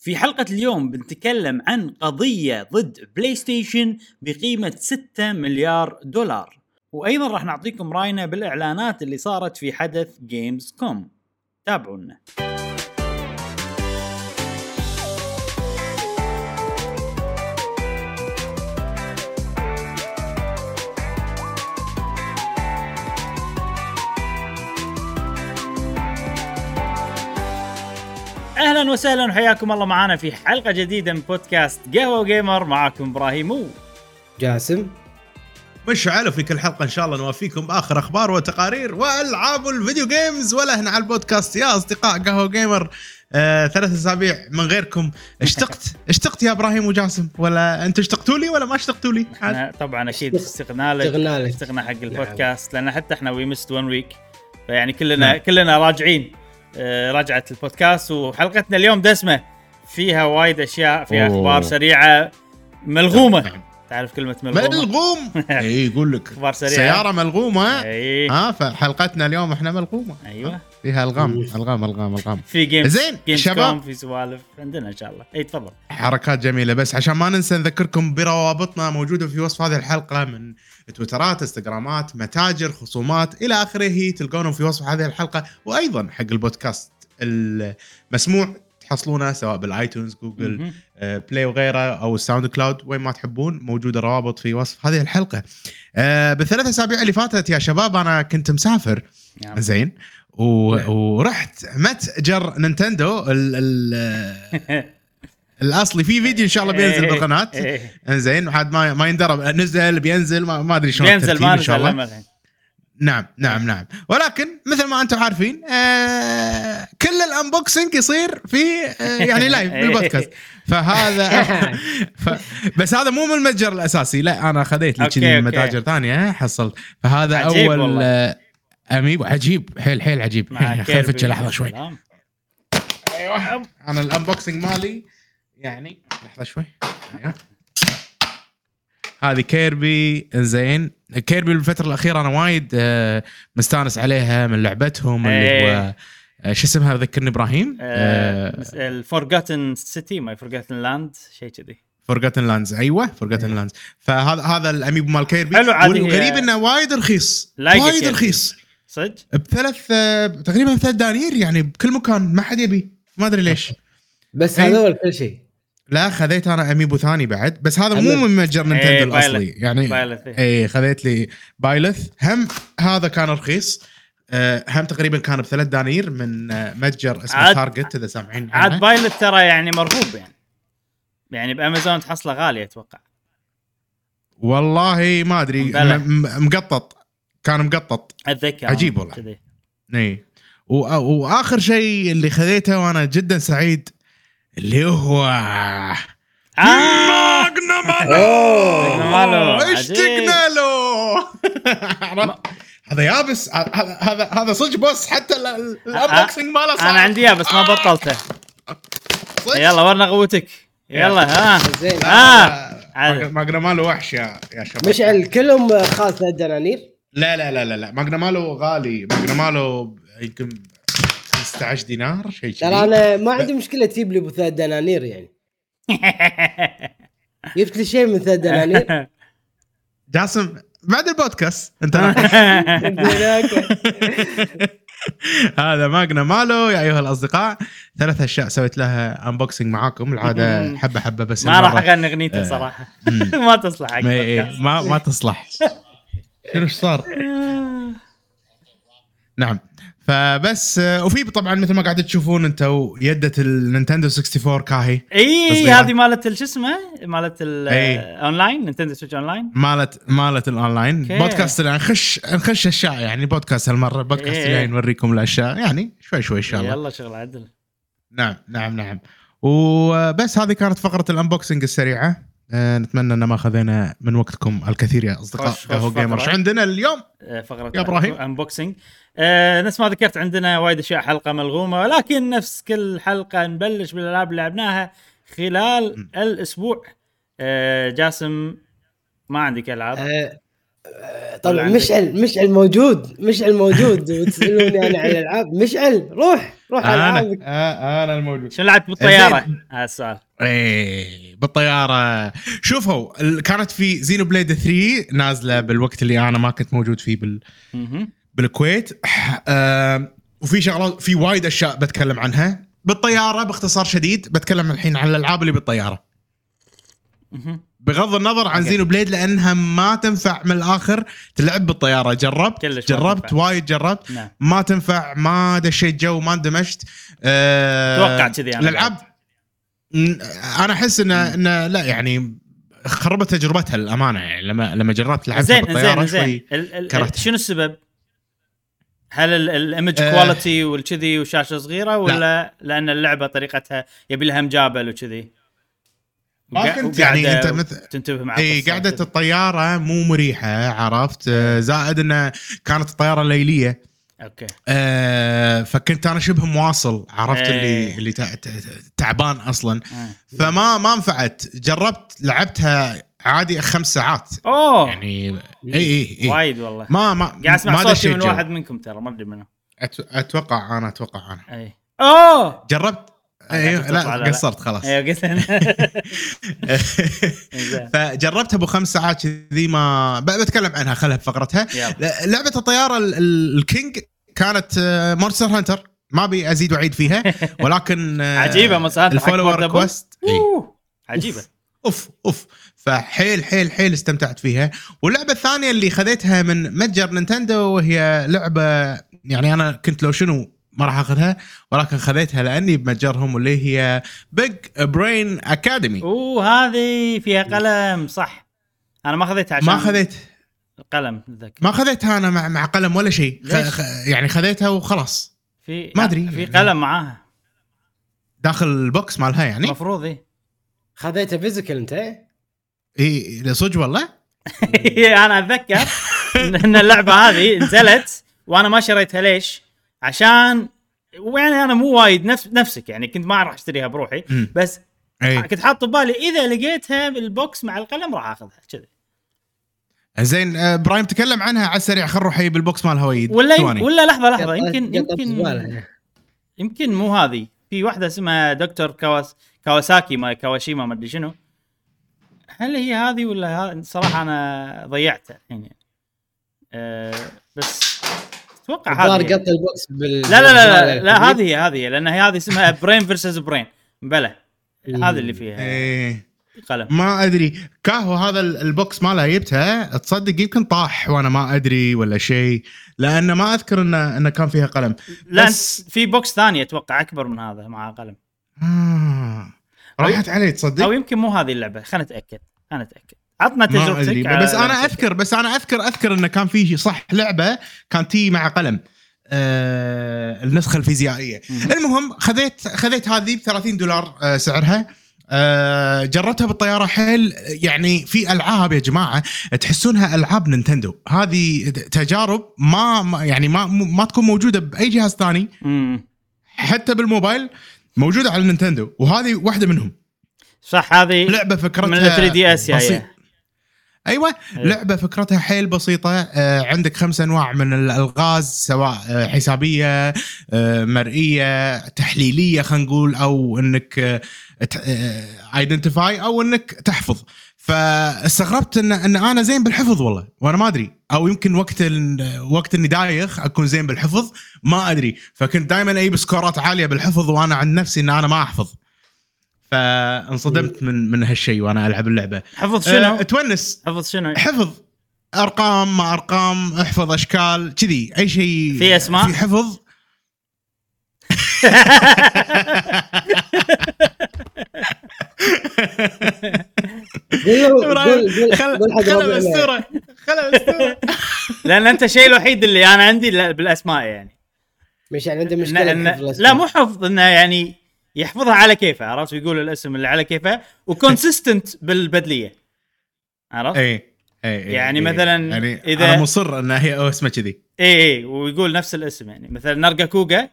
في حلقة اليوم بنتكلم عن قضية ضد بلاي ستيشن بقيمة 6 مليار دولار. وأيضا راح نعطيكم رأينا بالإعلانات اللي صارت في حدث جيمز كوم تابعونا. أهلا وسهلا وحياكم الله معنا في حلقة جديدة من بودكاست قهوة جيمر معاكم إبراهيم و جاسم. مشعل في كل حلقة إن شاء الله نوافيكم باخر أخبار وتقارير وألعاب الفيديو games ولا هنا على البودكاست. يا أصدقاء قهوة جيمر آه ثلاث أسابيع من غيركم. اشتقت؟ اشتقت يا إبراهيم وجاسم؟ ولا أنتم اشتقتوا لي ولا ما اشتقتوا لي؟ إحنا طبعا أكيد اشتقنا لك. اشتقنا حق البودكاست لأن حتى إحنا we missed one week فيعني كلنا كلنا راجعين. رجعه البودكاست وحلقتنا اليوم دسمة. فيها وايد أشياء فيها. أخبار سريعة. ملغومة. نعم. تعرف كلمة ملغومة؟ ملغوم! اي يقول لك. أخبار سريعة. سيارة ملغومة؟ اي ها فحلقتنا اليوم إحنا ملغومة. أيوه. فيها الغام الغام الغام الغام في game زين، games شباب. في سوالف. عندنا إن شاء الله. اي تفضل. حركات جميلة. بس عشان ما ننسى نذكركم بروابطنا موجودة في وصف هذه الحلقة من تويترات إنستغرامات متاجر خصومات إلى آخره تلقونهم في وصف هذه الحلقة وأيضا حق البودكاست المسموع تحصلونه سواء بال iTunes Google. آه، Play وغيره أو ال SoundCloud وين ما تحبون موجوده روابط في وصف هذه الحلقة. آه، بالثلاث أسابيع اللي فاتت يا شباب أنا كنت مسافر نعم. زين و... ورحت متجر Nintendo ال... ال... الأصلي في فيديو إن شاء الله بينزل إيه، بالقناة. إيه. زين وحد ما ما يندرب نزل بينزل ما, ما أدري شلون بينزل ما إن شاء الله. نعم نعم نعم. ولكن مثل ما أنتم عارفين آه كل ال unboxing يصير في آه يعني live بالبودكاست. فهذا ف بس هذا مو من المتجر الأساسي. لا أنا خذيت لي كذي من. متاجر ثانية حصلت. فهذا عجيب أول والله. آه، amiibo عجيب حيل حيل عجيب. خلفتش لحظة شوي. أيوه أنا ال unboxing مالي يعني. لحظة شوي. أيوة. هذه Kirby زين Kirby بالفترة الأخيرة أنا وايد آه، مستانس عليها من لعبتهم اللي إيه. هو آه، شو اسمها؟ ذكرني إبراهيم. ال Forgotten City ماي Forgotten Land شيء كذي. Forgotten Lands أيوه Forgotten Lands فهذا هذا ال amiibo مال Kirby. حلو عاد هي- والغريب إنه وايد رخيص. وايد. رخيص. صدق؟ بثلاث آه، تقريبا ثلاث دنانير يعني بكل مكان. ما حد يبي. ما أدري ليش. بس إيه. هذول كل شيء. لا خذيت أنا amiibo ثاني بعد بس هذا مو. من متجر إيه، Nintendo Byleth. الأصلي. يعني Byleth، إيه. اي خذيت لي Byleth هم هذا كان رخيص. آه، هم تقريبا كان بثلاث دنانير من آه، متجر اسمه Target إذا سامعين عاد عنه. Byleth ترى يعني مرغوب يعني. يعني بأمازون تحصله غالي أتوقع. والله ما أدري. مقطط. كان مقطط. أتذكر. عجيب والله. اي و- وآخر شيء اللي خذيته وأنا جدا سعيد اللي هو آه. Magna. Malo،. اشتقنا له؟ هذا يابس هذا هذا هذا صدق boss حتى ال- ال- ال unboxing ماله صار. أنا عندي اياه بس ما بطلته؟ يلا ورنا قوتك. يلا ها. زين. آه. عادي. Magnamalo وحش يا يا شباب. مشعل كلهم خمس دنانير لا لا لا لا لا Magnamalo غالي. Magnamalo يمكن 15 دينار شيء ترى أنا ما عندي مشكلة تجيب لي ابو ثلاث دنانير يعني. جبت لي شيء من ثلاث دنانير. جاسم بعد البودكاست انت هذا Magnamalo يا أيها الأصدقاء. ثلاث أشياء سويت لها unboxing معاكم. العادة حبة حبة بس ما راح. أغني أغنيته صراحة. ما تصلح حق ما, إيه،. ما ما تصلح. شنو إيش صار؟ نعم. فبس وفي طبعا مثل ما قاعد تشوفون أنتم يده ال Nintendo 64 كاهي إي. هذه مالت ال- شو اسمه مالت. ال online Nintendo Switch Online مالت مالت الاونلاين. بودكاست نخش نخش أشياء يعني بودكاست هالمرة بودكاست. الجاي نوريكم الأشياء يعني شوي شوي إن شاء الله يلا شغل عدل نعم نعم نعم وبس هذه كانت فقرة ال unboxing السريعة آه، نتمنى أن ما خذينا من وقتكم الكثير يا أصدقاء قهوه. gamer عندنا اليوم؟ آه، فقرة يا إبراهيم. unboxing آه نفس ما ذكرت عندنا وايد أشياء حلقة ملغومة ولكن نفس كل حلقة نبلش بالألعاب اللي لعبناها خلال الأسبوع. آه جاسم ما عندك ألعاب؟ آه، ولا طبعا؟ مشعل مشعل موجود مشعل موجود وتسألوني أنا عن الألعاب. مشعل روح روح أنا ألعابك. آه أنا الموجود. شو لعبت بالطيارة؟ هذا السؤال. إيه بالطيارة. شوفوا كانت في Xenoblade 3 نازلة بالوقت اللي أنا ما كنت موجود فيه بال. بالكويت. آه وفي شغلات في وايد أشياء بتكلم عنها. بالطيارة باختصار شديد بتكلم الحين عن الألعاب اللي بالطيارة. بغض النظر عن. Xenoblade لأنها ما تنفع من الآخر تلعب بالطيارة. جربت؟ جربت. وايد جربت. نعم. ما تنفع ما دشيت جو ما اندمجت. أه توقع كذي أنا الألعاب أنا أحس ان إن لا يعني خربت تجربتها للأمانة يعني لما لما جربت لعبتها زين بالطيارة زين. زين. شنو السبب؟ هل ال- ال image آه. quality والكذي وشاشة صغيرة ولا لأن اللعبة طريقتها يبي لها مجابل وكذي؟ ما كنت يعني أنت مثل تنتبه مع إي وكذي. الطيارة مو مريحة عرفت آه، زائد إنه كانت الطيارة ليلية okay آه، فكنت أنا شبه مواصل عرفت إيه. اللي اللي تع- تع- تعبان أصلا آه. فما ما نفعت جربت لعبتها عادي خمس ساعات. أوه. يعني اي اي اي وايد والله. ما ما قاعد أسمع ما صوتي من جو. واحد منكم ترى ما أدري منه أت- أتوقع أنا أتوقع أنا. اي أوه! جربت؟ أنا أيوه لا. قصرت خلاص. أيوه قلت زين. فجربتها أبو خمس ساعات كذي ما بتكلم عنها خلها بفقرتها لعبة الطيارة ال- ال- ال king كانت Monster Hunter. ما أبي أزيد وأعيد فيها ولكن آه، عجيبة Monster Hunter حق ال follower quest. إي. أوه، عجيبة. أوف أوف. حيل حيل حيل استمتعت فيها. واللعبة الثانية اللي خذيتها من متجر نينتندو وهي لعبة يعني أنا كنت لو شنو ما راح أخذها ولكن خذيتها لأني بمتجرهم واللي هي Big Brain Academy أوه هذه فيها قلم. صح. أنا ما خذيتها عشان ما خذيت. القلم ما خذيتها أنا مع مع قلم ولا شيء. خ... يعني خذيتها وخلاص. في ما أدري. في قلم معاها. داخل ال box مالها يعني. المفروض اي خذيته physical أنت؟ إيه؟ اي صدق والله. أنا أتذكر. ان إن اللعبة هذه نزلت وأنا ما شريتها. ليش؟ عشان ويعني أنا مو وايد نفس نفسك يعني كنت ما راح أشتريها بروحي. بس إي. كنت حاط ببالي إذا لقيتها بالبوكس مع القلم راح أخذها كذي. زين آه، إبراهيم تكلم عنها على السريع. خل نروح بالبوكس مال هوايد. ولا ثواني. ولا لحظة لحظة. يمكن يمكن. يمكن مو هذه. في واحدة اسمها دكتور كواس. كawasaki ما كواشيما ما أدري شنو. هل هي هذه ولا ها... صراحة أنا ضيعتها الحين يعني. أه بس أتوقع هذه. الظاهر. قط البوكس بال لا لا لا لا, لا هذه هي هذه هي لأن هي هذه اسمها Brain vs Brain بلى. هذا اللي فيها. إيه. قلم. ما أدري. كاهو هذا ال- ال box مالها جبتها. تصدق يمكن طاح وأنا ما أدري ولا شيء لأن ما أذكر انه انه كان فيها قلم. لا بس- في box ثاني أتوقع أكبر من هذا مع قلم. آه. راحت علي تصدق؟ أو يمكن مو هذه اللعبة خلينا نتأكد خلينا نتأكد. عطنا تجربتك. بس أنا أذكر بس أنا أذكر أذكر انه كان في صح لعبة كان تي مع قلم. آه النسخة الفيزيائية. مهم. المهم خذيت خذيت هذه ب 30 دولار آه سعرها. آه جربتها بالطيارة حيل يعني في ألعاب يا جماعة تحسونها ألعاب نينتندو. هذه تجارب ما يعني ما ما تكون موجودة بأي جهاز ثاني. مم. حتى بالموبايل موجودة على النينتندو وهذه واحدة منهم. صح هذه لعبة فكرتها من ال 3DS بسيط- يا. أيوه أيوة. لعبة فكرتها حيل بسيطة آه عندك خمس أنواع من الألغاز سواء آه حسابية آه مرئية تحليلية خلينا نقول أو إنك identify أو إنك تحفظ. فاستغربت ان إن أنا زين بالحفظ والله وأنا ما أدري. أو يمكن وقت ال- وقت إني دايخ أكون زين بالحفظ ما أدري. فكنت دائما أجيب score ات عالية بالحفظ وأنا عن نفسي إن أنا ما أحفظ. فانصدمت من من هالشيء وأنا ألعب اللعبة. حفظ أه شنو؟ تونس. حفظ شنو؟ حفظ. أرقام ما أرقام أحفظ أشكال كذي. أي شيء في أسماء؟ في حفظ. قول قول قول خل قول حق خل ربعنا. اسطوره خل اسطوره لأن أنت الشيء الوحيد اللي أنا عندي لا- بالأسماء يعني مش يعني عنده مشكله إن. لا مو حفظ إنه يعني يحفظها على كيفه عرفت يقول الاسم اللي على كيفه و consistent بالبدلية عرفت؟ اي اي يعني إي. مثلاً يعني إذا- أنا مصر إن هي أو اسمها كذي اي اي ويقول نفس الاسم يعني مثلا نارجا كوغا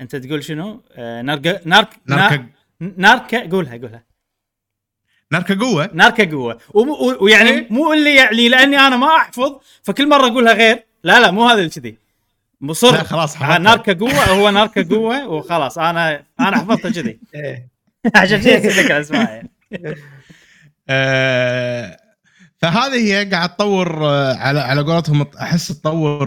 أنت تقول شنو؟ آه نارجا نارك ناركا ناركا قولها قولها ناركا قوا. ناركا قوا. ويعني إيه. مو اللي يعني لأني أنا ما أحفظ فكل مرة أقولها غير. لا لا مو هذا اللي كذي. مصر لا خلاص آه،. ناركا قوة هو ناركا قوة وخلاص. أنا أنا حفظته كذي. إيه. عشان يعني آه، فهذه هي قاعد تطور آه، على على قولتهم أحس تطور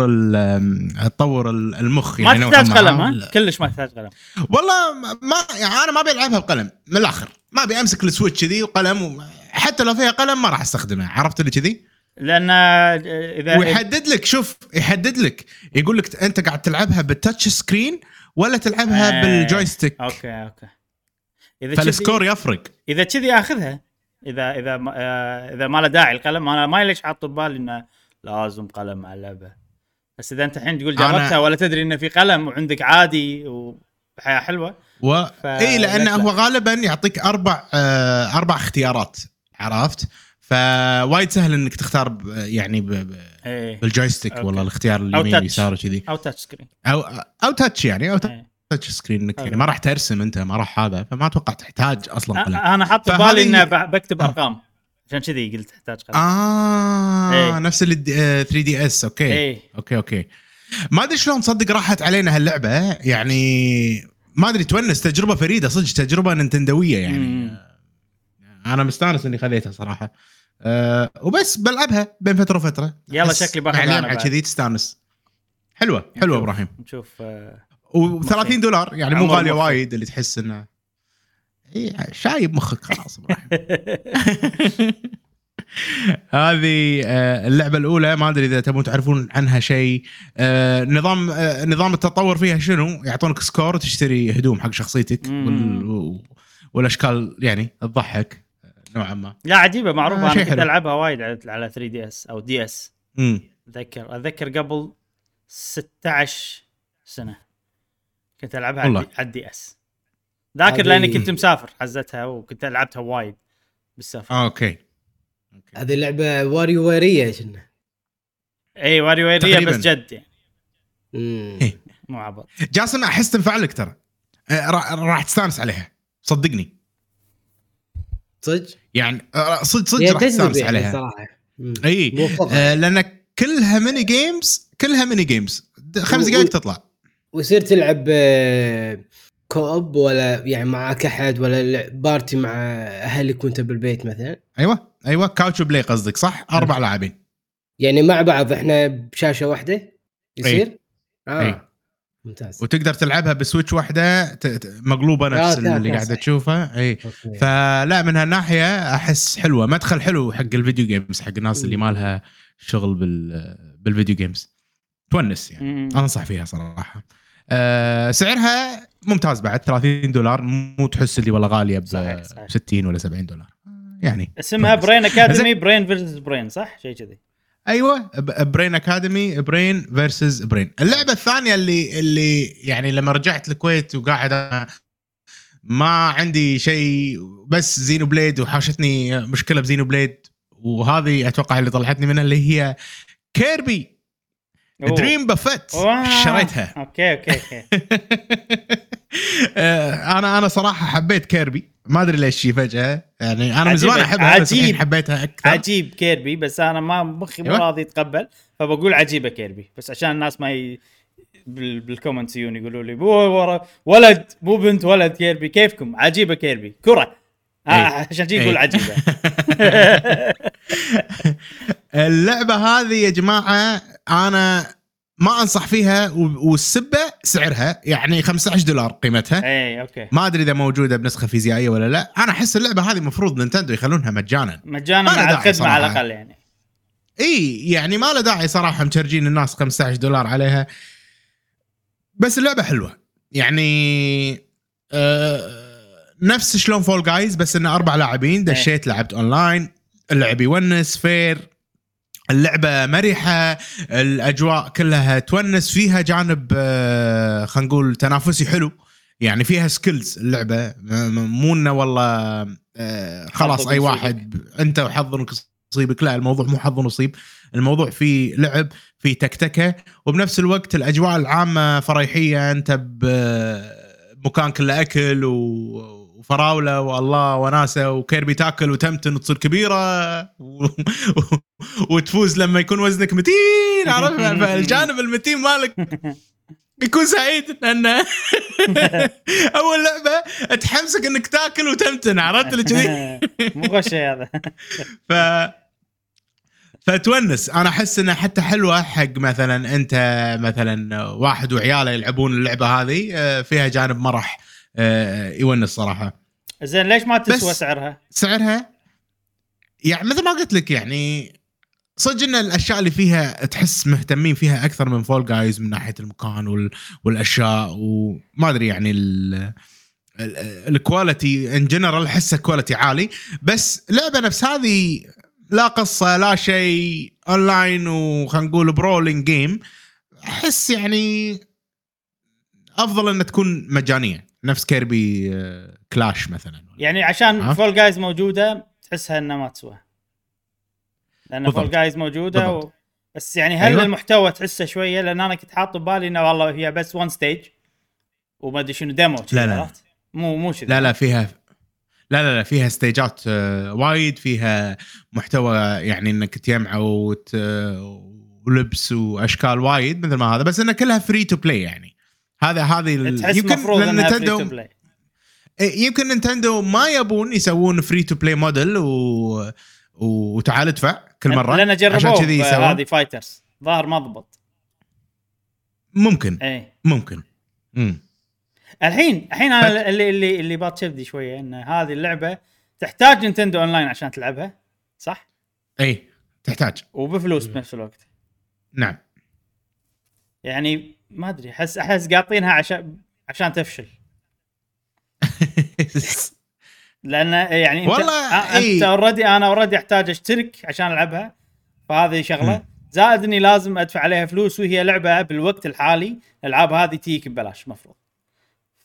تطور ال- المخ ما نوعاً تحتاج ما. قلم ها؟ كلش ما تحتاج قلم. والله ما يعني أنا ما أبي ألعبها بقلم من الآخر. ما أبي أمسك السويتش كذي وقلم و... حتى لو فيها قلم ما راح أستخدمها عرفت اللي كذي؟ لأن آه، إذا ويحدد لك شوف يحدد لك. يقول لك أنت قاعد تلعبها بال touch screen ولا تلعبها آه، بال joystick okay okay. إذا فال score يفرق. إذا كذي آخذها. إذا إذا ما- آه، إذا ما له داعي القلم أنا ما ليش حاط ببالي إنه لازم قلم مع اللعبه بس إذا أنت الحين تقول جربتها ولا تدري إنه في قلم وعندك عادي وحياة حلوة و... ف- إي لأنه؟ هو غالبا يعطيك أربع آه أربع اختيارات عرفت فوايد سهل إنك تختار. يعني ب... ب... إيه بال joystick. والله الاختيار اليمين touch. يسار كذي أو touch screen أو أو touch يعني أو إيه. touch screen إنك يعني. ما راح ترسم أنت ما راح هذا فما أتوقع تحتاج أصلا قلم أنا حاط فهذه- ببالي إنه ب- بكتب أرقام. عشان كذي قلت تحتاج قلم آه إيه. نفس ال 3DS okay. إيه. okay okay. ما أدري شلون تصدق راحت علينا هاللعبة يعني ما أدري تونس تجربة فريدة صدق تجربة نينتندوية يعني. مم. أنا مستانس إني خذيتها صراحة. أه وبس بلعبها بين فترة وفترة. يلا شكلي باخذ مع أنا اللمعه بعد. كذي تستانس. حلوة حلوة نشوف- إبراهيم. نشوف آه، و30 دولار يعني مو غالية. وايد اللي تحس إنه إيه، شايب مخك خلاص هذه آه، اللعبة الأولى ما أدري إذا تبون تعرفون عنها شيء. آه، نظام آه، نظام التطور فيها شنو؟ يعطونك score تشتري هدوم حق شخصيتك. وال- والأشكال يعني تضحك نوعا ما. لا عجيبة معروفة. آه، أنا كنت. ألعبها وايد على على 3DS أو DS. أتذكر أتذكر قبل 16 سنة. كنت ألعبها. على ال DS ذاكر هذه- لأني كنت مسافر حزتها وكنت لعبتها وايد بالسفر آه، okay okay. هذه لعبة WarioWare كنا اي WarioWare تقريباً. بس جد يعني. إيه. مو عبط جاسم أحس تنفع لك ترى آه، راح تستانس عليها صدقني صدق؟ يعني آه، صدق صدق راح تستانس يعني عليها صراحة. اي. آه لأن كلها mini games كلها mini games خمس دقائق تطلع ويصير تلعب آه، co-op ولا يعني معك أحد ولا party مع أهلك وأنت بالبيت مثلا أيوه أيوه couch play قصدك صح أربع لاعبين يعني مع بعض إحنا بشاشة واحدة يصير؟ آه أي. ممتاز وتقدر تلعبها ب Switch واحدة ت- ت- مقلوبة نفس آه، اللي قاعدة. تشوفها أي okay. فلا من هالناحية أحس حلوة مدخل حلو حق ال video games حق الناس اللي. ما لها شغل بال بال video games تونس يعني مم. أنصح فيها صراحة أه سعرها ممتاز بعد 30 دولار مو تحس اللي والله غالية ب صحيح، صحيح. 60 ولا 70 دولار يعني اسمها. برين اكاديمي برين فيرسز برين صح؟ شيء كذي أيوه برين اكاديمي برين فيرسز برين اللعبة الثانية اللي اللي يعني لما رجعت الكويت وقاعد ما عندي شيء بس زينو بليد وحاشتني مشكلة بزينو بليد وهذه أتوقع اللي طلعتني منها اللي هي كيربي. دريم بافيت. شريتها. أوكي أوكي أوكي. آه، أنا أنا صراحة حبيت كيربي. ما أدري ليش شي فجأة. يعني أنا من. زمان احبها عجيب. حبيتها أكثر. عجيب كيربي بس أنا ما مخي مو أيوة. راضي يتقبل. فبقول عجيبة كيربي. بس عشان الناس ما ي... بال... بالكومنتس يجون يقولوا لي "مو ورا ولد مو بنت ولد كيربي. كيفكم؟ عجيبة كيربي. كرة. آه أي. عشان شي يقول أي. عجيبة. اللعبة هذه يا جماعة أنا ما أنصح فيها والسبة سعرها يعني 15 دولار قيمتها. اي أوكي. ما أدري إذا موجودة بنسخة فيزيائية ولا لا. أنا أحس اللعبة هذه المفروض نينتندو يخلونها مجانا. مجانا مع الخدمه على. الأقل يعني. إي يعني ما له داعي صراحة مشرجين الناس 15 دولار عليها. بس اللعبة حلوة. يعني آه نفس شلون فول جايز بس إنه أربع لاعبين. دشيت لعبت اونلاين اللعب يونس فير. اللعبة مرحة الأجواء كلها تونس فيها جانب آه خلينا نقول تنافسي حلو. يعني فيها سكيلز اللعبة. مو إنه والله آه خلاص أي. واحد أنت وحظك نصيبك. لا الموضوع مو حظ نصيب. الموضوع فيه لعب في تكتكة. وبنفس الوقت الأجواء العامة فريحية. أنت بمكان كله أكل و... وفراولة والله وناسة وكيربي تاكل وتمتن وتصير كبيرة و... وتفوز لما يكون وزنك متين عرفت؟ فالجانب المتين مالك يكون سعيد لأنه أول لعبة تحمسك إنك تاكل وتمتن عرفت؟ اللي كذي. مو غشي هذا. ف فتونس أنا أحس إنها حتى حلوة حق مثلا أنت مثلا واحد وعياله يلعبون اللعبة هذه آه، فيها جانب مرح. يونس صراحة. زين ليش ما تسوى سعرها؟ سعرها؟ يعني مثل ما قلت لك يعني صدق إن الأشياء اللي فيها تحس مهتمين فيها أكثر من فول جايز من ناحية المكان وال... والأشياء وما أدري يعني ال... ال- ال quality in general احسه quality عالي. بس لعبة نفس هذه لا قصة لا شيء اونلاين وخلينا نقول brawling game أحس يعني أفضل إنها تكون مجانية. نفس كيربي آه، كلاش مثلا يعني عشان ها؟ Fall Guys موجودة تحسها إنها ما تسوى لأن بالضبط. Fall Guys موجوده و... بس يعني هل أيوة. المحتوى تحسه شوية لأن أنا كنت حاطه ببالي إنه والله هي بس one stage وما أدري شنو demo لا، لا. مو مو كذي لا لا فيها لا لا لا فيها stage ات آه، وايد فيها محتوى يعني إنك تجمع وت... ولبس وأشكال وايد مثل ما هذا بس انها كلها free to play يعني هذا هذه تحس free نينتندو إيه، يمكن نينتندو ما يبون يسوون free to play model و... وتعال ادفع كل مرة لأن جربوه يسوون. هذه Fighters ظاهر ما ضبط. ممكن. إيه. ممكن. امم الحين الحين أنا اللي اللي اللي بات شبدي شوية إن هذه اللعبة تحتاج نينتندو اونلاين عشان تلعبها صح؟ اي تحتاج. وبفلوس بنفس الوقت. نعم. يعني ما أدري أحس أحس قاطينها عشان عشان تفشل. لأن يعني أنت والله. أنت already أنا already أحتاج أشترك عشان ألعبها فهذه شغلة. زائد إني لازم أدفع عليها فلوس وهي لعبة بالوقت الحالي الألعاب هذه تجيك ببلاش مفروض.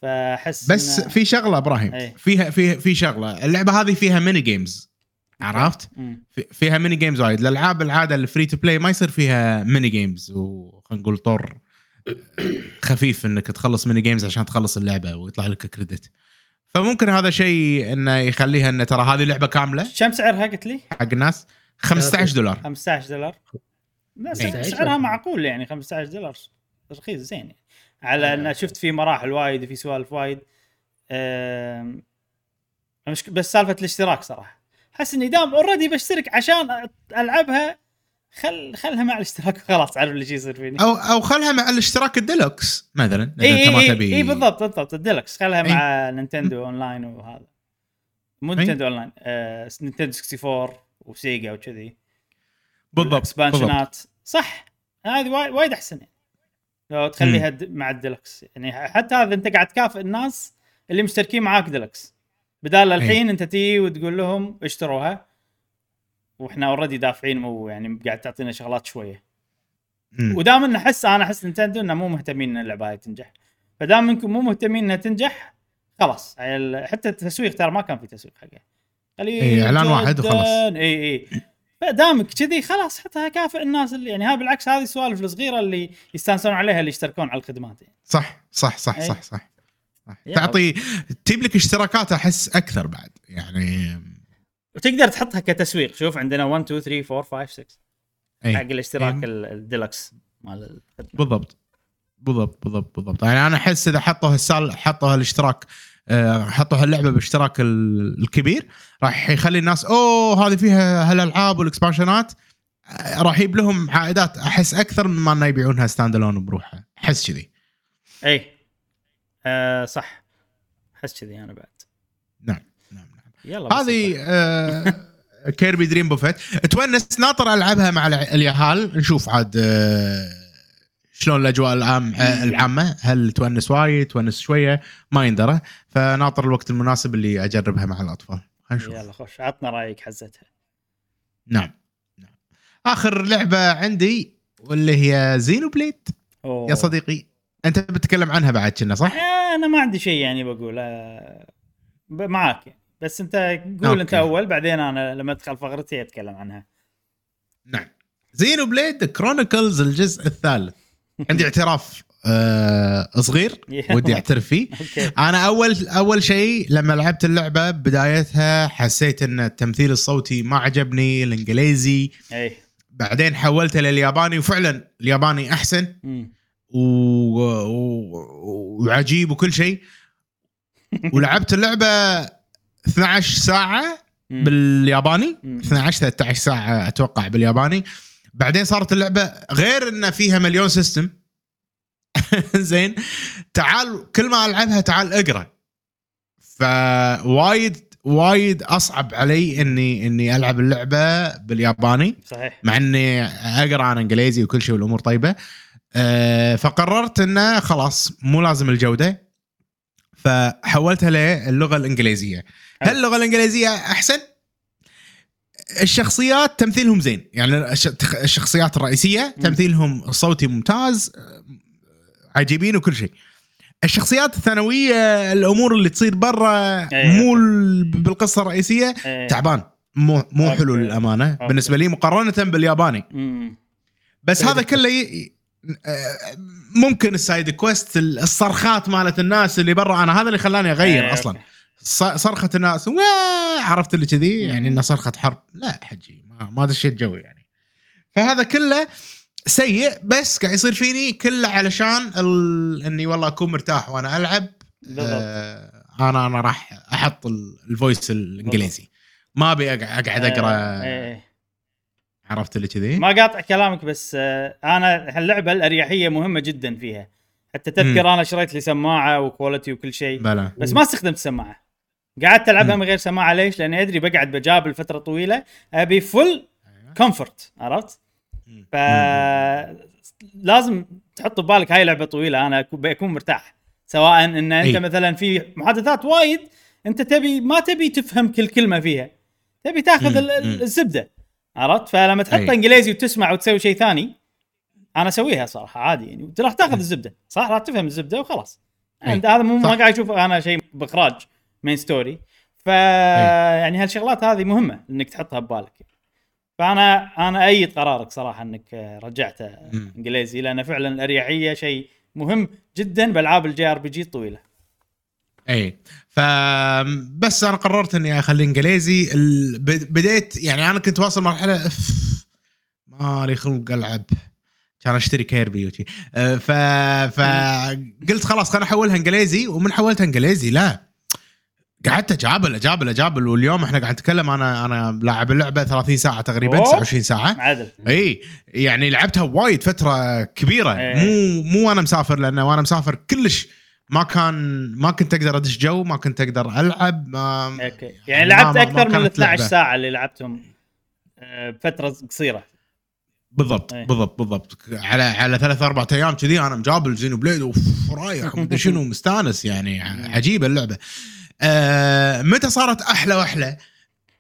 فأحس بس إنه- في شغلة إبراهيم إيه. فيها فيها في شغلة. اللعبة هذه فيها mini games عرفت؟ في- فيها mini games وايد. الألعاب العادة ال free to play ما يصير فيها mini games وخلينا نقول طور. خفيف إنك تخلص mini games عشان تخلص اللعبة ويطلع لك credit فممكن هذا شيء إنه يخليها إنه ترى هذه لعبة كاملة. كم سعرها قلت لي؟ حق الناس؟ 15 دولار. 15 دولار. بس إيه. سعرها معقول يعني 15 دولار. رخيص زين. يعني. على إن شفت في مراحل وايد وفي سوالف وايد. أم، بس سالفة الاشتراك صراحة. أحس إني دام already بشترك عشان ألعبها خل خلها مع الاشتراك خلاص عارف اللي يصير فيني. أو أو خلها مع الاشتراك الديلوكس مثلا إذا اي أنت ما اي تبي. اي إيه، بالضبط بالضبط الديلكس خلها إي. مع نينتندو أونلاين وهذا. مو إي. نينتندو أونلاين آه نينتندو 64 وسيجا وكذي. بالضبط بالضبط. expansion ات صح. هذه وايد وايد أحسن يعني. لو تخليها مع الديلكس يعني حتى هذا أنت قاعد تكافئ الناس اللي مشتركين معاك ديلكس بدال الحين أنت تيجي وتقول لهم اشتروها. وإحنا already دافعين مو يعني قاعد تعطينا شغلات شوية. ودام ان احس أنا أحس نينتندو إنه مو مهتمين إن اللعبة هاي تنجح فدام إنكم مو مهتمين إنها تنجح خلاص حتى التسويق ترى ما كان في تسويق حقها قليل إي، إعلان واحد. وخلاص. اي اي فدامك كذي خلاص حتى كافئ الناس اللي يعني ها بالعكس هذه السوالف الصغيرة اللي يستانسون عليها اللي يشتركون على الخدمات يعني. صح صح صح إي. صح صح, صح. تعطي تجيب لك اشتراكات أحس أكثر بعد يعني وتقدر تحطها كتسويق. شوف عندنا 1 2 3 4 5 6 أي. حق الاشتراك إي. ال- الديلكس مال الخدمه بالضبط. بالضبط بالضبط بالضبط. يعني أنا أحس إذا حطوا هالسال حطوا هالاشتراك آه، حطوا هاللعبه باشتراك ال- الكبير راح يخلي الناس أوه هذه فيها هالألعاب وال expansion ات. آه، راح يجيب لهم عائدات أحس أكثر من ما إنه يبيعونها standalone بروحها أحس كذي. اي آه صح. أحس كذي أنا بعد. نعم. يلا هذه آه Kirby Dream Buffet. تونس ناطر ألعبها مع اليهال نشوف عاد آه شلون الأجواء العام آه العامة. هل تونس وايد تونس شوية؟ ما يندرى. فناطر الوقت المناسب اللي أجربها مع الأطفال. هنشوف يلا خش عطنا رأيك حزتها. نعم. نعم. آخر لعبة عندي واللي هي Xenoblade أوه. يا صديقي أنت بتتكلم عنها بعد كنا صح؟ آه، أنا ما عندي شيء يعني بقول معاك يعني. بس انت قول أوكي. انت أول بعدين أنا لما أدخل فقرتي أتكلم عنها. نعم. Xenoblade Chronicles الجزء الثالث. عندي اعتراف آه صغير ودي أعترف فيه. أنا أول أول شيء لما لعبت اللعبة بدايتها حسيت إن التمثيل الصوتي ما عجبني الإنجليزي. أي. بعدين حولته للياباني وفعلا الياباني أحسن. و... و... وعجيب وكل شيء. ولعبت اللعبة 12 ساعة. بالياباني. مم. 12 13 ساعة أتوقع بالياباني. بعدين صارت اللعبة غير إن فيها مليون system زين. تعال كل ما ألعبها تعال أقرأ. فوايد وايد أصعب علي إني إني ألعب اللعبة بالياباني. صحيح. مع إني أقرأ عن إنجليزي وكل شيء والأمور طيبة. أه فقررت إنه خلاص مو لازم الجودة. فحولتها للغه الإنجليزية هل اللغة الإنجليزية أحسن الشخصيات تمثيلهم زين يعني الش- الشخصيات الرئيسية. تمثيلهم صوتي ممتاز عجيبين وكل شيء الشخصيات الثانوية الأمور اللي تصير برا أي. مو ال- بالقصة الرئيسية إيه. تعبان مو مو. حلو للأمانة. بالنسبة لي مقارنة بالياباني. بس. هذا كله ممكن ال side quest الصرخات مالت الناس اللي برا أنا هذا اللي خلاني أغير إيه، أصلا. صرخة الناس عرفت اللي كذي. يعني انها صرخة حرب. لا حجي ما, ما دشيت جوي يعني. فهذا كله سيء بس قاعد يصير فيني كله علشان ال... إني والله أكون مرتاح وأنا ألعب. آه أنا أنا راح أحط ال- ال voice الإنجليزي. ما أبي أقعد أقرأ إيه، إيه. عرفت اللي كذي ما قاطع كلامك بس آه، أنا هاللعبة الأريحية مهمة جدا فيها حتى تذكر أنا شريت لي سماعة و quality وكل شيء بلا بس ما استخدمت السماعه قعدت ألعبها. من غير سماعة ليش؟ لأني أدري بقعد بجابل فتره طويلة أبي full comfort عرفت؟ مم. ف لازم تحط ببالك هاي لعبة طويلة أنا بكون مرتاح سواء ان أنت أي. مثلا في محادثات وايد أنت تبي ما تبي تفهم كل كلمة فيها تبي تاخذ. الزبدة عرفت؟ فلما تحط أي. إنجليزي وتسمع وتسوي شيء ثاني أنا أسويها صراحة عادي يعني. انت راح تأخذ الزبدة صح؟ راح تفهم الزبدة وخلاص. انت هذا مو ما. قاعد أشوف أنا شيء بإخراج مين ستوري ف يعني هالشغلات هذه مهمة إنك تحطها ببالك. فانا أنا أيد قرارك صراحة إنك رجعته. إنجليزي لأن فعلا الأريحية شيء مهم جدا بألعاب ال JRPG الطويلة. اي فبس أنا قررت إني أخلي إنجليزي. ال- بديت يعني أنا كنت واصل مرحله أف، ما لي خلق ألعب. كان أشتري كيربي وشي أه، ف فقلت خلاص خليني أحولها إنجليزي. ومن حولتها إنجليزي لا. قعدت اجابل اجابل أجابل. واليوم إحنا قاعد نتكلم. أنا أنا لاعب اللعبة 30 ساعة تقريبا أوه. 29 ساعة. عدل إي. يعني لعبتها وايد فترة كبيرة. إيه. مو مو وأنا مسافر لأن وأنا مسافر كلش. ما كان ما كنت أقدر أدش جو ما كنت أقدر ألعب ما أوكي يعني ما- لعبت ما- ما أكثر من ال كانت 12 لعبة. ساعة اللي لعبتهم آه، بفتره قصيرة بالضبط إيه. بالضبط بالضبط على على ثلاث أربع أيام كذي أنا مجابل Xenoblade اوف رايح شنو مستانس يعني ع- عجيبة اللعبة آه متى صارت أحلى وأحلى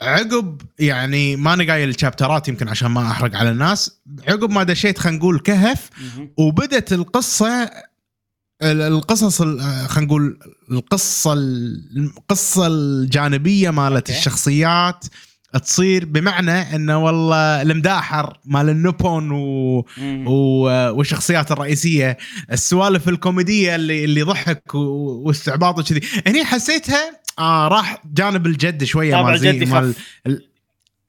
عقب يعني ماني قايل الشابترات يمكن عشان ما أحرق على الناس عقب ما دشيت خلينا نقول كهف. وبدت القصة ال- القصص ال- آه، خلينا نقول القصة ال- القصة الجانبية مالت أوكي. الشخصيات تصير بمعنى إنه والله المداحر مال النوبون و... مم. و... والشخصيات الرئيسية السوالف الكوميدية اللي اللي ضحك و... واستعباط وكذي هني حسيتها آه راح جانب الجد شوية طابع الجدي مال. ال...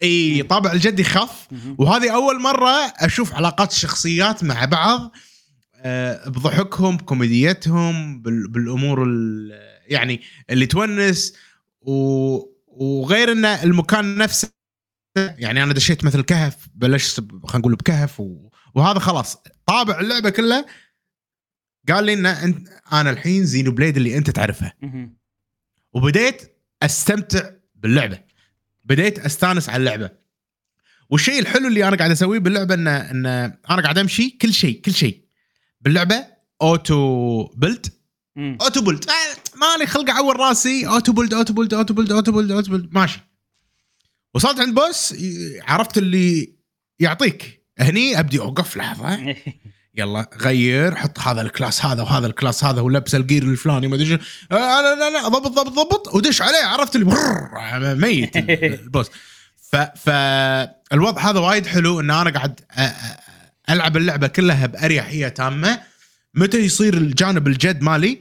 إي طابع الجدي خف مهم. وهذه أول مرة أشوف علاقات الشخصيات مع بعض آه، بضحكهم بكوميديتهم بال- بالأمور ال- يعني اللي تونس و... وغير إن المكان نفسه يعني أنا دشيت مثل كهف بلشت خلينا نقول بكهف و... وهذا خلاص طابع اللعبة كلها. قال لي إن أنت أنا الحين Xenoblade اللي أنت تعرفها. وبديت أستمتع باللعبة. بديت أستانس على اللعبة. والشيء الحلو اللي أنا قاعد أسويه باللعبة ان إن أنا قاعد أمشي كل شيء كل شيء. باللعبة auto مم. auto build آه، مالي خلق أعور راسي. auto build auto build auto build auto build auto build ماشي. وصلت عند boss عرفت اللي يعطيك. هني أبدي أوقف لحظة. يلا غير حط هذا ال class هذا وهذا ال class هذا ولبس ال gear الفلاني ما أدري شنو. آه لا لا لا ضبط ضبط ضبط ودش عليه. عرفت اللي ميت ال boss. ف فالوضع هذا وايد حلو إن أنا قاعد ألعب اللعبة كلها باريحيه تامة. متى يصير الجانب الجد مالي؟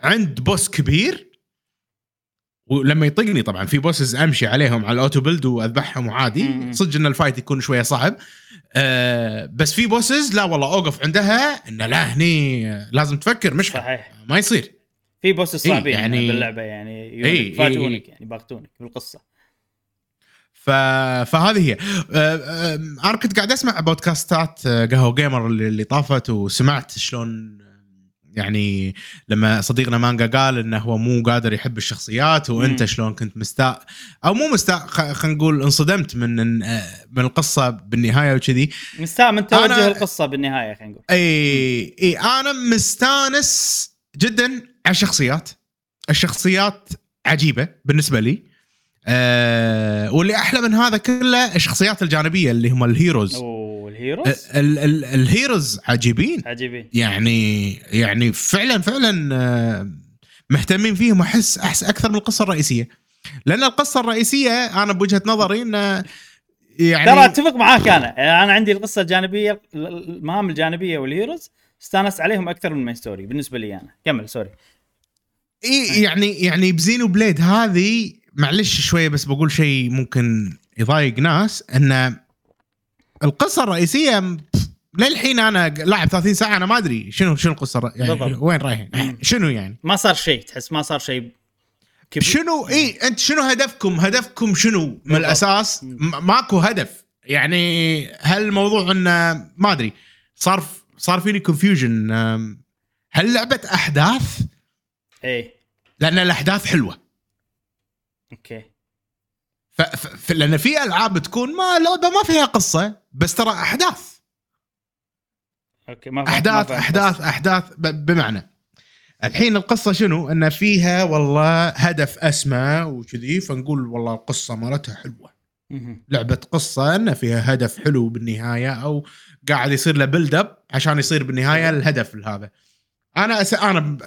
عند boss كبير. ولما يطقني طبعا في bosses أمشي عليهم على ال auto build وأذبحهم وعادي. صدق إن ال fight يكون شوية صعب. آه بس في bosses لا والله أوقف عندها. إنه لا هني لازم تفكر مم. صحيح. ما يصير. في boss صعبين إيه، يعني- باللعبة يعني إيه، يفاجئونك إيه. يعني باغتونك بالقصة ف... فهذه هي. آه، آه، أنا كنت قاعد أسمع بودكاستات آه، قهوة جيمر اللي اللي طافت وسمعت شلون يعني لما صديقنا مانجا قال إنه هو مو قادر يحب الشخصيات وأنت. شلون كنت مستاء أو مو مستاء خلينا نقول انصدمت من من القصة بالنهاية وكذي. مستاء من توجه أنا- القصة بالنهاية خلينا نقول. إي إي أنا مستانس جدا على الشخصيات. الشخصيات عجيبة بالنسبة لي. أه واللي أحلى من هذا كله الشخصيات الجانبية اللي هم ال heroes. وال heroes ال- ال- ال heroes عجيبين. عجيبين. يعني يعني فعلا فعلا آه، مهتمين فيهم احس أحس أكثر من القصة الرئيسية. لأن القصة الرئيسية أنا بوجهة نظري إنه يعني ترى أتفق معاك أنا. يعني أنا عندي القصة الجانبية المهام الجانبية وال heroes استانست عليهم أكثر من ال main story بالنسبة لي أنا. كمل sorry. إي يعني يعني ب Xenoblade هذه معلش شوية بس بقول شيء ممكن يضايق ناس إن القصة الرئيسية للحين أنا لاعب 30 ساعة أنا ما أدري شنو شنو القصة يعني بالضبط. وين رايحين؟ شنو يعني؟ ما صار شيء تحس ما صار شيء كبير. شنو؟ إي أنت شنو هدفكم؟ هدفكم شنو؟ من بالضبط. الأساس ماكو هدف. يعني هل الموضوع انه ما أدري صار صار فيني confusion هل لعبة أحداث؟ إيه. لأن الأحداث حلوة. أوكي ف... ف... لأن في ألعاب تكون ما لعبه ما فيها قصة بس ترى أحداث أوكي ما فهمت- ما أحداث أحداث. أحداث ب... بمعنى الحين القصة شنو؟ إن فيها والله هدف أسمى وكذي فنقول والله القصة مالتها حلوة. لعبة قصة إن فيها هدف حلو بالنهاية أو قاعد يصير له build up عشان يصير بالنهاية الهدف هذا أنا أس... أنا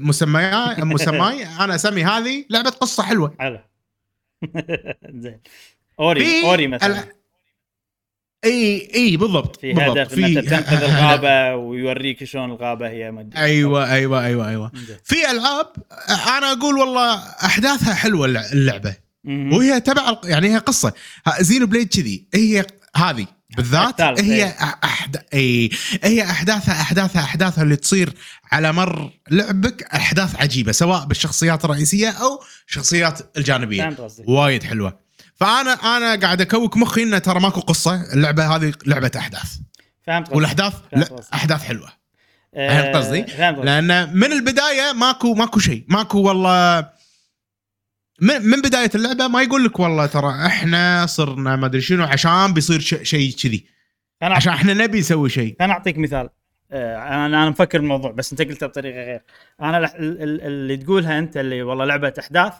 مسماي مسماي أنا أسمي هذه لعبة قصة حلوة. حلو. زين. Ori في Ori مثلا. ال- إي إي بالضبط في بالضبط. هدف ان انت تنقذ. الغابة ويوريك شلون الغابة هي أدري. أيوه أيوه أيوه أيوه. زين. في ألعاب أنا أقول والله أحداثها حلوة اللع- اللعبة. مهم. وهي تبع يعني هي قصة. Xenoblade كذي. هي هذه. بالذات هي إيه. أحد... اي هي أحداثها أحداثها أحداثها اللي تصير على مر لعبك أحداث عجيبة سواء بالشخصيات الرئيسية أو الشخصيات الجانبية. وايد حلوة. فأنا أنا قاعد أكوك مخي إنه ترى ماكو قصة اللعبة هذه لعبة أحداث. فهمت قصدك. والأحداث فهمت لا. أحداث حلوة. آه، فهمت قصدي؟ لأن من البداية ماكو ماكو شيء. ماكو والله من, من بداية اللعبة ما يقول لك والله ترى إحنا صرنا ما أدري شنو عشان بيصير شيء كذي. أنا عشان إحنا نبي نسوي شيء أنا أعطيك مثال. آه، أنا أنا مفكر الموضوع بس أنت قلتها بطريقة غير. أنا اللي تقولها أنت اللي والله لعبة أحداث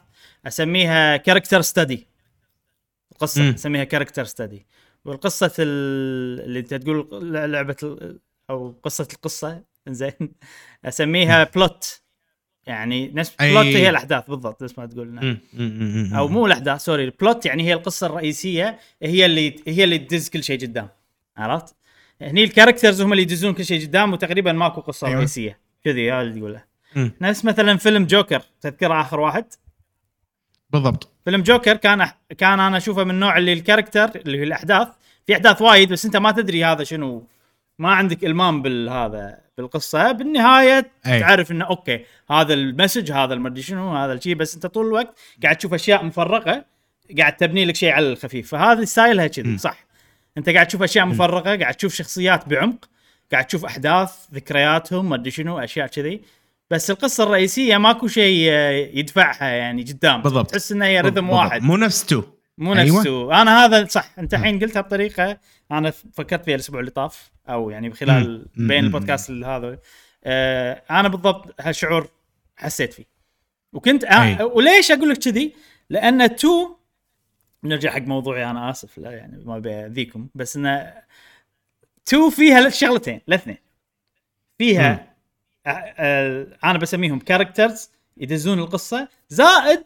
أسميها character study القصة مم. أسميها character study والقصة ال- اللي أنت تقول لعبة أو قصة القصة زين. أسميها plot يعني نفس أي. plot هي الأحداث بالضبط نفس ما تقول. أو مو الأحداث sorry ال plot يعني هي القصة الرئيسية هي اللي هي اللي تدز كل شيء قدام عرفت؟ هني ال characters هم اللي يدزون كل شيء قدام وتقريبا ماكو قصة أيوة. رئيسية كذي هذا اللي تقوله. نفس مثلا فيلم جوكر تذكره آخر واحد بالضبط فيلم جوكر كان أح- كان أنا أشوفه من النوع اللي ال character اللي هي الأحداث في أحداث وايد بس أنت ما تدري هذا شنو ما عندك إلمام بالهذا بالقصة. بالنهاية أي. تعرف إنه أوكي هذا ال message هذا المدري شنو هذا الشيء بس أنت طول الوقت قاعد تشوف أشياء مفرغه قاعد تبني لك شيء على الخفيف. فهذه style ها كذي صح. أنت قاعد تشوف أشياء مفرغه قاعد تشوف شخصيات بعمق قاعد تشوف أحداث ذكرياتهم ما ادري شنو أشياء كذي. بس القصة الرئيسية ماكو شيء آه، يدفعها يعني قدام. بالضبط. تحس ان هي رذم. واحد. مو نفس تو. مو أيوة. نفسه أنا هذا صح أنت الحين قلتها بطريقة أنا فكرت فيها الأسبوع اللي طاف أو يعني خلال. بين. البودكاست هذا آه أنا بالضبط هالشعور حسيت فيه وكنت آه. وليش أقول لك كذي؟ لأن تو نرجع حق موضوعي أنا آسف لا يعني ما أبي أذيكم بس انه تو فيها شغلتين الاثنين فيها آه آه أنا بسميهم characters يدزون القصة زائد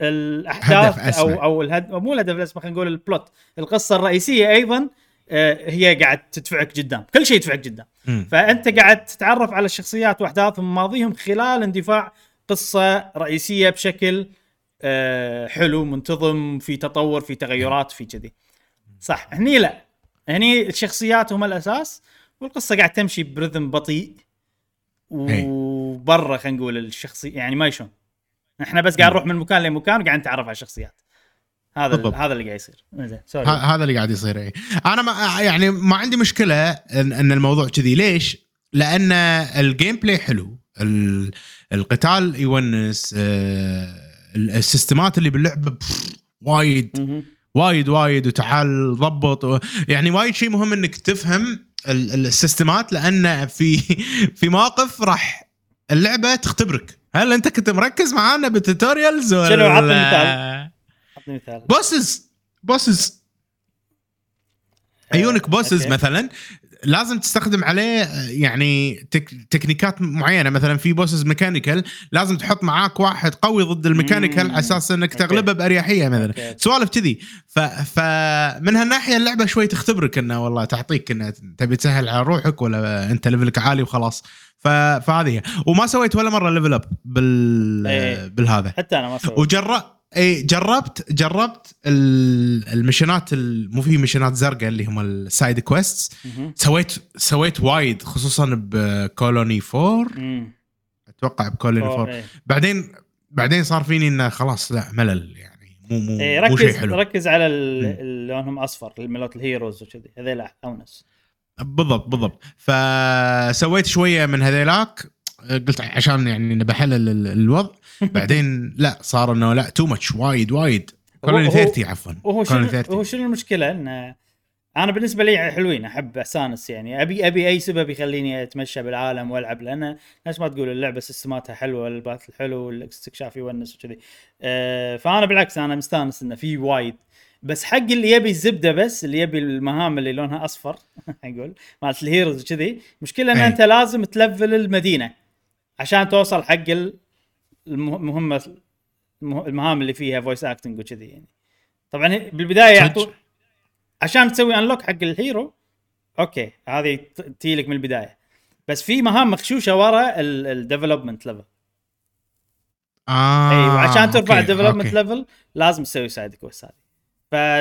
الاحداث. أو أو الهد... مو الهدف الأسمى خلينا نقول ال plot القصة الرئيسية أيضا آه، هي قاعد تدفعك قدام. كل شيء يدفعك قدام. فأنت قاعد تتعرف على الشخصيات واحداثهم وماضيهم خلال اندفاع قصة رئيسية بشكل آه، حلو منتظم في تطور في تغيرات في كذي. صح. هني لا. هني الشخصيات هم الأساس والقصة قاعد تمشي برذم بطيء. وبرا خلينا نقول الشخصي يعني ما يشون. إحنا بس قاعد نروح من مكان لمكان وقاعد نتعرف على الشخصيات هذا بالضبط. هذا اللي قاعد يصير سوري هذا اللي قاعد يصير إي أنا ما يعني ما عندي مشكلة ان, إن الموضوع كذي ليش؟ لأن ال gameplay حلو ال- القتال يونس آه، ال- ال system ات اللي باللعبه وايد. وايد وايد وتعال ضبط. يعني وايد شيء مهم إنك تفهم ال- ال- ال system ات لأن في في مواقف راح اللعبة تختبرك هل انت كنت مركز معانا بال tutorials ولا شنو؟ عطني مثال. اعطني مثال bosses bosses عيونك bosses. مثلا لازم تستخدم عليه يعني تك تكنيكات معينة مثلا في bosses mechanical لازم تحط معاك واحد قوي ضد ال mechanical. على أساس إنك. تغلبه بأريحية مثلا. سوالف كذي ف... فمن هالناحية اللعبة شوي تختبرك إنه والله تعطيك إنه تبي تسهل على روحك ولا أنت level ك عالي وخلاص ف... فهذه وما سويت ولا مرة level up بال... إيه. بالهذا حتى أنا ما سويت وجرب إي جربت جربت ال- ال mission ات ال- مو في mission ات زرقاء اللي هم ال side quest. سويت سويت وايد خصوصا ب Colony 4 مم. أتوقع ب Colony 4 إيه. بعدين بعدين صار فيني إنه خلاص لا ملل يعني مو مو إيه، مو شيء ركز حلو. ركز على لونهم أصفر المالوت ال heroes وكذي. هذيل أونس. بالضبط بالضبط. فسويت شوية من هذيلاك. قلت عشان يعني بحلل ال- الوضع. بعدين لا صار إنه لا too much وايد وايد. Colony هو- 30 عفوا وهو شنو 30 هو شنو المشكلة؟ إن أنا بالنسبة لي حلوين أحب استانس يعني. ابي أبي أي سبب يخليني أتمشى بالعالم وألعب لأن ناس ما تقول اللعبة system اتها حلوة ال battle حلو والاستكشاف يونس وكذي. أه فأنا بالعكس أنا مستانس إنه في وايد. بس حق اللي يبي الزبدة بس اللي يبي المهام اللي لونها أصفر نقول مالت ال heroes وكذي مشكلة إن. أنت لازم ت level المدينة. عشان توصل حق ال- المه- المهمه المه- المهام اللي فيها voice acting وكذي يعني. طبعا بالبداية صدق؟ يعطون عشان تسوي unlock حق ال hero okay هذه تجيلك من البداية. بس في مهام مخشوشة ورا ال development level آه اي وعشان ترفع ال development. level لازم تسوي side quest هذه.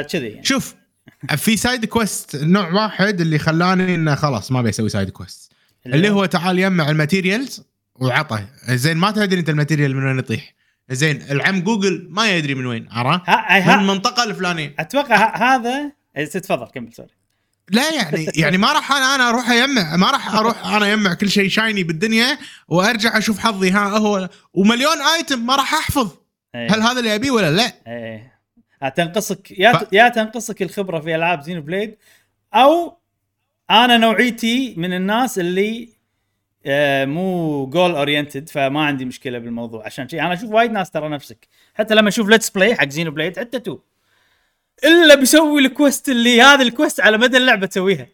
فكذي يعني. شوف في side quest نوع واحد اللي خلاني إنه خلاص ما بيسوي side quest اللي هو؟ تعال يجمع ال materials وعطه. زين ما تدري انت ال material من وين يطيح. زين العم جوجل ما يدري من وين عرفت؟ من المنطقة الفلانية. أتوقع هذا إيه، تفضل كمل sorry. لا يعني يعني ما راح أنا أنا أروح أجمع ما راح أروح أنا أجمع كل شيء shiny بالدنيا وأرجع أشوف حظي ها هو ومليون item ما راح أحفظ. إيه. هل هذا اللي أبيه ولا لا؟ إيه. تنقصك يا ف- يا تنقصك الخبرة في ألعاب Xenoblade أو أنا نوعيتي من الناس اللي مو goal oriented فما عندي مشكلة بالموضوع عشان شيء أنا أشوف وايد ناس ترى نفسك حتى لما أشوف let's play حق Xenoblade حتى تو إلا بيسوي ال quest اللي هذا ال quest على مدى اللعبة تسويها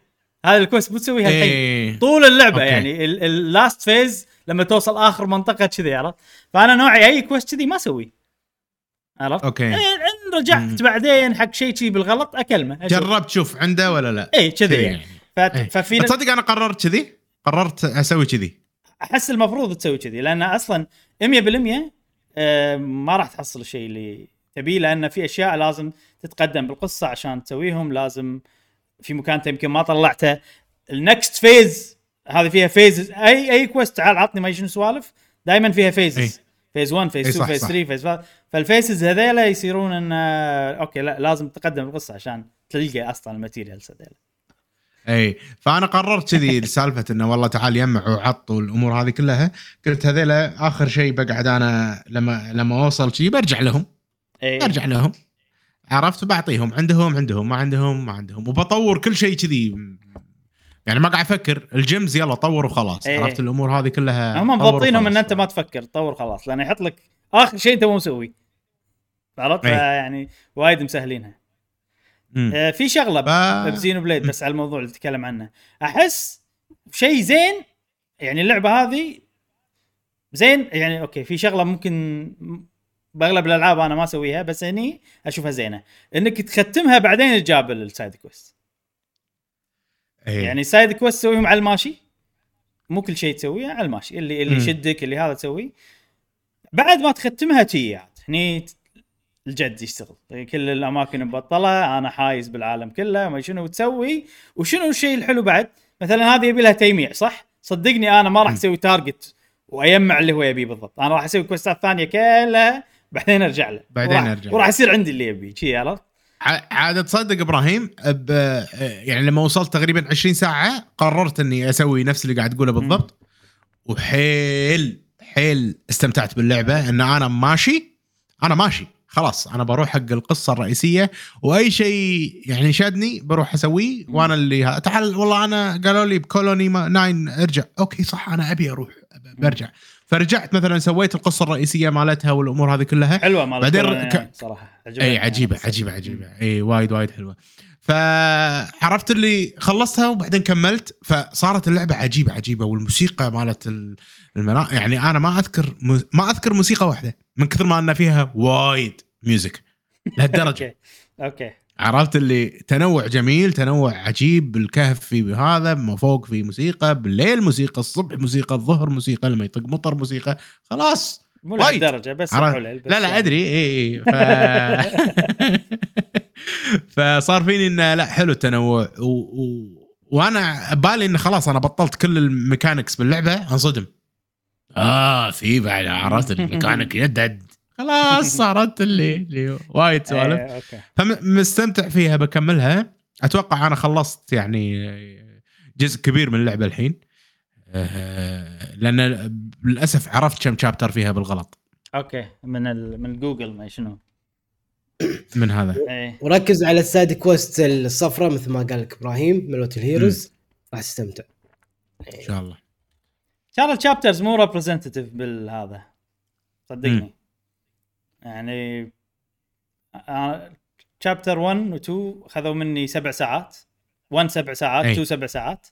هذا ال quest مو تسويها الحين إيه. طول اللعبة okay. يعني ال last phase لما توصل آخر منطقة كذي عرفت فأنا نوعي أي quest كذي ما أسوي عرفت okay. إيه، إن رجعت. بعدين حق شيء شيء بالغلط أكلمه. جربت شوف عنده ولا لا؟ اي كذي كذي يعني ف... إيه. ففي تصدق أنا قررت كذي قررت أسوي كذي. أحس المفروض تسوي كذي لأن أصلا 100% آه، ما راح تحصل الشيء اللي تبيه لأن في أشياء لازم تتقدم بالقصة عشان تسويهم لازم في مكان أنت يمكن ما طلعته. ال next phase هذه فيها phase أي أي quest تعال عطني ما شنو سوالف دائما فيها. phases phase 1 phase إي 2 صح، phase صح. 3 phase 5 فال phases هذيلا يصيرون إن آه، okay لا لازم تقدم القصة عشان تلقى أصلا ال materials هذيلا. إي فأنا قررت كذي سالفه إنه والله تعال يمع وعط والامور هذه كلها. قلت هذيلا آخر شيء بقعد أنا لما لما أوصل شيء برجع لهم. إي. ارجع لهم. عرفت؟ بعطيهم. عندهم عندهم. ما عندهم ما عندهم. وبطور كل شيء كذي. يعني ما قاعد أفكر. ال gems يلا طور وخلاص. إيه. عرفت؟ الأمور هذه كلها هم طور مضبطينهم. إن أنت ما تفكر. تطور خلاص لأنه يحط لك آخر شيء أنت مو مسوي. عرفت؟ أي. يعني وايد مسهلينها. آه في شغلة ف- ب Xenoblade بس على الموضوع اللي تتكلم عنه. أحس شيء زين يعني اللعبة هذه زين يعني okay في شغلة ممكن بأغلب الألعاب أنا ما أسويها بس هني أشوفها زينة. إنك تختمها بعدين تجابل ال side quest. يعني side quest تسويهم على الماشي؟ مو كل شيء تسويه على الماشي. اللي اللي. يشدك اللي هذا تسويه بعد ما تختمها تي عاد. هني الجد يشتغل. كل الأماكن مبطلة أنا حايس بالعالم كله ما شنو تسوي وشنو الشيء الحلو بعد؟ مثلا هذه يبي لها تيميع صح؟ صدقني أنا ما راح. أسوي target وأيمع اللي هو يبيه بالضبط. أنا راح أسوي quest ات ثانية كلها بعدين أرجع له. بعدين وراح- له. وراح يصير عندي اللي يبيه شي عرفت؟ عاد تصدق إبراهيم ب... يعني لما وصلت تقريبا 20 ساعة قررت إني أسوي نفس اللي قاعد تقوله بالضبط. وحيل حيل استمتعت باللعبة إن أنا ماشي أنا ماشي. خلاص أنا بروح حق القصة الرئيسية وأي شيء يعني شادني بروح أسويه وأنا اللي ها- تعال والله أنا قالوا لي ب Colony ما- nine ارجع. okay صح أنا أبي أروح برجع. فرجعت مثلا سويت القصة الرئيسية مالتها والأمور هذه كلها. حلوة مال بعدين ك- يعني صراحة. عجبتني اي عجيبة يعني. عجيبة عجيبة. اي وايد وايد حلوة. فعرفت اللي خلصتها وبعدين كملت فصارت اللعبة عجيبة عجيبة. والموسيقى مالت ال- المنا يعني أنا ما أذكر م- ما أذكر موسيقى واحدة من كثر ما أن فيها وايد music لهالدرجة. okay. عرفت اللي تنوع جميل تنوع عجيب بالكهف في هذا ما فوق في موسيقى بالليل موسيقى الصبح موسيقى الظهر موسيقى لما يطق مطر موسيقى. خلاص. مو. لهالدرجة بس لا لا يعني. أدري. اي اي ف... فصار فيني إنه لا حلو التنوع. و... و... وأنا بالي انه خلاص أنا بطلت كل ال mechanics باللعبة أنصدم. آه في بعد عرفت الميكانيك يدد خلاص صارت اللي اللي وايد سوالف. إيه، okay. فمستمتع فيها بكملها. أتوقع أنا خلصت يعني جزء كبير من اللعبة الحين. آه، لأن للأسف عرفت كم chapter فيها بالغلط. okay من ال... من جوجل ما شنو. من هذا. إيه. وركز على ال side quest الصفراء مثل ما قال لك إبراهيم مالوت ال heroes راح تستمتع. إن شاء الله. ترى ال chapters مو representative بالهذا. صدقني. يعني chapter 1 و 2 خذوا مني سبع ساعات. 1 سبع ساعات أي. 2 سبع ساعات.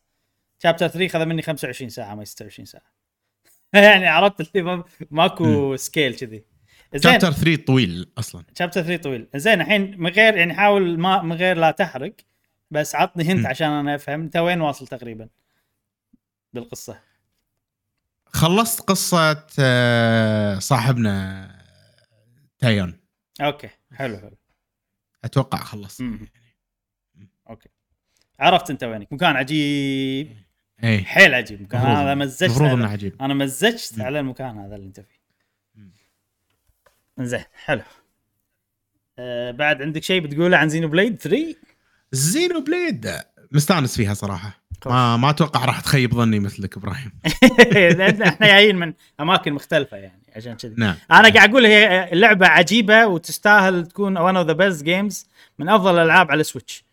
chapter 3 خذ مني 25 ساعة ما 26 ساعه يعني عرفت اللي ما- ماكو scale كذي. chapter 3 طويل أصلا. chapter 3 طويل. زين الحين من غير يعني حاول ما من غير لا تحرق بس عطني hint مم. عشان أنا أفهم. أنت وين واصل تقريبا بالقصة؟ خلصت قصة آه، صاحبنا تايون. okay حلو حلو. أتوقع خلصت. okay. عرفت أنت وينك. مكان عجيب. اي حيل عجيب. مكان أنا مزجت المفروض إنه عجيب. أنا مزجت. على المكان هذا اللي أنت فيه. زين حلو. آه بعد عندك شيء بتقوله عن Xenoblade 3 Xenoblade مستانس فيها صراحة. ما ما أتوقع راح تخيب ظني مثلك إبراهيم. إحنا جايين من أماكن مختلفة يعني عشان كذي. نعم. أنا قاعد أقول هي لعبة عجيبة وتستاهل تكون one of the best games من أفضل الألعاب على ال Switch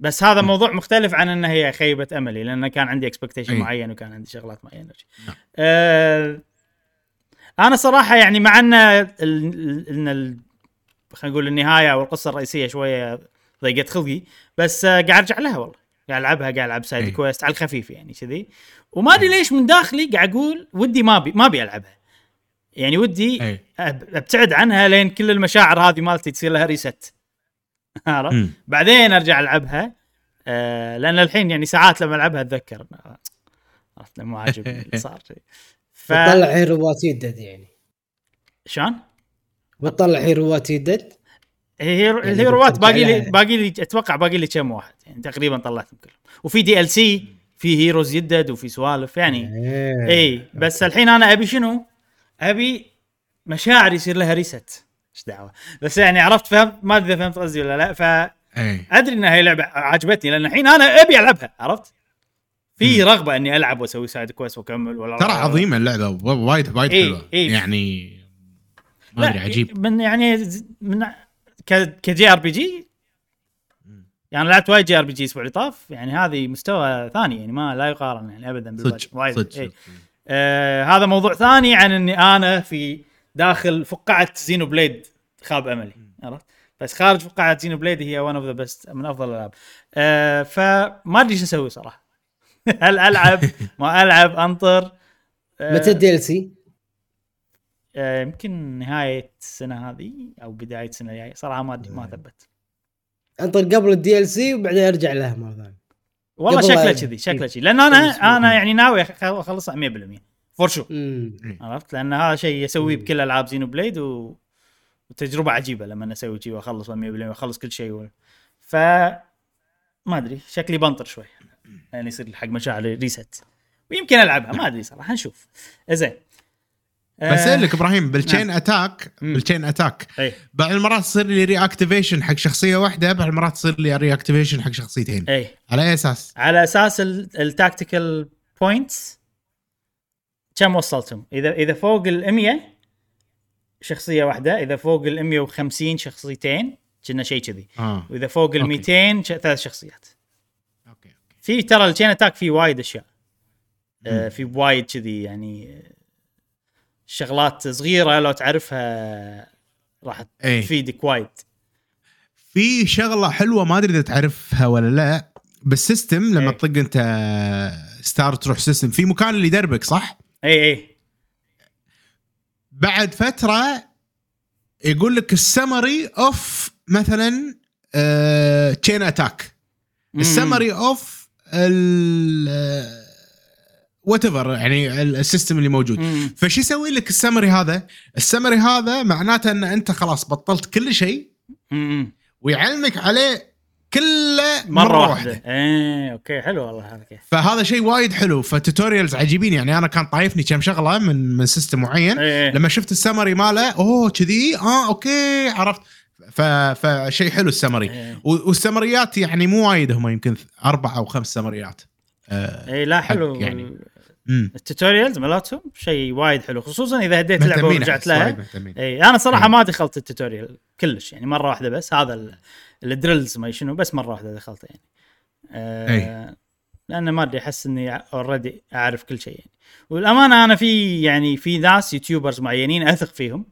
بس هذا م. موضوع مختلف عن انها هي خيبة أملي لأن كان عندي expectation. معين وكان عندي شغلات معينة. نعم. آه أنا صراحة يعني مع أن إن خلينا نقول النهاية أو القصة الرئيسية شوية ضيقت خلقي بس قاعد أرجع لها والله. قاعد ألعبها قاعد ألعب side أي. quest على الخفيف يعني كذي. وما أدري ليش من داخلي قاعد أقول ودي ما بي ما أبي ألعبها. يعني ودي أب- أبتعد عنها لين كل المشاعر هذه مالتي تصير لها reset. بعدين أرجع ألعبها. آه لأن الحين يعني ساعات لما ألعبها أتذكر. عرفت؟ مو عاجبني اللي صار ف بتطلع hero ات يدد يعني. شلون؟ بتطلع hero ات يدد؟ هي يعني ال hero ات بترجع باقي لي. باقي لي أتوقع باقي لي كم واحد. يعني تقريبا طلعتهم كلهم. وفي DLC في heroes يدد وفي سوالف يعني. إيه. إي بس الحين أنا أبي شنو؟ أبي مشاعر يصير لها reset إيش دعوة؟ بس يعني عرفت فهمت ما أدري فهمت قصدي ولا لا. فادري إي. انها هي لعبة عجبتني لأن الحين أنا أبي ألعبها. عرفت؟ في رغبة إني ألعب وأسوي side quest وأكمل ولا ترى عظيمه اللعبة وايد وايد إي، حلوة. إي. يعني ما أدري عجيب. من يعني من ك JRPG؟ يعني لعبت وايد JRPG الأسبوع اللي طاف يعني هذه مستوى ثاني يعني ما لا يقارن يعني ابدا بالباقي. صدق وايد صدق إي. صدق. آه هذا موضوع ثاني عن إني أنا في داخل فقاعة Xenoblade خاب أملي عرفت؟ بس خارج فقاعة Xenoblade هي one of the best من أفضل الألعاب. آه فما أدري إيش أسوي صراحة. هل العب ما ألعب أنطر. آه، متى ال DLC؟ آه، يمكن نهاية السنة هذه أو بداية السنة الجاية. صراحة ما ما ثبت. أنطر قبل ال DLC وبعدين أرجع لها مرة ثانية. والله شكله كذي شكله كذي. لأن أنا. أنا يعني ناوي أخلصها 100% for sure. عرفت؟ لأن هذا شيء اسويه. بكل ألعاب Xenoblade و... وتجربة عجيبة لما أسوي شيء واخلص 100% وأخلص كل شيء و... ف ما أدري. شكلي بنطر شوي. يعني يصير حق مشاعري reset ويمكن ألعبها ما أدري صراحة نشوف زين آه، بسألك إبراهيم بال chain attack مم. بال chain attack أي بعض المرات تصير لي reactivation حق شخصية واحدة بعض المرات تصير لي reactivation حق شخصيتين أي على أي أساس؟ على أساس ال tactical points كم وصلتم؟ اذا إذا فوق ال 100 شخصية واحدة، إذا فوق ال 150 شخصيتين كنا شيء كذي، آه وإذا فوق ال okay. 200 ش- ثلاث شخصيات. في ترى ال chain attack في وايد أشياء. آه في وايد كذي يعني شغلات صغيرة لو تعرفها راح اي تفيدك وايد. في شغلة حلوة ما أدري إذا تعرفها ولا لا بال system لما إيه. تطق أنت start تروح system في مكان اللي يدربك صح؟ اي اي بعد فترة يقول لك ال summary of مثلا chain attack ال summary of whatever يعني ال- ال system اللي موجود مم. فشو يسوي لك السمري هذا؟ السمري هذا معناته إن أنت خلاص بطلت كل شيء. ويعلمك عليه كله مرة, واحدة. إيه okay حلو والله هذا. فهذا شيء وايد حلو ف tutorials عجيبين يعني أنا كان طايفني كم شغلة من من system معين إيه. لما شفت السمري ماله أوه كذي آه okay عرفت. فشيء حلو السمري. إيه. و- والسمريات يعني مو وايد هم يمكن أربع أو خمس سمريات. آه اي لا حلو. يعني. ال tutorials مالتهم شيء وايد حلو خصوصا إذا هديت اللعبة ورجعت لها. اي أنا صراحة إيه. ما دخلت ال tutorial كلش يعني مرة واحدة بس هذا ال- ال drills ما شنو بس مرة واحدة دخلته يعني. آه لأن ما أدري أحس إني already أعرف كل شيء يعني. والأمانة أنا في يعني في ناس YouTubers معينين أثق فيهم.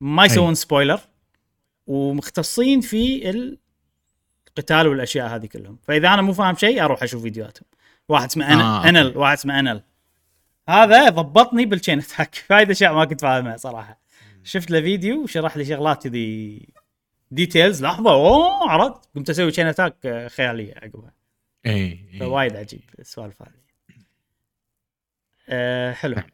ما يسوون spoiler ومختصين في القتال والأشياء هذه كلهم. فإذا أنا مو فاهم شيء أروح أشوف فيديوهاتهم. واحد اسمه أنا آه، Enel. واحد اسمه Enel. هذا ضبطني بال chain attack فايد أشياء ما كنت فاهمها صراحة. شفت له فيديو وشرح لي شغلات كذي details لحظة أوه عرفت قمت أسوي chain attack آه، خيالية عقبها. إي. فوايد عجيب السوالف هذه. أه حلو. نعم.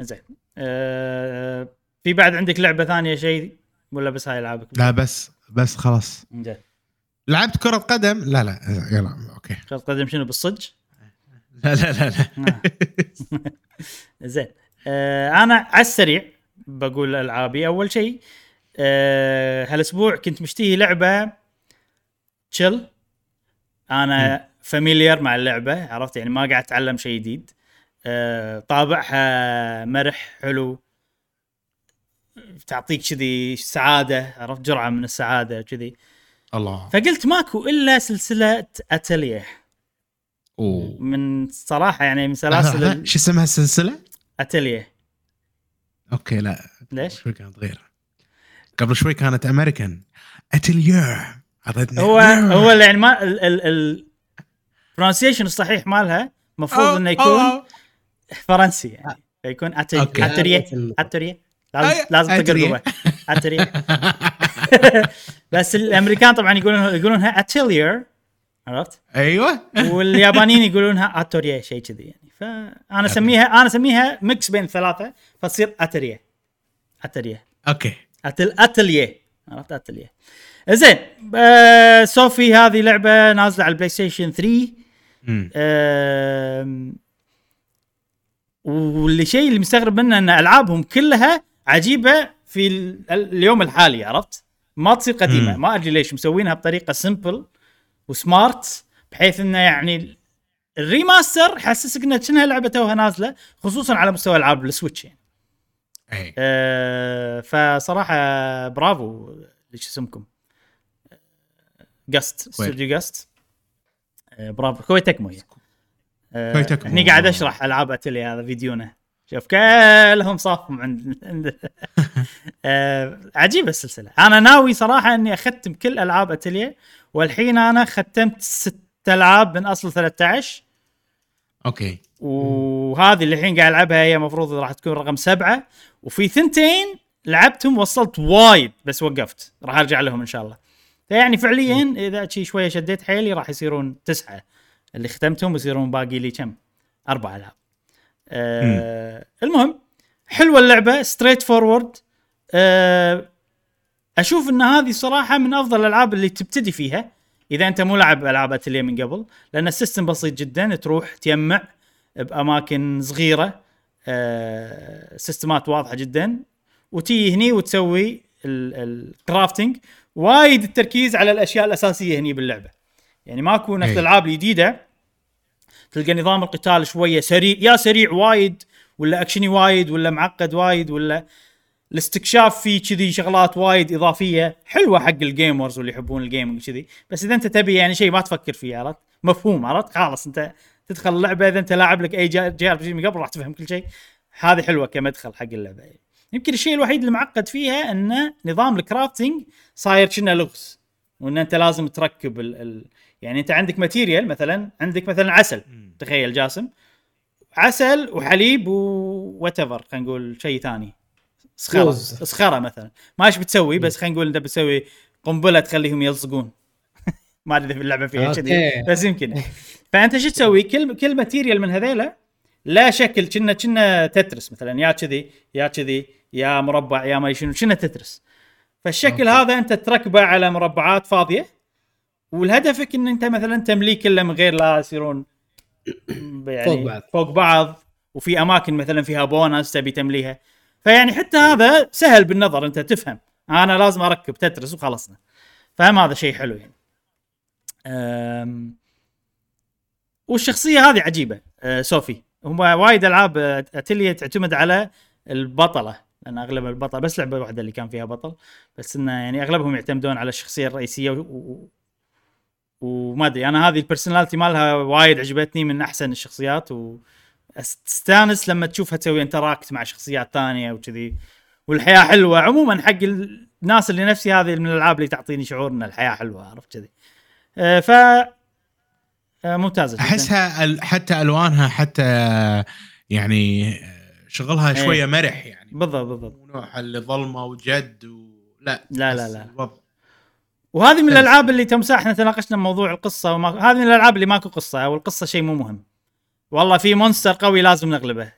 زين. أه في بعد عندك لعبة ثانية شيء ولا بس هاي ألعابك؟ لا بس بس خلاص. زين لعبت كرة قدم؟ لا لا يلا okay. كرة قدم شنو بالصج؟ لا لا لا, لا. آه. زين. آه أنا على السريع بقول ألعابي. أول شيء آه هالأسبوع كنت مشتهي لعبة chill أنا familiar مع اللعبة عرفت؟ يعني ما قاعد أتعلم شيء جديد. آه طابعها مرح حلو. تعطيك كذي سعادة عرفت؟ جرعة من السعادة كذي. الله. فقلت ماكو إلا سلسلة أتليه. أوه. من صراحة يعني من سلاسل ال- شو اسمها السلسلة؟ Atelier. Okay لا. ليش؟ شوي كانت غير. قبل شوي كانت أمريكان. اتليير عطتني هو هو اللي يعني ما ال ال ال pronunciation الصحيح مالها المفروض إنه يكون فرنسي يعني. فيكون okay. اتريه اتريه لازم أي- لازم. تقربه اتريه بس الأمريكان طبعا يقولون يقولونها أتيلير عرفت؟ أيوه. واليابانيين يقولونها اتوريه شيء كذي يعني. فأنا اسميها أنا أسميها mix بين الثلاثه فتصير اتريه اتريه okay. أتل أتلية. عرفت؟ أتلية. زين آه Sophie هذه لعبة نازلة على ال PlayStation 3 أمم. آم، واللي شيء اللي مستغرب منه إن ألعابهم كلها عجيبة في ال- اليوم الحالي عرفت؟ ما تصير قديمة. ما أدري ليش مسوينها بطريقة simple و smart بحيث إنه يعني ال remaster يحسسك انها كأنها لعبة توها نازلة خصوصا على مستوى العاب ال Switch يعني. اي آه، فصراحة برافو ليش اسمكم Gust. استوديو Gust آه، برافو Koei Tecmo هي آه، Koei Tecmo. هني قاعد أشرح ألعاب أتلي هذا فيديونا شوف كلهم صافهم عند عند آه، عجيبة السلسلة. أنا ناوي صراحة إني أختم كل ألعاب اتلي والحين أنا ختمت ست ألعاب من أصل 13 okay. وهذه اللي الحين قاعد ألعبها هي المفروض راح تكون رقم سبعة. وفي ثنتين لعبتهم وصلت وايد بس وقفت. راح أرجع لهم إن شاء الله. فيعني فعليا إذا شي شوية شديت حيلي راح يصيرون تسعة. اللي ختمتهم يصيرون باقي لي كم؟ أربع ألعاب. آه المهم حلوة اللعبة straightforward آه أشوف إن هذه صراحة من أفضل الألعاب اللي تبتدي فيها إذا أنت مو لاعب العاب اتليه من قبل لأن ال system بسيط جدا تروح تجمع بأماكن صغيرة آه سيستمات واضحة جدا وتيي هني وتسوي ال crafting وايد التركيز على الأشياء الأساسية هني باللعبة. يعني ماكو نفس أي. الألعاب الجديدة تلقى نظام القتال شوية سريع يا سريع وايد ولا أكشني وايد ولا معقد وايد ولا الاستكشاف فيه كذي شغلات وايد إضافية حلوة حق ال gamers واللي يحبون ال gaming كذي بس إذا أنت تبي يعني شيء ما تفكر فيه عرفت؟ مفهوم عرفت؟ خلاص أنت تدخل اللعبة إذا أنت لاعب لك أي JRPG من قبل راح تفهم كل شيء هذه حلوة كمدخل حق اللعبة. يمكن الشيء الوحيد المعقد فيها ان نظام ال crafting صاير كنا لغز وإن أنت لازم تركب ال ال يعني انت عندك material مثلا عندك مثلا عسل. تخيل جاسم. عسل وحليب whatever خلينا نقول شيء ثاني. صخرة. صخرة مثلا. ما إيش بتسوي بس خلينا نقول انت بتسوي قنبلة تخليهم يلصقون ما أدري في اللعبه فيها. كذي بس يمكن. فأنت شو تسوي؟ كل كل material من هذيلا لا شكل كنا كنا Tetris مثلا. يا كذي يا كذي يا مربع يا ما شنو كنا Tetris. فالشكل okay. هذا أنت تركبه على مربعات فاضية. والهدفك إن أنت مثلا تمليه كله من غير لا يصيرون يعني فوق بعض. فوق بعض وفي أماكن مثلا فيها بونس تبي تمليها. فيعني حتى هذا سهل بالنظر أنت تفهم. أنا لازم أركب Tetris وخلصنا. فهم هذا شيء حلو يعني. أم... والشخصية هذه عجيبة أه Sophie. هم وايد ألعاب آه، أتلية تعتمد على البطلة لأن أغلب البطل بس لعبة واحدة اللي كان فيها بطل بس إنه يعني أغلبهم يعتمدون على الشخصية الرئيسية و... وما أدري أنا هذه ال personality مالها وايد عجبتني من أحسن الشخصيات وتستانس لما تشوفها تسوي interact مع شخصيات ثانية وكذي والحياة حلوة عموما حق الناس اللي نفسي هذه من الألعاب اللي تعطيني شعور ان الحياة حلوة عرفت كذي آه، ف آه، ممتازة أحسها حتى ألوانها حتى يعني شغلها إيه. شوية مرح يعني بالضبط بالضبط نوع اللي ظلمة وجد و... لا لا، لا، لا. الوضع. وهذه من. الألعاب اللي تمساح إحنا تناقشنا موضوع القصة وما... هذه من الألعاب اللي ماكو قصة أو القصة شيء مو مهم. والله في مونستر قوي لازم نغلبه.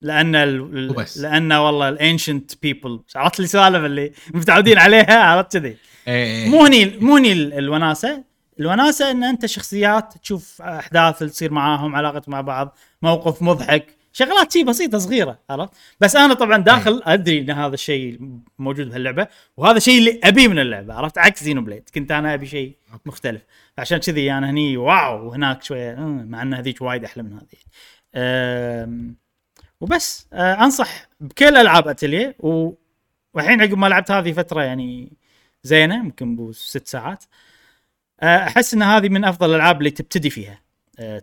لأن ال... لأن والله ال ancient people عرفت لي سوالف اللي متعودين عليها؟ عرفت كذي. إيه. مو هني مو هني ال- الوناسة. الوناسة إن أنت شخصيات تشوف أحداث تصير معاهم علاقة مع بعض موقف مضحك. شغلات شي بسيطة صغيرة عرفت؟ بس أنا طبعا داخل أدري إن هذا الشيء موجود بهاللعبه وهذا الشيء اللي أبيه من اللعبة عرفت؟ عكس Xenoblade كنت أنا أبي شيء مختلف. عشان كذي أنا هني wow وهناك شوية أمم، مع إن هذيك وايد أحلى من هذه وبس أه، أنصح بكل ألعاب أتلية والحين عقب ما لعبت هذه فترة يعني زينة يمكن بو ست ساعات أه، أحس إن هذه من أفضل الألعاب اللي تبتدي فيها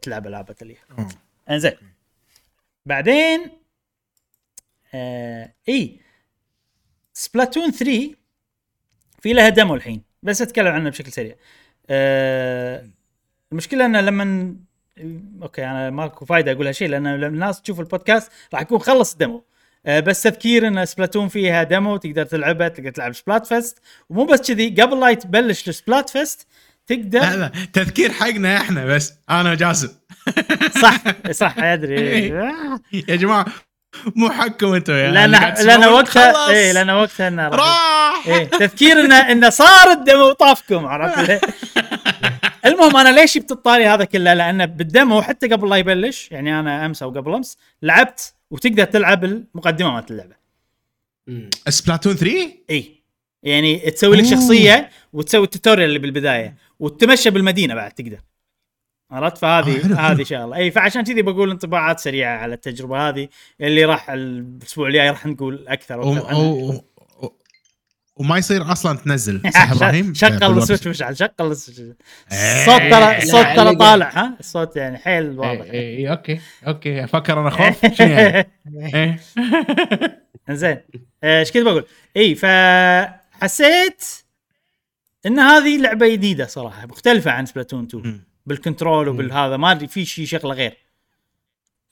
تلعب ألعاب أتلية. إنزين. بعدين آه اي Splatoon 3 في لها demo الحين بس أتكلم عنه بشكل سريع. آه المشكلة إنه لما Okay أنا ماكو فايدة أقول هالشيء لأن لما الناس تشوف البودكاست راح يكون خلص ال demo آه بس تذكير إن Splatoon فيها demo تقدر تلعبها تقدر تلعب Splatfest ومو بس كذي قبل لا تبلش ال Splatfest تقدر لا لا تذكير حقنا إحنا بس أنا وجاسم. صح صح أدري. يا جماعة مو حقكم أنتم يا لأن لأن. وقتها. اي لأن وقتها إنه راح إيه تذكير انه انه صار ال demo طافكم عرفت المهم أنا ليش جبت الطاري هذا كله لأنه بال demo حتى قبل لا يبلش يعني أنا أمس أو قبل أمس لعبت وتقدر تلعب المقدمة مالت اللعبة. Splatoon 3 اي يعني تسوي لك. شخصية وتسوي ال tutorial اللي بالبداية وتتمشى بالمدينة بعد تقدر عرفت آه، فهذه حلو، هذه حلو. شغلة إي فعشان كذي بقول انطباعات سريعة على التجربة هذه اللي راح الأسبوع الجاي راح نقول أكثر. وما يصير أصلا تنزل صح إبراهيم شغل السويتش. مشعل شغل السويتش إيه. الصوت ترى لا، الصوت ترى. طالع ها الصوت يعني حيل واضح إيه، إيه، إيه، okay okay أفكر أنا خوف شنو يعني؟ إيه. زين إيش كنت بقول؟ إي فحسيت إن هذه لعبة جديدة صراحة مختلفة عن Splatoon 2 مم. بال control وبالهذا. ما أدري في شيء شغلة غير.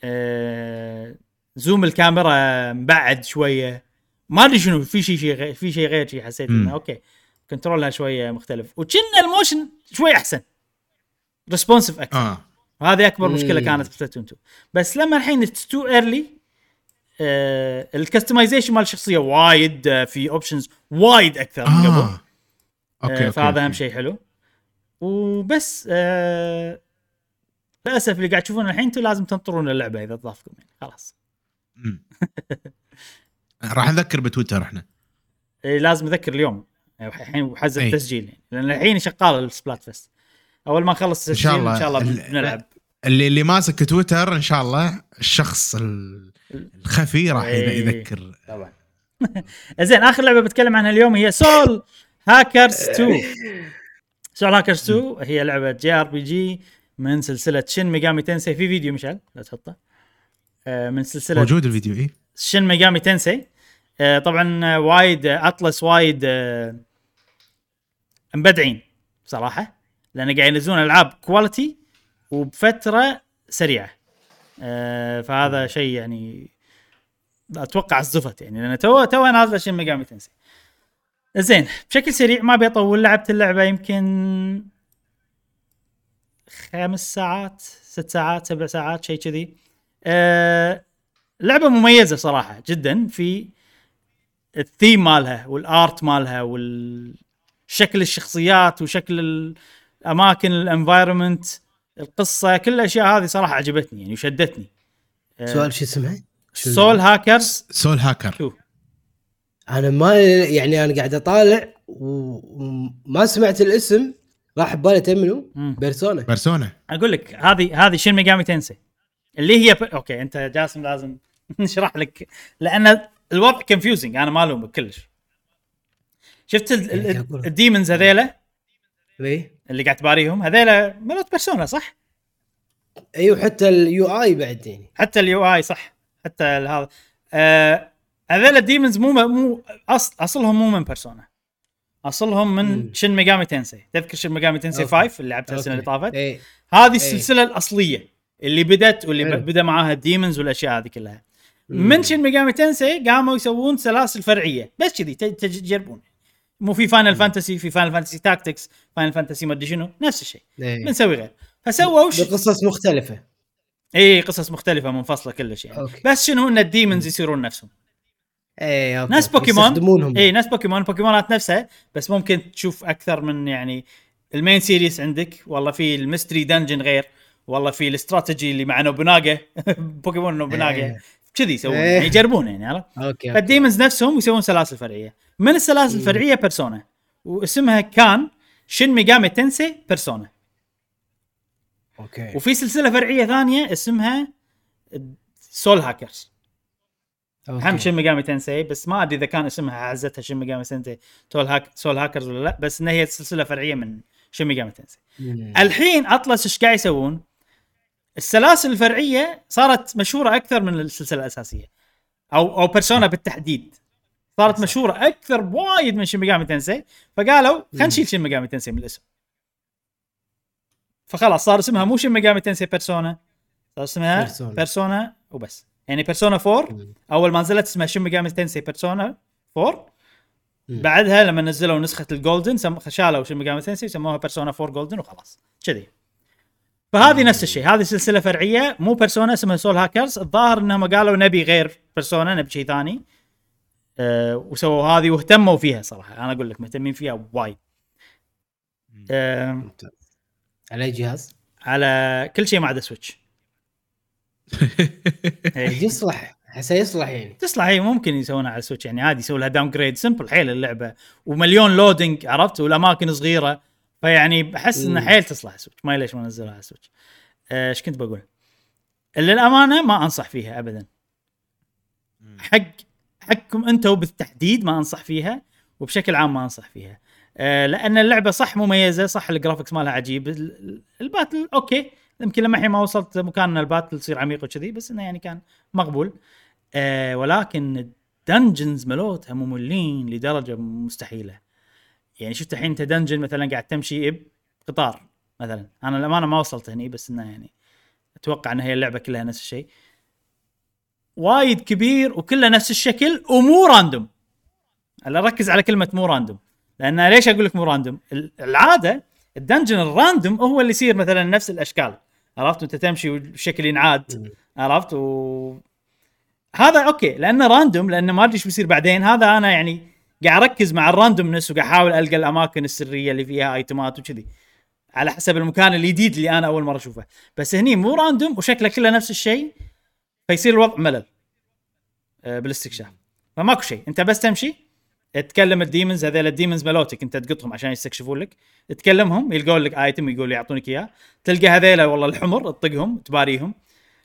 آه zoom الكاميرا مبعد شوية. ما أدري شنو في شيء شيء في شيء غير شيء حسيت إنه. okay. control ها شوية مختلف. وكنا ال motion شوي أحسن. responsive أكثر. آه. وهذه أكبر مشكلة مم. كانت في Splatoon 2 بس لما الحين it's too early آه ال customization مال الشخصية وايد آه في options وايد أكثر من قبل. آه okay آه okay، فهذا أهم. شيء حلو. وبس آه للأسف اللي قاعد تشوفونه الحين أنتم لازم تنطرون اللعبة إذا تضافكم يعني خلاص. راح نذكر بتويتر إحنا. إيه لازم أذكر اليوم. يعني الحين حز أي. التسجيل يعني. لأن الحين شغال ال Splatfest. أول ما نخلص إن التسجيل شاء الله. إن شاء الله ال- بنلعب. اللي اللي ماسك تويتر إن شاء الله الشخص ال- الخفي راح إيه. يذكر. طبعا. زين آخر لعبة بتكلم عنها اليوم هي Soul Hackers 2 Soul Hackers 2 هي لعبة JRPG من سلسلة Shin Megami Tensei في فيديو مشعل لا تحطه. آه، من سلسلة موجود الفيديو اي Shin Megami Tensei طبعا وايد Atlus وايد آه، مبدعين صراحة لأن قاعد ينزلون ألعاب quality وبفترة سريعة. آه، فهذا شيء يعني أتوقع صدفت يعني لأن تو تو نازله Shin Megami Tensei زين بشكل سريع ما بيطول لعبت اللعبة يمكن خمس ساعات ست ساعات سبع ساعات شيء كذي. آه لعبة مميزة صراحة جدا في الثيم مالها والآرت مالها والشكل الشخصيات وشكل الأماكن الأنفايرمنت القصة كل الأشياء هذه صراحة عجبتني يعني وشدتني. آه، سؤال شو اسمها؟ شو Soul Hackers. Soul Hacker. شوف أنا ما يعني أنا قاعد أطالع و- وما سمعت الاسم راح ببالي تمنو. Persona. Persona. أقول لك هذه هذه شين ميجامي تنسي؟ اللي هي ب... okay أنت جاسم لازم نشرح لك. لأن الوضع confusing أنا ما ألومك كلش. شفت ال- ال- إيه،. ال demons هذيلا؟ اي اللي قاعد تباريهم هذيلا ملوت Persona صح؟ أيوه حتى ال UI بعد يعني حتى ال UI صح. حتى هذا. آه هذيلا ال demons مو مو أصل أصلهم مو من Persona أصلهم من مم. Shin Megami Tensei تذكر Shin Megami Tensei okay. 5 اللي لعبتها السنة اللي. طافت؟ اي هذه السلسلة الأصلية اللي بدت واللي حلو. ب- بدا معاها ال demons والأشياء هذه كلها. مم. من Shin Megami Tensei قاموا يسوون سلاسل فرعية. بس كذي تج- تج- تجربون. مو في Final Fantasy في Final Fantasy Tactics Final Fantasy ما أدري شنو نفس الشيء. إيه. بنسوي غير. فسووا ش... بقصص مختلفة. اي قصص مختلفة منفصلة كلش يعني. okay. بس شنو إن ال demons يصيرون نفسهم. اي okay. ناس بوكيمون يستخدمونهم. اي ناس بوكيمون بوكيمونات نفسها بس ممكن تشوف أكثر من يعني ال main series عندك. والله في ال Mystery Dungeon غير. والله في الاستراتيجي اللي مع Nobunaga Pokémon Nobunaga إيه. كذي يسوون إيه. يعني يجربون يعني عرفت؟ okay. فال demons نفسهم يسوون سلاسل فرعية. من السلاسل الفرعية؟ Persona واسمها كان Shin Megami Tensei Persona okay. وفي سلسلة فرعية ثانية اسمها Soul Hackers okay. هم Shin Megami Tensei بس ما أدري إذا كان اسمها عزتها Shin Megami Tensei Soul Hack Soul Hackers ولا لا بس إنها هي سلسلة فرعية من Shin Megami Tensei. الحين Atlus إيش قاعد يسوون؟ السلاسل الفرعية صارت مشهورة أكثر من السلسلة الأساسية أو أو Persona بالتحديد صارت مشهورة أكثر بوايد من Shin Megami Tensei فقالوا خلينا نشيل Shin Megami Tensei من الاسم فخلاص صار اسمها مو Shin Megami Tensei Persona صار اسمها Persona. Persona وبس يعني Persona 4 مم. أول ما نزلت اسمها Shin Megami Tensei Persona 4 مم. بعدها لما نزلوا نسخة ال Golden سم... شالوا Shin Megami Tensei سموها Persona 4 Golden وخلاص كذي فهذه نفس الشيء هذه سلسلة فرعية مو Persona اسمها Soul Hackers الظاهر إنهم قالوا نبي غير Persona نبي شيء ثاني أه وسووا هذه واهتموا فيها صراحة أنا أقول لك مهتمين فيها وايد أه. على أي جهاز؟ على كل شيء ما عدا Switch. يصلح احسه يصلح يعني. تصلح هي ممكن يسوونها على ال Switch يعني عادي يسوي لها downgrade simple حيل اللعبة. ومليون loading عرفت؟ والأماكن صغيرة. فيعني بحس انها مم. حيل تصلح ال Switch ما ليش ما نزلها على ال Switch آه، إيش كنت بقول؟ للأمانة ما أنصح فيها ابدا. حق حقكم أنتم بالتحديد ما أنصح فيها وبشكل عام ما أنصح فيها. آه، لأن اللعبة صح مميزة صح ال graphics مالها عجيب. ال- ال battle okay. يمكن لما الحين ما وصلت مكان ال battle تصير عميق وكذي بس إنه يعني كان مقبول. آه ولكن ال dungeons ملوتها مملين لدرجة مستحيلة. يعني شفت الحين أنت dungeon مثلا قاعد تمشي بقطار مثلا. أنا الأمانة ما وصلت هني بس إنه يعني أتوقع إن هي اللعبة كلها نفس الشيء. وايد كبير وكله نفس الشكل ومو random أنا ركز على كلمة مو random لأن ليش أقول لك مو random ال- العادة ال dungeon ال random هو اللي يصير مثلا نفس الأشكال. عرفت؟ انت تمشي والشكل ينعاد. عرفت؟ و هذا أوكي لأنه random لأنه ما ادري إيش بيصير بعدين. هذا أنا يعني قاعد اركز مع ال randomness وقاعد احاول ألقى الاماكن السرية اللي فيها item ات وكذي. على حسب المكان الجديد اللي أنا أول مرة أشوفه. بس هني مو random وشكله كله نفس الشيء فيصير الوضع ملل. آه، بالإستكشاف. فماكو شيء. انت بس تمشي تكلم ال demons هذول ال demons ملوتك انت تقطهم عشان يستكشفون لك. تكلمهم يلقون لك item يقول يعطونك إياه. تلقى هذيلا والله الحمر تطقهم تباريهم.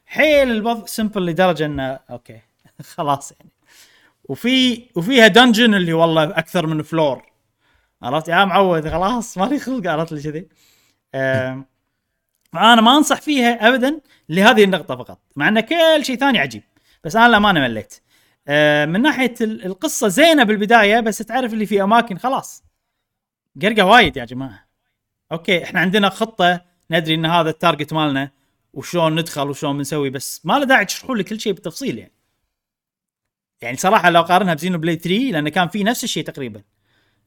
حيل الوضع simple لدرجة إنه أوكي خلاص يعني. وفي وفيها dungeon اللي والله أكثر من floor عرفت؟ يا معود خلاص مالي خلق عرفت لي كذي؟ فانا ما أنصح فيها ابدا لهذه النقطة فقط مع إن كل شيء ثاني عجيب. بس أنا للامانه مليت. من ناحية ال- القصة زينة بالبداية بس تعرف اللي في أماكن خلاص. قرقة وايد يا جماعة. أوكي إحنا عندنا خطة ندري إن هذا ال target مالنا وشلون ندخل وشلون بنسوي بس ما له داعي تشرحوا لي كل شيء بالتفصيل يعني. يعني صراحة لو قارنها ب Xenoblade 3 لأن كان في نفس الشيء تقريبا.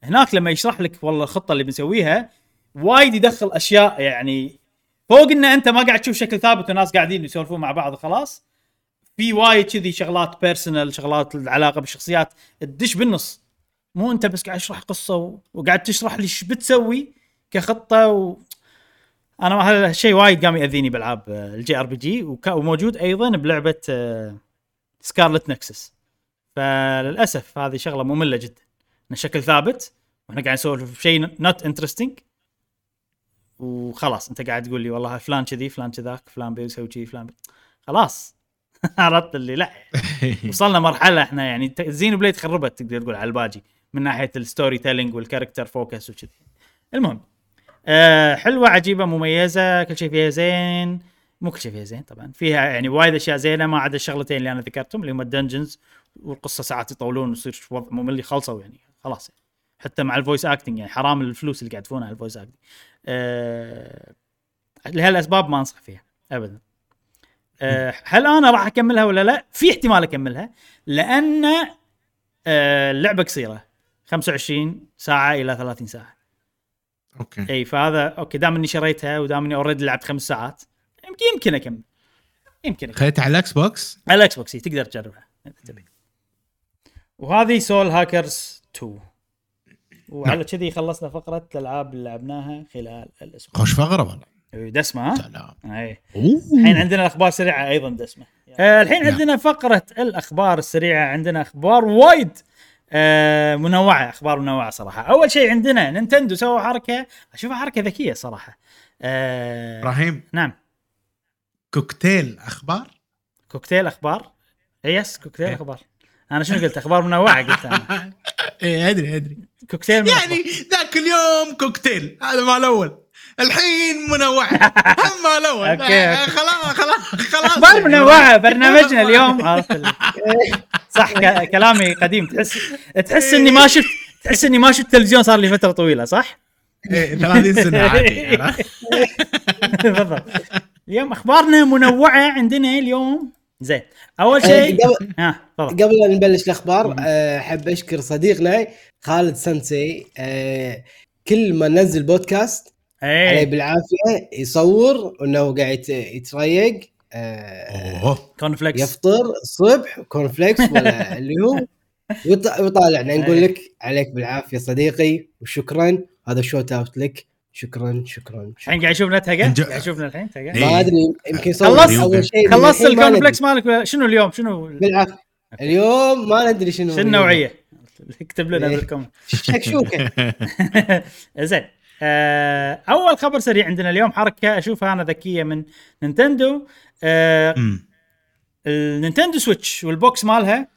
هناك لما يشرح لك والله الخطة اللي بنسويها وايد يدخل أشياء يعني فوق ان أنت ما قاعد تشوف شكل ثابت وناس قاعدين يسولفون مع بعض وخلاص في وايد كذي شغلات personal شغلات العلاقه بالشخصيات تدش بالنص. مو أنت بس قاعد تشرح قصة و... وقاعد تشرح لي إيش بتسوي كخطة و... أنا هذا الشيء وايد قام يأذيني بألعاب آه، ال JRPG وك... وموجود أيضا بلعبة Scarlet Nexus فللأسف هذه شغلة مملة جدا. ان شكل ثابت وإحنا قاعد نسولف شيء not interesting وخلاص أنت قاعد تقول لي والله فلان كذي فلان كذاك فلان بيسوي كذي فلان بي... خلاص. عرفت اللي لا. وصلنا مرحلة إحنا يعني Xenoblade تخربت تقدر تقول على الباجي من ناحية ال storytelling وال character focus وكذي. المهم آه حلوة عجيبة مميزة كل شيء فيها زين. مو كل شيء فيها زين طبعا فيها يعني وايد أشياء زينة ما عدا الشغلتين اللي أنا ذكرتهم اللي هم ال dungeons والقصة ساعات يطولون ويصير وضع ممل خلصوا يعني خلاص يعني. حتى مع ال voice acting يعني حرام الفلوس اللي قاعد يدفعونها على ال voice acting آه لهالأسباب ما أنصح فيها ابدا. آه هل أنا راح أكملها ولا لا؟ في احتمال أكملها لأن آه اللعبة قصيرة 25 ساعة إلى 30 ساعة. أوكي. إي فهذا أوكي دام إني شريتها ودام اني already لعبت خمس ساعات يمكن يمكن أكمل. يمكن أكمل. خليتها على ال Xbox؟ على ال Xbox تقدر تجربها. اذا تبي. وهذه Soul Hackers 2 وعلى كذي خلصنا فقرة الألعاب اللي لعبناها خلال الأسبوع. خوش فقرة والله. دسمة ها؟ سلام. اي أوه. الحين عندنا أخبار سريعة أيضا دسمة. آه الحين نعم. عندنا فقرة الأخبار السريعة عندنا أخبار وايد آه منوعة أخبار منوعة صراحة. أول شيء عندنا نينتندو سووا حركة أشوفها حركة ذكية صراحة. آه إبراهيم. نعم. كوكتيل أخبار؟ كوكتيل أخبار؟ yes كوكتيل إيه. أخبار. أنا شنو قلت؟ أخبار منوعة قلت أنا. إيه أدري أدري. كوكتيل يعني ذاك اليوم كوكتيل هذا مال الأول الحين منوعة هم الأول آه،. خلاص خلاص خلاص يعني. منوعة برنامجنا اليوم عرفت ال- صح كلامي قديم تحس تحس إني ما شفت تحس إني ما شفت تلفزيون صار لي فترة طويلة صح؟ إيه، 30 سنه عادي عرفت؟ بالضبط اليوم أخبارنا منوعة عندنا اليوم زين أول آه، شيء قبل ها تفضل قبل لا نبلش الأخبار آه، أحب أشكر صديقنا خالد سنسي آه، كل ما ننزل بودكاست عليه إيه. بالعافية يصور إنه قاعد يت- يتريق آه، أوه. corn flakes يفطر الصبح corn flakes ولا اللي هو ويط- ويطالعنا نقول لك عليك بالعافية صديقي وشكرا. هذا shout out لك. شكرا شكرا. الحين قاعد يشوفنا تهقى قاعد يشوفنا الحين؟ تهقى إيه. ما أدري يمكن يصور. خلصت- أول شيء خلصت ندري. flakes مالك. شنو اليوم؟ شنو؟ بالعافية. اليوم ما ندري شنو شنو النوعية؟ اكتب لنا إيه. بال comment. شكشوكة. زين. أول خبر سريع عندنا اليوم حركة اشوفها أنا ذكية من نينتندو. آه،. النينتندو Switch وال box مالها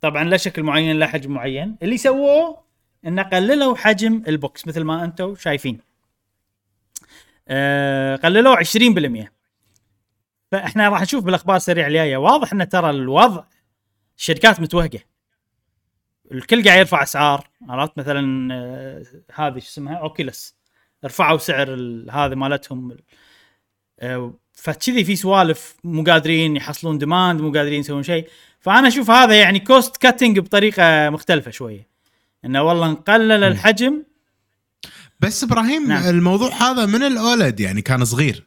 طبعا لا شكل معين لا حجم معين. اللي سووه انه قللوا حجم ال box مثل ما أنتم شايفين. آه قللوه 20% فإحنا راح نشوف بالأخبار السريعة الجاية. واضح إن ترى الوضع الشركات متوهقه الكل قاعد يرفع أسعار عرفت؟ مثلا آه، هذه شو اسمها؟ Oculus رفعوا سعر هذا مالتهم آه، فكذي في سوالف مو قادرين يحصلون demand مو قادرين يسوون شيء. فأنا أشوف هذا يعني cost cutting بطريقة مختلفة شوية. إنه والله نقلل الحجم. بس إبراهيم نعم. الموضوع هذا من ال OLED يعني كان صغير.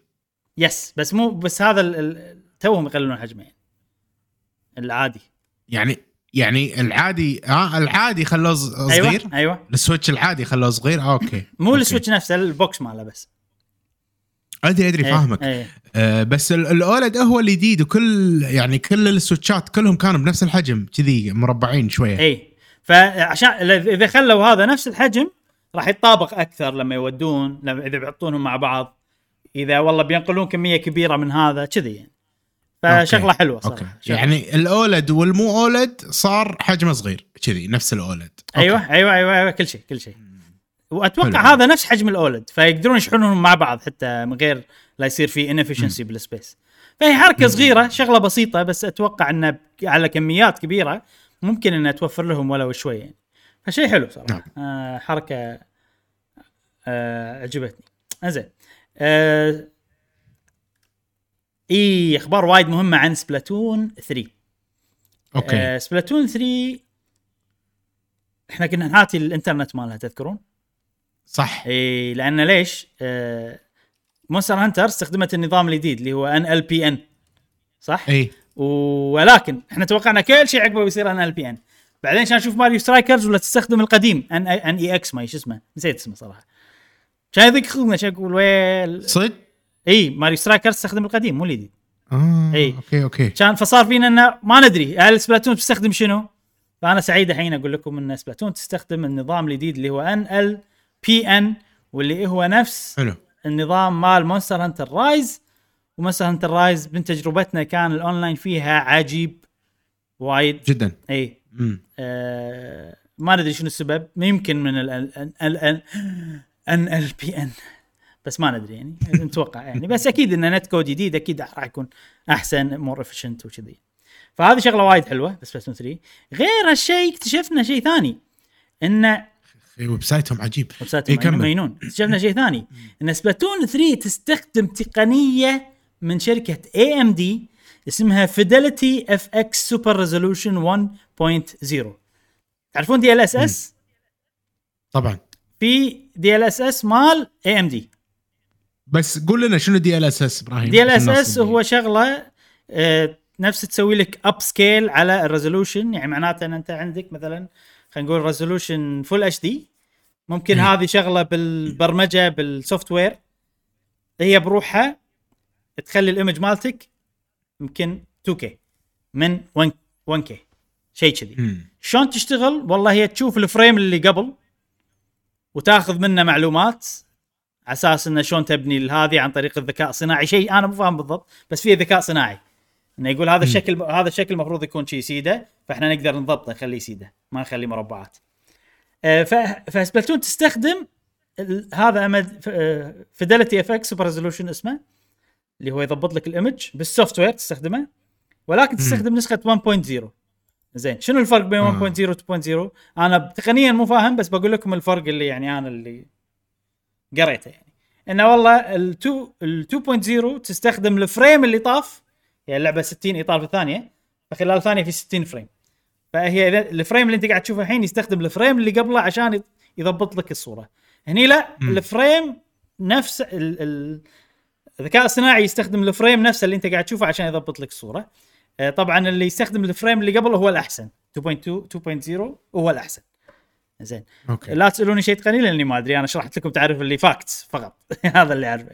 yes بس مو بس هذا توهم يقللون حجمه يعني. العادي. يعني يعني العادي ها العادي خلوه ص- صغير أيوه أيوة. أيوه. ال Switch العادي خلوه صغير؟ آه، أوكي مو أوكي. ال Switch نفسه ال box ماله بس. أدري أدري إيه، فاهمك. إيه. آه بس ال- ال OLED هو الجديد وكل يعني كل ال Switch ات كلهم كانوا بنفس الحجم كذي مربعين شوية. اي فعشان إذا خلوا هذا نفس الحجم راح يتطابق أكثر لما يودون لما إذا بيحطونهم مع بعض. إذا والله بينقلون كمية كبيرة من هذا كذي يعني. فشغلة OK. حلوة صراحة شغلة. يعني ال OLED والمو OLED صار حجمه صغير كذي نفس ال OLED OK. أيوه أيوه أيوه أيوه كل شيء كل شيء وأتوقع حلو. هذا نفس حجم ال OLED فيقدرون يشحنونهم مع بعض حتى من غير لا يصير في efficiency بال space فهي حركة صغيرة شغلة بسيطة بس أتوقع إنه على كميات كبيرة ممكن انها توفر لهم ولو شوي يعني فشيء حلو صراحة نعم. آه حركة آه عجبتني زين آه إي أخبار وايد مهمة عن سبلاتون 3 OK. آه سبلاتون 3 إحنا كنا نعطي الإنترنت مالها تذكرون؟ صح. إي لأن ليش؟ آه مونستر هانتر استخدمت النظام الجديد اللي هو NPLN صح؟ إي. ولكن إحنا توقعنا كل شيء عقبه بيصير NPLN بعدين عشان نشوف ماريو سترايكرز ولا تستخدم القديم NEX ما شو اسمه؟ نسيت اسمه صراحة. كان يضيق خلقنا عشان أقول؟ Well. صدق؟ إي ماريو سترايكرز تستخدم القديم مو الجديد. آه إي. OK OK. كان فصار فينا إنه ما ندري هل سبلاتون تستخدم شنو؟ فأنا سعيد الحين أقول لكم إن سبلاتون تستخدم النظام الجديد اللي هو NPLN واللي هو نفس حلو. النظام مال مونستر هانتر رايز ومونستر هانتر رايز من تجربتنا كان الأونلاين فيها عجيب وايد. جدا. إي. آه ما ندري شنو السبب يمكن من ال ال ال ال NPLN بس ما ندري يعني نتوقع يعني. بس أكيد إن net code جديد أكيد راح يكون أحسن more efficient وكذي. فهذه شغلة وايد حلوة بس بس 3 غير هالشيء اكتشفنا شيء ثاني انه website هم عجيب. website إي، مجنون- كمل. مجنون اكتشفنا شيء ثاني إن سبلاتون 3 تستخدم تقنية من شركة اي ام دي اسمها فيدلتي اف إكس سوبر ريزولوشن 1.0 تعرفون دي ال اس اس طبعا. في دي ال اس اس مال AMD بس قول لنا شنو دي ال اس اس إبراهيم؟ دي ال اس اس هو شغلة آه، نفس تسوي لك upscale على ال resolution يعني معناته إن أنت عندك مثلا خلينا نقول resolution full HD ممكن. هذه شغلة بالبرمجة بال software هي بروحها تخلي الايمج مالتك يمكن 2K من 1 1K شيء كذي. شلون تشتغل؟ والله هي تشوف الفريم اللي قبل وتاخذ منه معلومات. على أساس انه شلون تبني هذه عن طريق الذكاء الصناعي. شيء أنا مو فاهم بالضبط بس فيه ذكاء صناعي. إنه يقول هذا الشكل هذا الشكل المفروض يكون شيء سيده فإحنا نقدر نضبطه نخليه سيده ما نخليه مربعات. آه، فسبلتون تستخدم هذا AMD FidelityFX Super Resolution اسمه اللي هو يضبط لك ال image بال software تستخدمه ولكن تستخدم نسخة 1.0 زين شنو الفرق بين آه. 1.0 و 2.0 أنا تقنيا مو فاهم بس بقول لكم الفرق اللي يعني أنا اللي قريته يعني. إنه والله ال 2 ال 2.0 تستخدم ال frame اللي طاف يعني اللعبة 60 إطار في الثانية فخلال ثانية في 60 frame. فهي إذا ال frame اللي أنت قاعد تشوفه الحين يستخدم ال frame اللي قبله عشان يض- يضبط لك الصورة. هني لا مم. ال frame نفس ال ال الذكاء الصناعي يستخدم ال frame نفسه اللي أنت قاعد تشوفه عشان يضبط لك الصورة. آه، طبعا اللي يستخدم ال frame اللي قبله هو الأحسن. 2.2 2.0 هو الأحسن. زين. OK. لا تسألوني شيء تقني لأني ما أدري أنا شرحت لكم تعرف اللي facts فقط. هذا اللي أعرفه.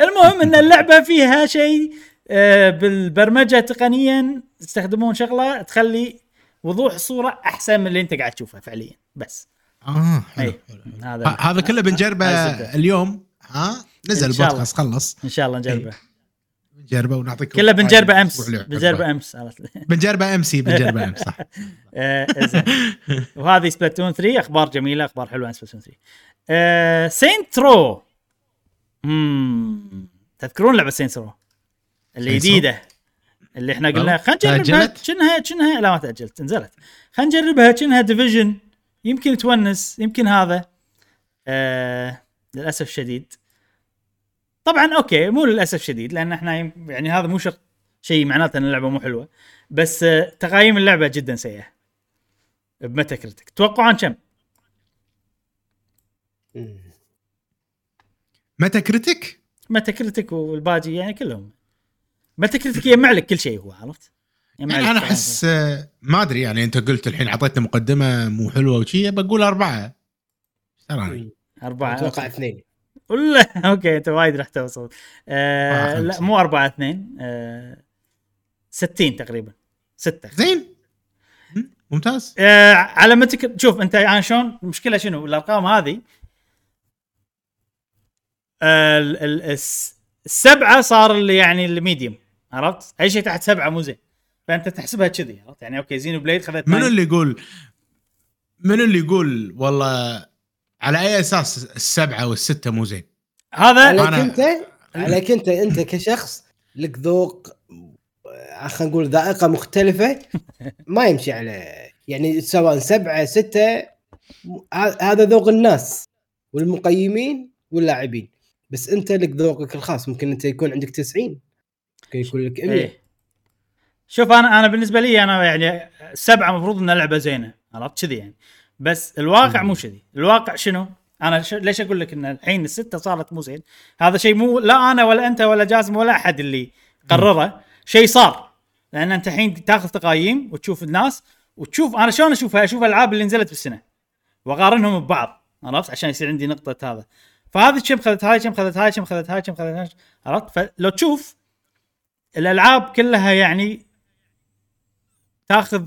المهم إن اللعبة فيها شيء آه، بالبرمجة تقنيا يستخدمون شغلة تخلي وضوح الصورة أحسن من اللي أنت قاعد تشوفه فعليا. بس. آه حلو حلو. هذا هذا كله بنجربه. اليوم. ها؟ نزل. البودكاست خلص. إن شاء الله نجربه. بنجربه ونعطيكم كله بنجربه أمس. بنجربه. أمس بنجربه ام سي بنجربه أمس صح. آه، وهذه سبلاتون 3 أخبار جميلة أخبار حلوة عن سبلاتون 3 آه، سينت رو. تذكرون لعبة سينت رو؟ اللي سينت رو؟ جديدة. اللي إحنا قلنا. خلينا نجربها؟ كأنها كأنها لا ما تأجلت نزلت. خلينا نجربها. كأنها ديفيجن يمكن تونس يمكن هذا. آه للأسف الشديد. طبعا أوكي مو للأسف شديد لأن إحنا يعني هذا مو شرط شيء معناته إن اللعبة مو حلوة. بس آه تقايم اللعبة جدا سيئة. بمتى كريتك توقعون كم؟ Metacritic Metacritic والباجي يعني كلهم. Metacritic يجمع لك كل شيء هو عرفت؟ يعني أنا أحس آه، ما أدري يعني أنت قلت الحين اعطيتنا مقدمة مو حلوة وشي بقول أربعة. تراني؟ أربعة أتوقع اثنين. ولا OK أنت وايد راح توصل. آه لا. مو أربعة اثنين. آه 60 تقريبا. ستة. زين. مم، ممتاز. آه على ما تك... شوف أنت يعني شلون المشكلة شنو؟ الأرقام هذه. آه ال- ال- الس- السبعة صار اللي يعني الميديوم عرفت؟ أي شيء تحت سبعة مو زين. فأنت تحسبها كذي عرفت؟ يعني أوكي زينو بليد خذت منو. اللي يقول منو اللي يقول والله على أي أساس السبعة والستة مو زين؟ هذا عليك أنا- أنت؟ عليك انت أنت كشخص لك ذوق آه، خلينا نقول ذائقة مختلفة ما يمشي على يعني سواء سبعة ستة هذا ذوق الناس والمقيمين واللاعبين. بس أنت لك ذوقك الخاص. ممكن أنت يكون عندك 90 ممكن يكون لك 100 إيه. شوف أنا أنا بالنسبة لي أنا يعني السبعه المفروض انها لعبة زينة. عرفت؟ كذي يعني. بس الواقع مو كذي. الواقع شنو؟ أنا ش... ليش أقول لك إن الحين الستة صارت مو زين؟ هذا شيء مو لا أنا ولا أنت ولا جاسم ولا أحد اللي قرره. شيء صار. لأن أنت الحين تأخذ تقايم وتشوف الناس وتشوف أنا شلون أشوفها؟ أشوف الألعاب اللي نزلت بالسنة وأقارنهم ببعض عرفت؟ عشان يصير عندي نقطة هذا. فهذه كم خذت؟ هاي كم خذت؟ هاي كم خذت؟ هاي كم خذت؟ هاي عرفت؟ فلو تشوف الألعاب كلها يعني تأخذ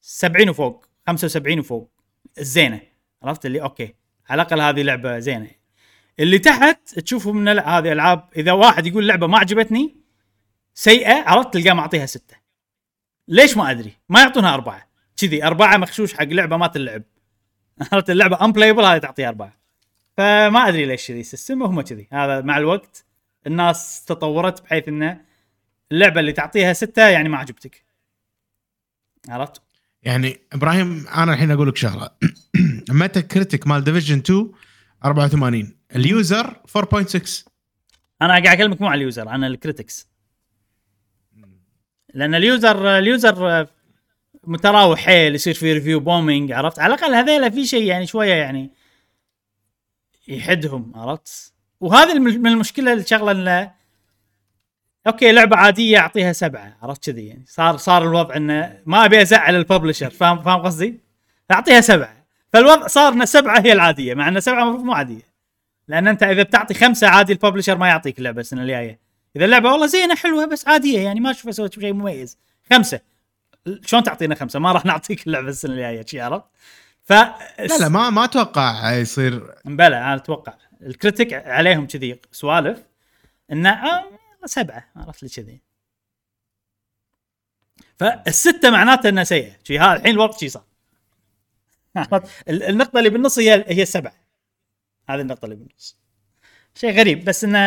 70 وفوق 75 وفوق. الزينه عرفت؟ اللي OK على الأقل هذه لعبة زينة. اللي تحت تشوفهم من هذه ألعاب إذا واحد يقول لعبة ما عجبتني سيئة عرفت؟ تلقاه معطيها ستة. ليش ما أدري؟ ما يعطونها أربعة. كذي أربعة مخشوش حق لعبة ما تلعب. عرفت؟ اللعبة unplayable هذه تعطيها أربعة. فما أدري ليش كذي ال system هم كذي. هذا مع الوقت الناس تطورت بحيث انه اللعبة اللي تعطيها ستة يعني ما عجبتك. عرفت؟ يعني إبراهيم أنا الحين أقول لك شغلة. متى critic مال Division 2 84 ال user 4.6 أنا قاعد أكلمك مو على ال user عن ال critics لأن ال user ال user متراوح حيل يصير في review bombing عرفت؟ على الأقل هذيلا في شيء يعني شوية يعني يحدهم عرفت؟ وهذه الم- من المشكلة الشغلة انه okay لعبة عادية اعطيها سبعة عرفت كذي يعني. صار صار الوضع إنه ما أبي أزعل ال publisher فاهم فاهم قصدي؟ اعطيها سبعة. فالوضع صار إن سبعه هي العادية مع إن سبعه المفروض مو عادية. لأن أنت إذا بتعطي خمسة عادي ال publisher ما يعطيك اللعبه السنة الجاية. إذا اللعبة والله زينة حلوة بس عادية يعني ما اشوفها سوت شيء مميز. خمسة. شلون تعطينا خمسة؟ ما راح نعطيك اللعبة السنة الجاية شي عرفت؟ ف لا لا ما ما أتوقع يصير. بلى أنا أتوقع. ال critic عليهم كذي سوالف إنه آه سبعة عرفت لي كذي. فالستة معناته إنها سيئة. شي هذا الحين الوقت شي صار. النقطة اللي بالنص هي هي السبعة. هذه النقطة اللي بالنص. شيء غريب بس انه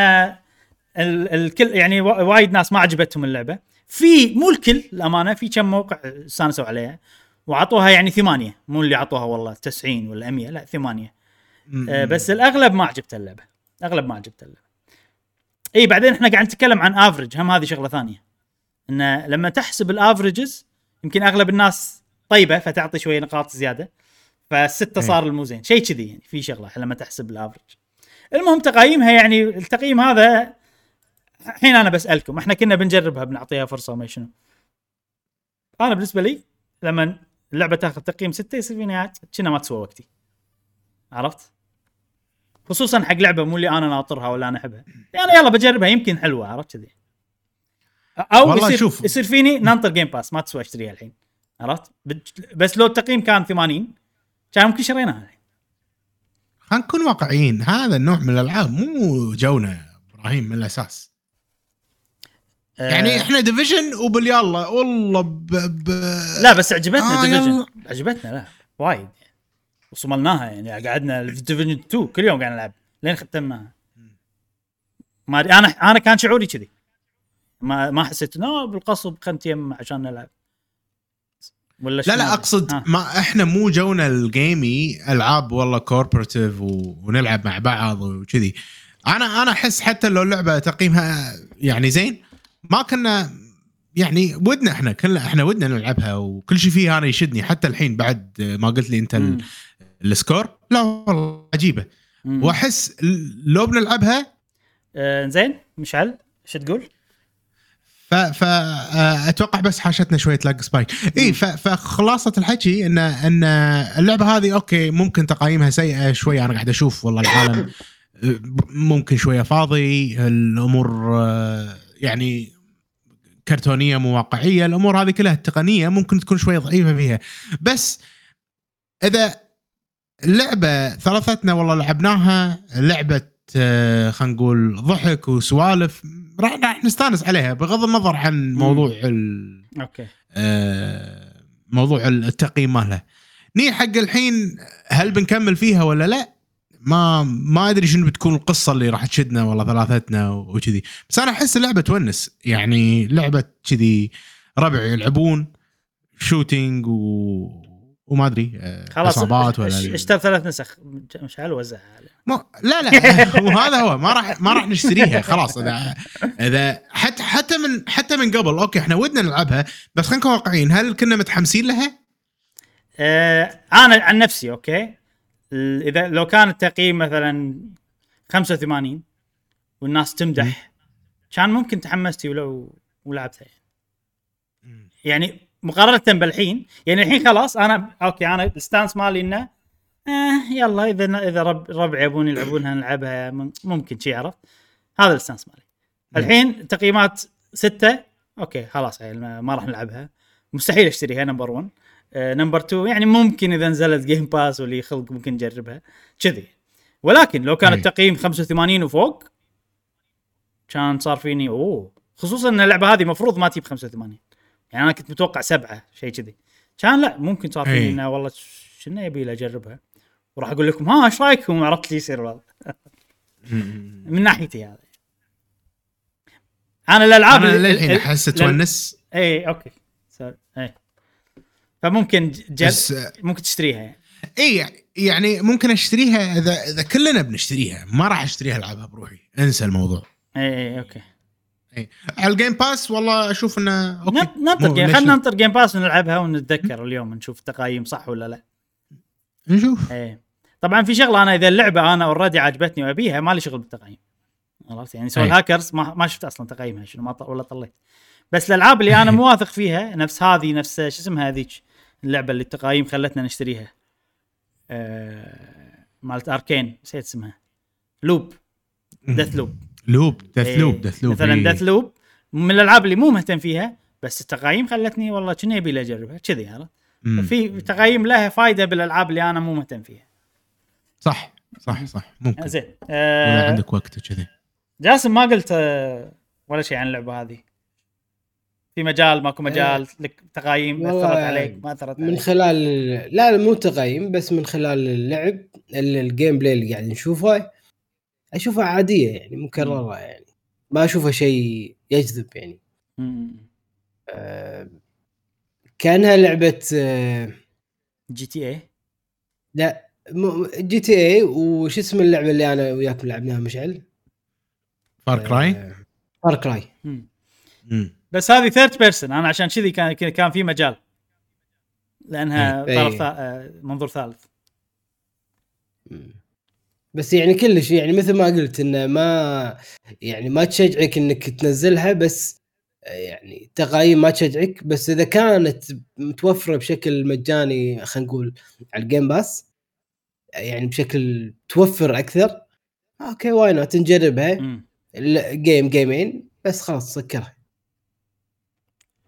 ال- الكل يعني وا- وايد ناس ما عجبتهم اللعبة. في مو الكل الامانه في كم موقع استانسوا عليها وعطوها يعني ثمانية. مو اللي عطوها والله 90 ولا 100 لا ثمانية. آه، بس الأغلب ما عجبته اللعبة. اغلب ما عجبته اللعبة. إي بعدين إحنا قاعد نتكلم عن افرج هم هذه شغلة ثانية. انه لما تحسب الافرجز يمكن أغلب الناس طيبة فتعطي شوية نقاط زيادة. فالستة. صار المو زين شيء كذي يعني في شغلة لما تحسب الافرج المهم تقايمها يعني التقييم هذا الحين أنا بسألكم إحنا كنا بنجربها بنعطيها فرصة وما شنو. أنا بالنسبة لي لما اللعبة تاخذ تقييم ستة يصير فيني كنا ما تسوى وقتي. عرفت؟ خصوصا حق لعبة مو اللي أنا ناطرها ولا أنا أحبها. يعني يلا بجربها يمكن حلوة عرفت كذي. أو والله يصير شوف. يصير فيني ننطر Game Pass ما تسوى اشتريها الحين عرفت؟ بس لو التقييم كان 80 كان ممكن شريناها الحين. خلينا نكون واقعيين هذا النوع من الألعاب مو جونا إبراهيم من الأساس. آه، يعني إحنا Division وباليلا والله ب... ب... لا بس عجبتنا آه، Division. عجبتنا لا وايد. وصملناها يعني قعدنا في Division 2 كل يوم قاعد نلعب لين ختمناها ما أدري أنا أنا كان شعوري كذي ما ما حسيت إنه بالقصب خلنا نتيم عشان نلعب ولا لا؟ لا أقصد ها. ما إحنا مو جونا الجيمي ألعاب والله cooperative و... ونلعب مع بعض وكذي أنا أنا أحس حتى لو اللعبه تقييمها يعني زين ما كنا يعني ودنا إحنا كلنا إحنا ودنا نلعبها وكل شيء فيها أنا يشدني حتى الحين بعد ما قلت لي أنت. ال score؟ لا والله عجيبة. مم. وأحس لو بنلعبها آه زين مشعل إيش تقول؟ ف ف آه، أتوقع بس حاشتنا شوية lag spike إي فخلاصة الحكي ان إن اللعبة هذه okay ممكن تقايمها سيئة شوية أنا قاعد أشوف والله العالم آه، ممكن شوية فاضي الأمور يعني كرتونية مو واقعية الأمور هذه كلها التقنيه ممكن تكون شوية ضعيفة فيها. بس إذا لعبه ثلاثتنا والله لعبناها لعبة آه، خلينا نقول ضحك وسوالف. راح راح نستانس عليها بغض النظر عن موضوع ال- okay. آه، موضوع التقييم مالها. ني حق الحين هل بنكمل فيها ولا لا؟ ما ما أدري شنو بتكون القصة اللي راح تشدنا والله ثلاثتنا وكذي. بس أنا أحس اللعبة تونس يعني لعبة كذي ربع يلعبون shooting و وما أدري آه، خلاص ولا اشتري ثلاث نسخ. مشعل وزعها مو لا لا وهذا هو ما راح ما راح نشتريها خلاص. اذا إذا حتى حتى من حتى من قبل okay إحنا ودنا نلعبها بس خلينا نكون واقعيين. هل كنا متحمسين لها؟ آه أنا عن نفسي okay. إذا لو كان التقييم مثلا 85 والناس تمدح كان ممكن تحمستي ولو ولعبتها يعني. يعني مقارنة بالحين يعني الحين خلاص أنا okay أنا ال stance مالي إنه آه يلا إذا إذا رب ربعي يبون يلعبونها نلعبها ممكن شي عرفت؟ هذا ال stance مالي. الحين تقييمات ستة okay خلاص عيل ما, راح نلعبها. مستحيل أشتريها number 1 number 2 يعني ممكن إذا نزلت Game Pass واللي خلق ممكن نجربها. كذي. ولكن لو كان أي. التقييم 85 وفوق كان صار فيني أوه. خصوصا إن اللعبة هذه المفروض ما تجيب 85 يعني أنا كنت متوقع سبعة شيء كذي. كان لا ممكن صار فيني أي. إنه والله شنو يبي اجربها وراح أقول لكم ها إيش رايكم عرفت لي يصير الوضع من ناحيتي هذا. أنا الالعاب أنا للحين أحس تونس. اي okay. sorry اي فممكن ج- جر... بس ممكن تشتريها يعني. اي يعني ممكن أشتريها إذا إذا كلنا بنشتريها. ما راح أشتريها العبها بروحي. انسى الموضوع. اي اي okay. على ال Game Pass والله أشوف إنه okay. نط- ننطر خلينا؟ ننطر Game Pass ونلعبها ونتذكر اليوم نشوف التقايم صح ولا لا. نشوف. إيه. طبعا في شغلة أنا إذا اللعبة أنا already عجبتني وأبيها ما لي شغل بالتقييم عرفت يعني سوى. الهاكرز ما, ما شفت أصلا تقييمها شنو ما. ولا طليت. بس الألعاب اللي أنا مو واثق فيها نفس هذه نفس شو اسمها هذيك؟ اللعبة اللي التقايم خلتنا نشتريها. آه... مالت Arkane نسيت اسمها. Loop Death Loop Loop Death إيه، Loop Death Loop مثلا إيه. Death Loop من الألعاب اللي مو مهتم فيها بس التقايم خلتني والله كنا يبي لي اجربها كذي عرفت. في تقايم لها فائده بالألعاب اللي أنا مو مهتم فيها. صح صح صح. ممكن. زين. آه عندك وقت كذي جاسم ما قلت آه ولا شيء عن اللعبة هذه. في مجال ماكو مجال لك تقييم أثرت عليك ما أثرت من عليك. خلال لا لا مو تقييم بس من خلال اللعب ال- ال gameplay اللي قاعد نشوفه. أشوفها عادية يعني مكرره يعني. ما أشوفها شيء يجذب يعني. مم. آه، كأنها لعبة آه، GTA لا GTA وش اسم اللعبة اللي أنا وياكم لعبناها مشعل؟ Far Cry Far Cry مم. بس هذه third person أنا عشان كذي كان كان في مجال. لأنها إيه. طرف ثا- آه، منظور ثالث. بس يعني كلش يعني مثل ما قلت إنه ما يعني ما تشجعك إنك تنزلها بس يعني تقييم ما تشجعك بس إذا كانت متوفرة بشكل مجاني خلينا نقول على ال Game Pass يعني بشكل توفر أكثر okay why not نجربها. game جيمين بس خلاص سكرها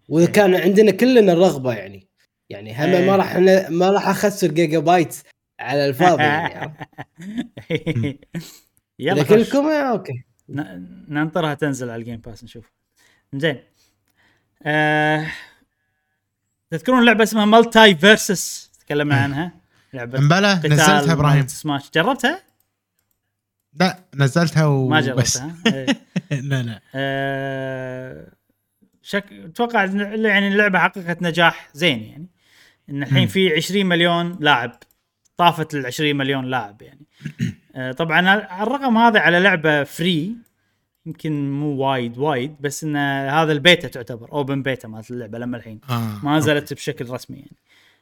وإذا إيه. كان عندنا كلنا الرغبه يعني يعني هم إيه. ما راح ما راح أخسر جيجا بايت على الفاضي يعني؟ يلا. كلكم آه، Okay. ننطرها تنزل على ال Game Pass نشوف. زين. آه... تذكرون لعبة اسمها MultiVersus تكلمنا عنها. لعبة امبلا نزلتها إبراهيم. سماش. جربتها؟ لا نزلتها ما وبس جربتها إيه. لا لا. آه... شك... أتوقع يعني اللعبة حققت نجاح زين يعني. إن الحين. في 20 مليون لاعب. طافت ال 20 مليون لاعب يعني. آه، طبعا الرقم هذا على لعبة free يمكن مو وايد وايد بس إن هذا البيتا تعتبر open beta مالت اللعبة لما الحين. آه. ما نزلت بشكل رسمي يعني.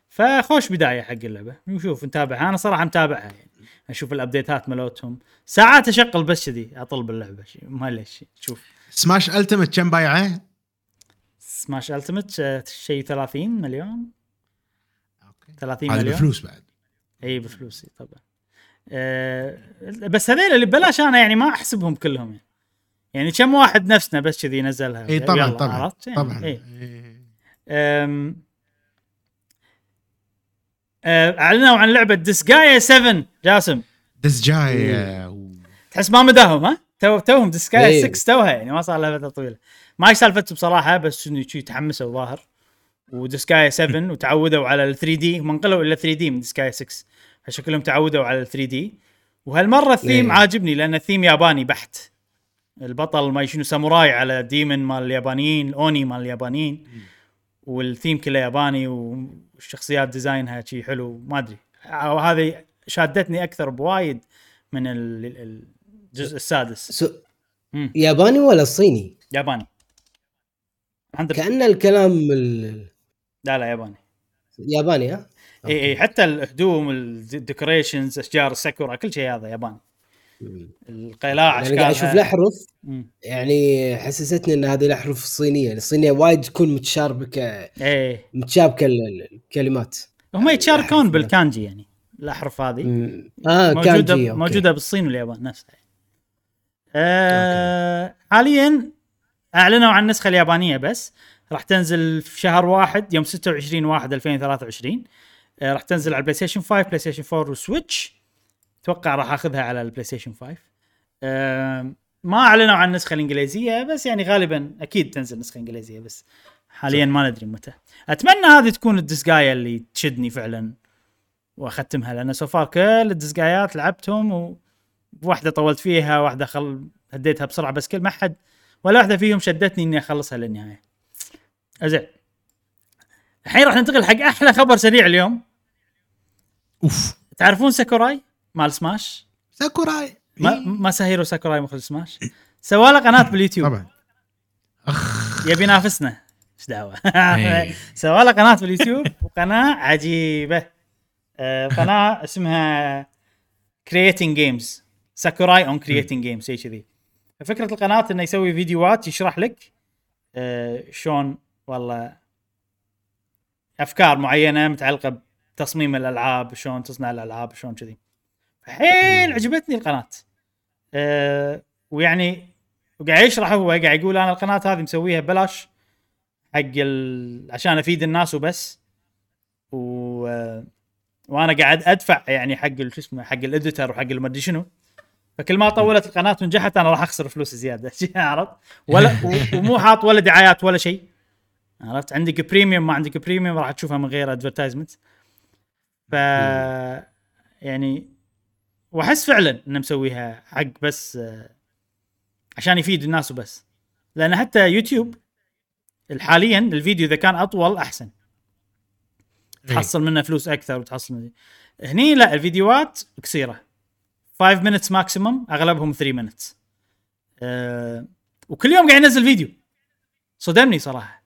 فخوش بداية حق اللعبة. نشوف نتابعها. أنا صراحة متابعها يعني. أشوف ال updateات مالتهم. ساعات أشغل بس كذي اطل باللعبه ما ليش شوف. سماش التمت كم بايعه؟ سماش التمت شيء 30 مليون. Okay. 30 هذا مليون. بفلوس بعد. اي بفلوسي طبعا أه بس هذيل اللي ببلاش أنا يعني ما أحسبهم كلهم يعني يعني كم واحد نفسنا بس كذي نزلها اي طبعا طبعا؟ يعني طبعا إيه. إيه. أم... أه، أعلنوا عن لعبة ديسجايا 7 جاسم آه، تحس ما مداهم ها؟ تو توهم ديسجايا إيه. 6 توها يعني ما صار لها فترة طويلة ما إيش سالفته بصراحه بس إنه شي تحمسوا ظاهر و Disgaea 7 وتعودوا على ال 3D هم انقلوا إلى 3D من Disgaea 6 فشكلهم تعودوا على ال 3D وهالمرة الثيم إيه. عاجبني لأن الثيم ياباني بحت. البطل ما شنو ساموراي على demon مال اليابانيين اوني مال اليابانيين. والثيم كله ياباني والشخصيات designها شي حلو ما أدري. وهذه شادتني أكثر بوايد من ال- ال- الجزء السادس. مم. ياباني ولا صيني؟ ياباني. 100% كأن الكلام ال... لا لا ياباني ياباني ها؟ إي إي حتى الهدوم ال decorations أشجار الساكورا كل شيء هذا ياباني. القلاع أنا قاعد أشوف الأحرف. يعني حسستني إن هذه الأحرف الصينية، الصينية وايد تكون متشابكه إيه متشابكه ال- الكلمات. هم يتشاركون الأحرف. بالكانجي يعني الأحرف هذه مم. آه موجودة كانجي okay. موجودة بالصين واليابان نفسها آه حاليا أعلنوا عن النسخة اليابانية بس راح تنزل في شهر واحد يوم 26 واحد 2023 آه راح تنزل على ال PlayStation 5 PlayStation 4 و Switch أتوقع راح أخذها على ال PlayStation 5 آه ما أعلنوا عن النسخة الإنجليزية بس يعني غالبا أكيد تنزل نسخة إنجليزية بس حاليا ما ندري متى. أتمنى هذه تكون ال Disgaea اللي تشدني فعلا وأختمها لأن so far كل ال Disgaeaات لعبتهم وواحدة طولت فيها واحدة خل هديتها بسرعة بس كل ما حد ولا واحدة فيهم شدتني إني أخلصها للنهاية. زين. الحين راح ننتقل حق أحلى خبر سريع اليوم. أوف. تعرفون ساكوراي مال سماش؟ ساكوراي. ما إيه. ماساهيرو ساكوراي مخرج سماش. سوى له قناة باليوتيوب. طبعا. أخ. يبي ينافسنا. إيش دعوة؟ إيه. سوى له قناة باليوتيوب وقناة عجيبة. آه، قناة اسمها Creating Games ساكوراي on Creating Games شيء كذي. فكرة القناة إنه يسوي فيديوهات يشرح لك آه، شلون والله. أفكار معينة متعلقة بتصميم الألعاب شلون تصنع الألعاب شلون كذي. فحيل عجبتني القناة. أه ويعني وقاعد يشرح هو قاعد يقول أنا القناة هذه مسويها ببلاش حق ال... عشان أفيد الناس وبس. و... آه، وأنا قاعد أدفع يعني حق شو اسمه حق ال editor وحق المدري شنو. فكل ما طولت القناة ونجحت أنا راح أخسر فلوس زيادة. عرفت؟ ولا ومو حاط ولا دعايات ولا شيء. عرفت؟ عندك premium ما عندك premium راح تشوفها من غير advertisement ف يعني وأحس فعلا انه مسويها حق بس عشان يفيد الناس وبس. لأن حتى يوتيوب حاليا الفيديو إذا كان أطول أحسن. تحصل منه فلوس أكثر وتحصل منه. هني لا الفيديوهات قصيرة. 5 minutes maximum أغلبهم 3 minutes. أه وكل يوم قاعد ينزل فيديو. صدمني صراحة.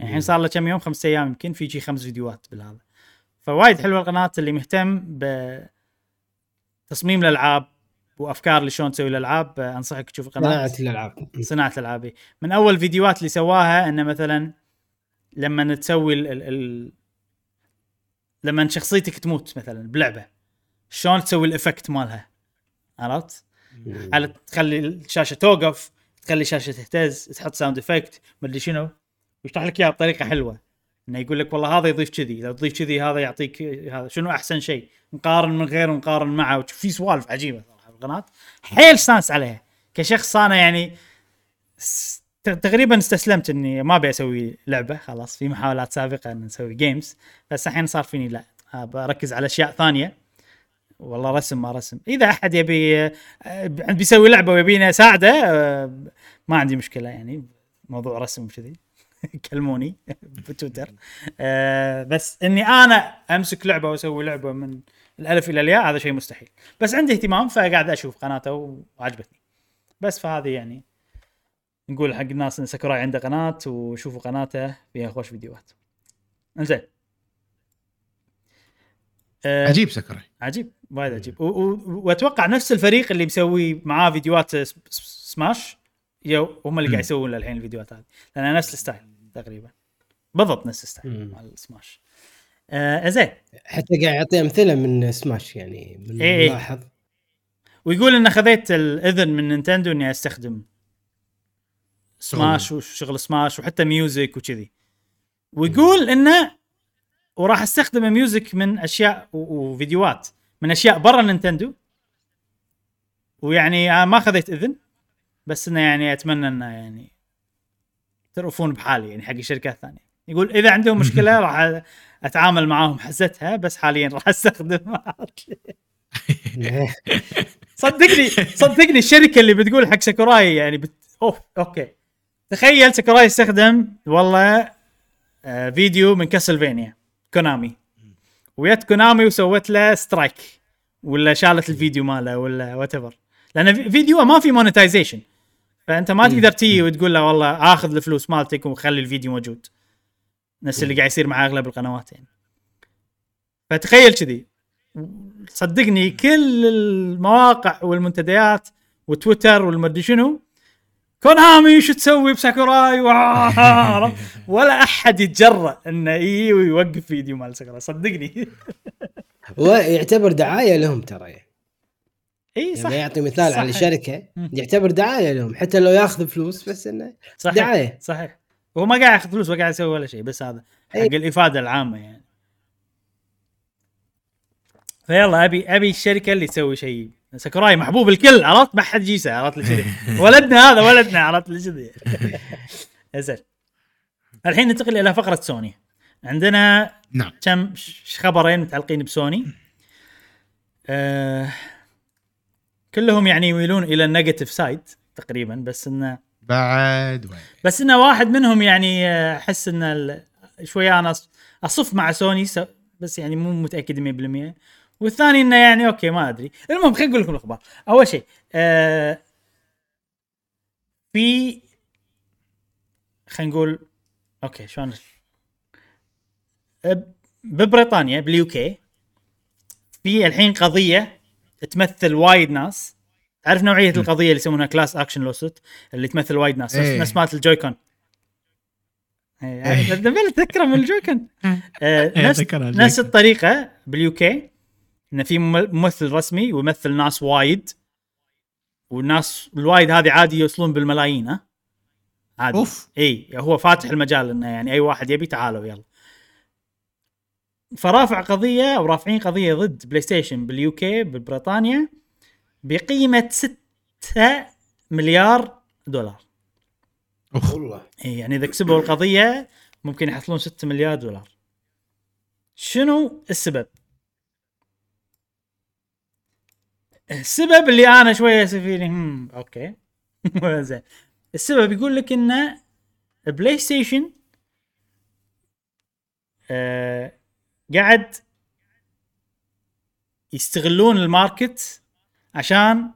الحين صار له كم يوم؟ خمسة أيام. يمكن في شي خمس فيديوهات بالهذا. فوايد حلوة القناة اللي مهتم بتصميم الألعاب وأفكار لشلون تسوي الألعاب. أنصحك تشوف القناة. صناعة الألعاب. صناعة الألعاب. من أول فيديوهات اللي سواها إنه مثلا لما تسوي ال ال ال لما شخصيتك تموت مثلا بلعبة شلون تسوي ال effect مالها؟ عرفت؟ على تخلي الشاشة توقف تخلي الشاشة تهتز تحط sound effect مدري شنو. ويشرح لك إياها بطريقة حلوة. إنه يقول لك والله هذا يضيف كذي لو تضيف كذي هذا يعطيك هذا شنو أحسن شيء؟ مقارن من غيره مقارن معه. في سوالف عجيبة صراحة بالقناه حيل استانس عليها. كشخص أنا يعني تقريبا استسلمت إني ما أبي أسوي لعبة. خلاص في محاولات سابقة إن نسوي games بس الحين صار فيني لا. بركز على أشياء ثانية. والله رسم ما رسم. إذا أحد يبي بيسوي لعبة ويبيني أساعده آه، ما عندي مشكلة يعني. موضوع رسم وكذي. كلموني بتويتر. آه، بس إني أنا أمسك لعبة وأسوي لعبة من الألف إلى الياء هذا شيء مستحيل. بس عندي اهتمام فقاعد أشوف قناته وعجبتني. بس فهذه يعني نقول حق الناس إن ساكوراي عنده قناة وشوفوا قناته فيها خوش فيديوهات. إنزين. آه، عجيب ساكوراي عجيب وايد عجيب. وأتوقع نفس الفريق اللي مسوي معاه فيديوهات سماش يو هم اللي قاعد يسوون الحين الفيديوهات هذه. لانها نفس الستايل. تقريبا. بالضبط نفس الستايل مم. مال سماش آه زين. حتى قاعد يعطي أمثلة من سماش يعني من إيه إيه. ملاحظ ويقول ان خذيت الإذن من نينتندو إني أستخدم سماش وشغل سماش وحتى music وكذي. ويقول إنه وراح أستخدم music من أشياء وفيديوهات من أشياء برا نينتندو. ويعني أنا ما خذيت إذن بس إنه يعني أتمنى إنه يعني تعرفون بحالي يعني حق الشركات الثانية. يقول إذا عندهم مشكلة راح أتعامل معاهم حزتها بس حاليا راح استخدم صدقني صدقني الشركة اللي بتقول حق ساكوراي يعني بت... أوه okay. تخيل ساكوراي استخدم والله آه فيديو من Castlevania كونامي. ويت كونامي وسوت له strike ولا شالت الفيديو ماله ولا whatever لأن في- فيديو ما في monetization فأنت ما تقدر تيجي وتقول له والله آخذ الفلوس مالتك وخلي الفيديو موجود. نفس اللي قاعد يصير مع أغلب القنوات يعني. فتخيل كذي. صدقني كل المواقع والمنتديات وتويتر والمدري شنو كونامي شو تسوي بساكوراي؟ ولا أحد يتجرأ إنه يجي ويوقف فيديو مال ساكوراي. صدقني. ويعتبر دعاية لهم ترى يعني. اي صح يعني يعطي مثال صح. على الشركة مم. يعتبر دعاية لهم حتى لو ياخذ فلوس بس إنه صحيح دعاية. صحيح. هو ما قاعد ياخذ فلوس ولا قاعد يسوي ولا شيء بس هذا حق إي. الإفادة العامة يعني. فيلا أبي أبي الشركة اللي تسوي شيء. ساكوراي محبوب الكل عرفت؟ ما حد جيسه عرفت لي كذي ولدنا هذا ولدنا عرفت لي كذي زين الحين ننتقل إلى فقرة سوني. عندنا نعم. كم ش- خبرين متعلقين بسوني؟ آه كلهم يعني يميلون إلى ال negative side تقريبا بس انه بعد وين؟ بس انه واحد منهم يعني أحس إن ال- شوية أنا أصف مع سوني س- بس يعني مو متأكد 100% والثاني إنه يعني okay ما أدري. المهم خلينا نقول لكم الأخبار. أول شيء آه في خلينا نقول okay شلون؟ ببريطانيا بال UK في الحين قضية تمثل وايد ناس. تعرف نوعية القضية اللي يسمونها class action lawsuit اللي تمثل وايد ناس. نفس إيه. نفس مالت ال Joy-Con. إيه. نبي تذكره من ال Joy-Con. آه، إيه، نفس أتذكرها نفس ال Joy-Con. الطريقة بال UK إن في مم- ممثل رسمي ويمثل ناس وايد والناس الوايد هذه عادي يوصلون بالملايين ها؟ عادي. أوف. اي هو فاتح المجال إنه يعني أي واحد يبي تعالوا يلا. فرافع قضية أو رافعين قضية ضد بلاي ستيشن بال UK ببريطانيا بقيمة 6 مليار دولار. أوف. والله. إي يعني إذا كسبوا القضية ممكن يحصلون 6 مليار دولار. شنو السبب؟ السبب اللي أنا شوية فيني هم okay. زين. السبب يقول لك إن بلاي ستيشن آه قاعد يستغلون ال market عشان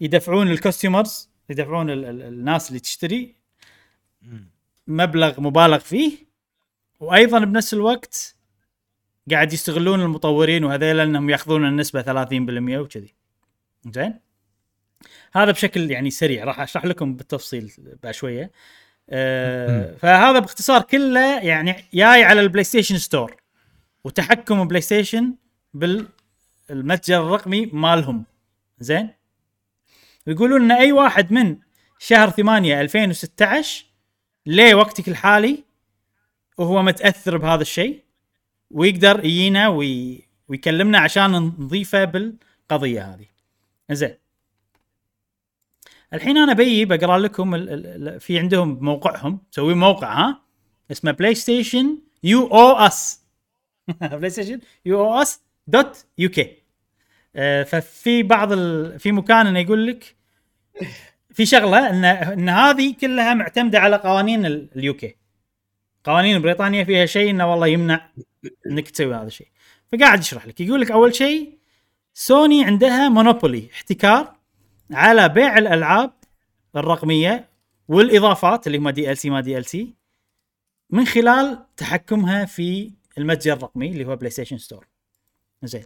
يدفعون ال customers يدفعون ال- ال- الناس اللي تشتري مبلغ مبالغ فيه. وأيضا بنفس الوقت قاعد يستغلون المطورين وهذيلا انهم يأخذون النسبة 30% وكذي. زين؟ هذا بشكل يعني سريع. راح أشرح لكم بالتفصيل بعد شوية آه فهذا باختصار كله يعني جاي على ال PlayStation Store. وتحكم بلاي ستيشن بالمتجر الرقمي مالهم. زين؟ يقولون إن أي واحد من شهر 8 2016 ليه وقتك الحالي وهو متأثر بهذا الشيء ويقدر يجينا وي... ويكلمنا عشان نضيفه بالقضية هذه. زين. الحين أنا بيي بقرأ لكم. ال... ال... في عندهم موقعهم. مسوي موقع ها؟ اسمه PlayStation You Owe Us PlayStation You Owe Us dot UK ففي بعض ال... في مكان إنه يقول لك في شغلة ان إن هذه كلها معتمدة على قوانين ال UK قوانين بريطانيا فيها شيء إنه والله يمنع إنك تسوي هذا الشيء. فقاعد يشرح لك. يقول لك أول شيء سوني عندها monopoly احتكار على بيع الألعاب الرقمية والإضافات اللي هم دي ال سي ما دي ال سي من خلال تحكمها في المتجر الرقمي اللي هو بلاي ستيشن store زين.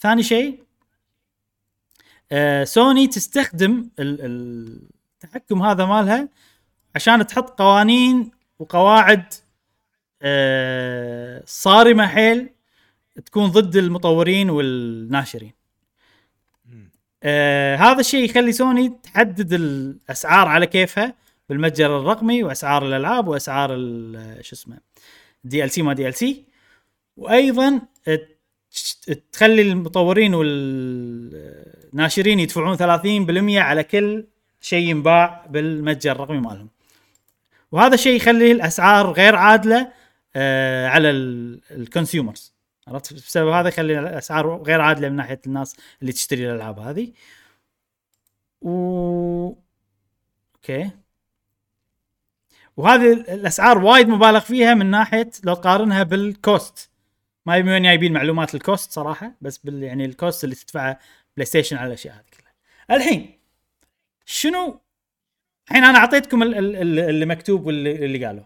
ثاني شيء آه سوني تستخدم ال- ال- التحكم هذا مالها عشان تحط قوانين وقواعد آه صارمة حيل تكون ضد المطورين والناشرين. آه هذا الشيء يخلي سوني تحدد الأسعار على كيفها بالمتجر الرقمي وأسعار الألعاب وأسعار شو اسمه دي ال سي ما دي ال سي وأيضا تخلي المطورين والناشرين يدفعون 30% على كل شيء ينباع بالمتجر الرقمي مالهم. وهذا الشيء يخلي الأسعار غير عادلة آه على ال consumers عرفت؟ بسبب هذا يخلي الأسعار غير عادلة من ناحية الناس اللي تشتري الألعاب هذه. و Okay. وهذه الأسعار وايد مبالغ فيها من ناحية لو تقارنها بال cost ما يبون جايبين معلومات ال cost صراحة بس بال يعني ال cost اللي تدفعه بلاي ستيشن على الأشياء هذه كلها. الحين شنو الحين أنا أعطيتكم ال- ال- ال- اللي مكتوب واللي اللي قالوا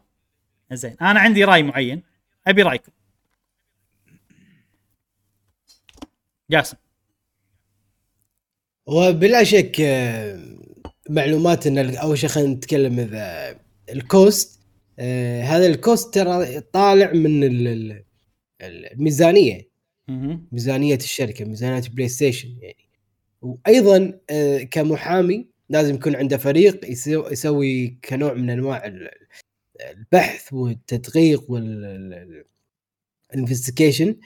زين أنا عندي رأي معين أبي رأيكم. جاسم. وبلا شك آه، معلومات إن أول شيء خلينا نتكلم إذا ال cost آه، هذا ال cost ترى طالع من الميزانيه. ميزانية الشركة ميزانية بلاي ستيشن يعني وأيضا آه، كمحامي لازم يكون عنده فريق يسو- يسوي كنوع من أنواع ال- البحث والتدقيق وال investigation.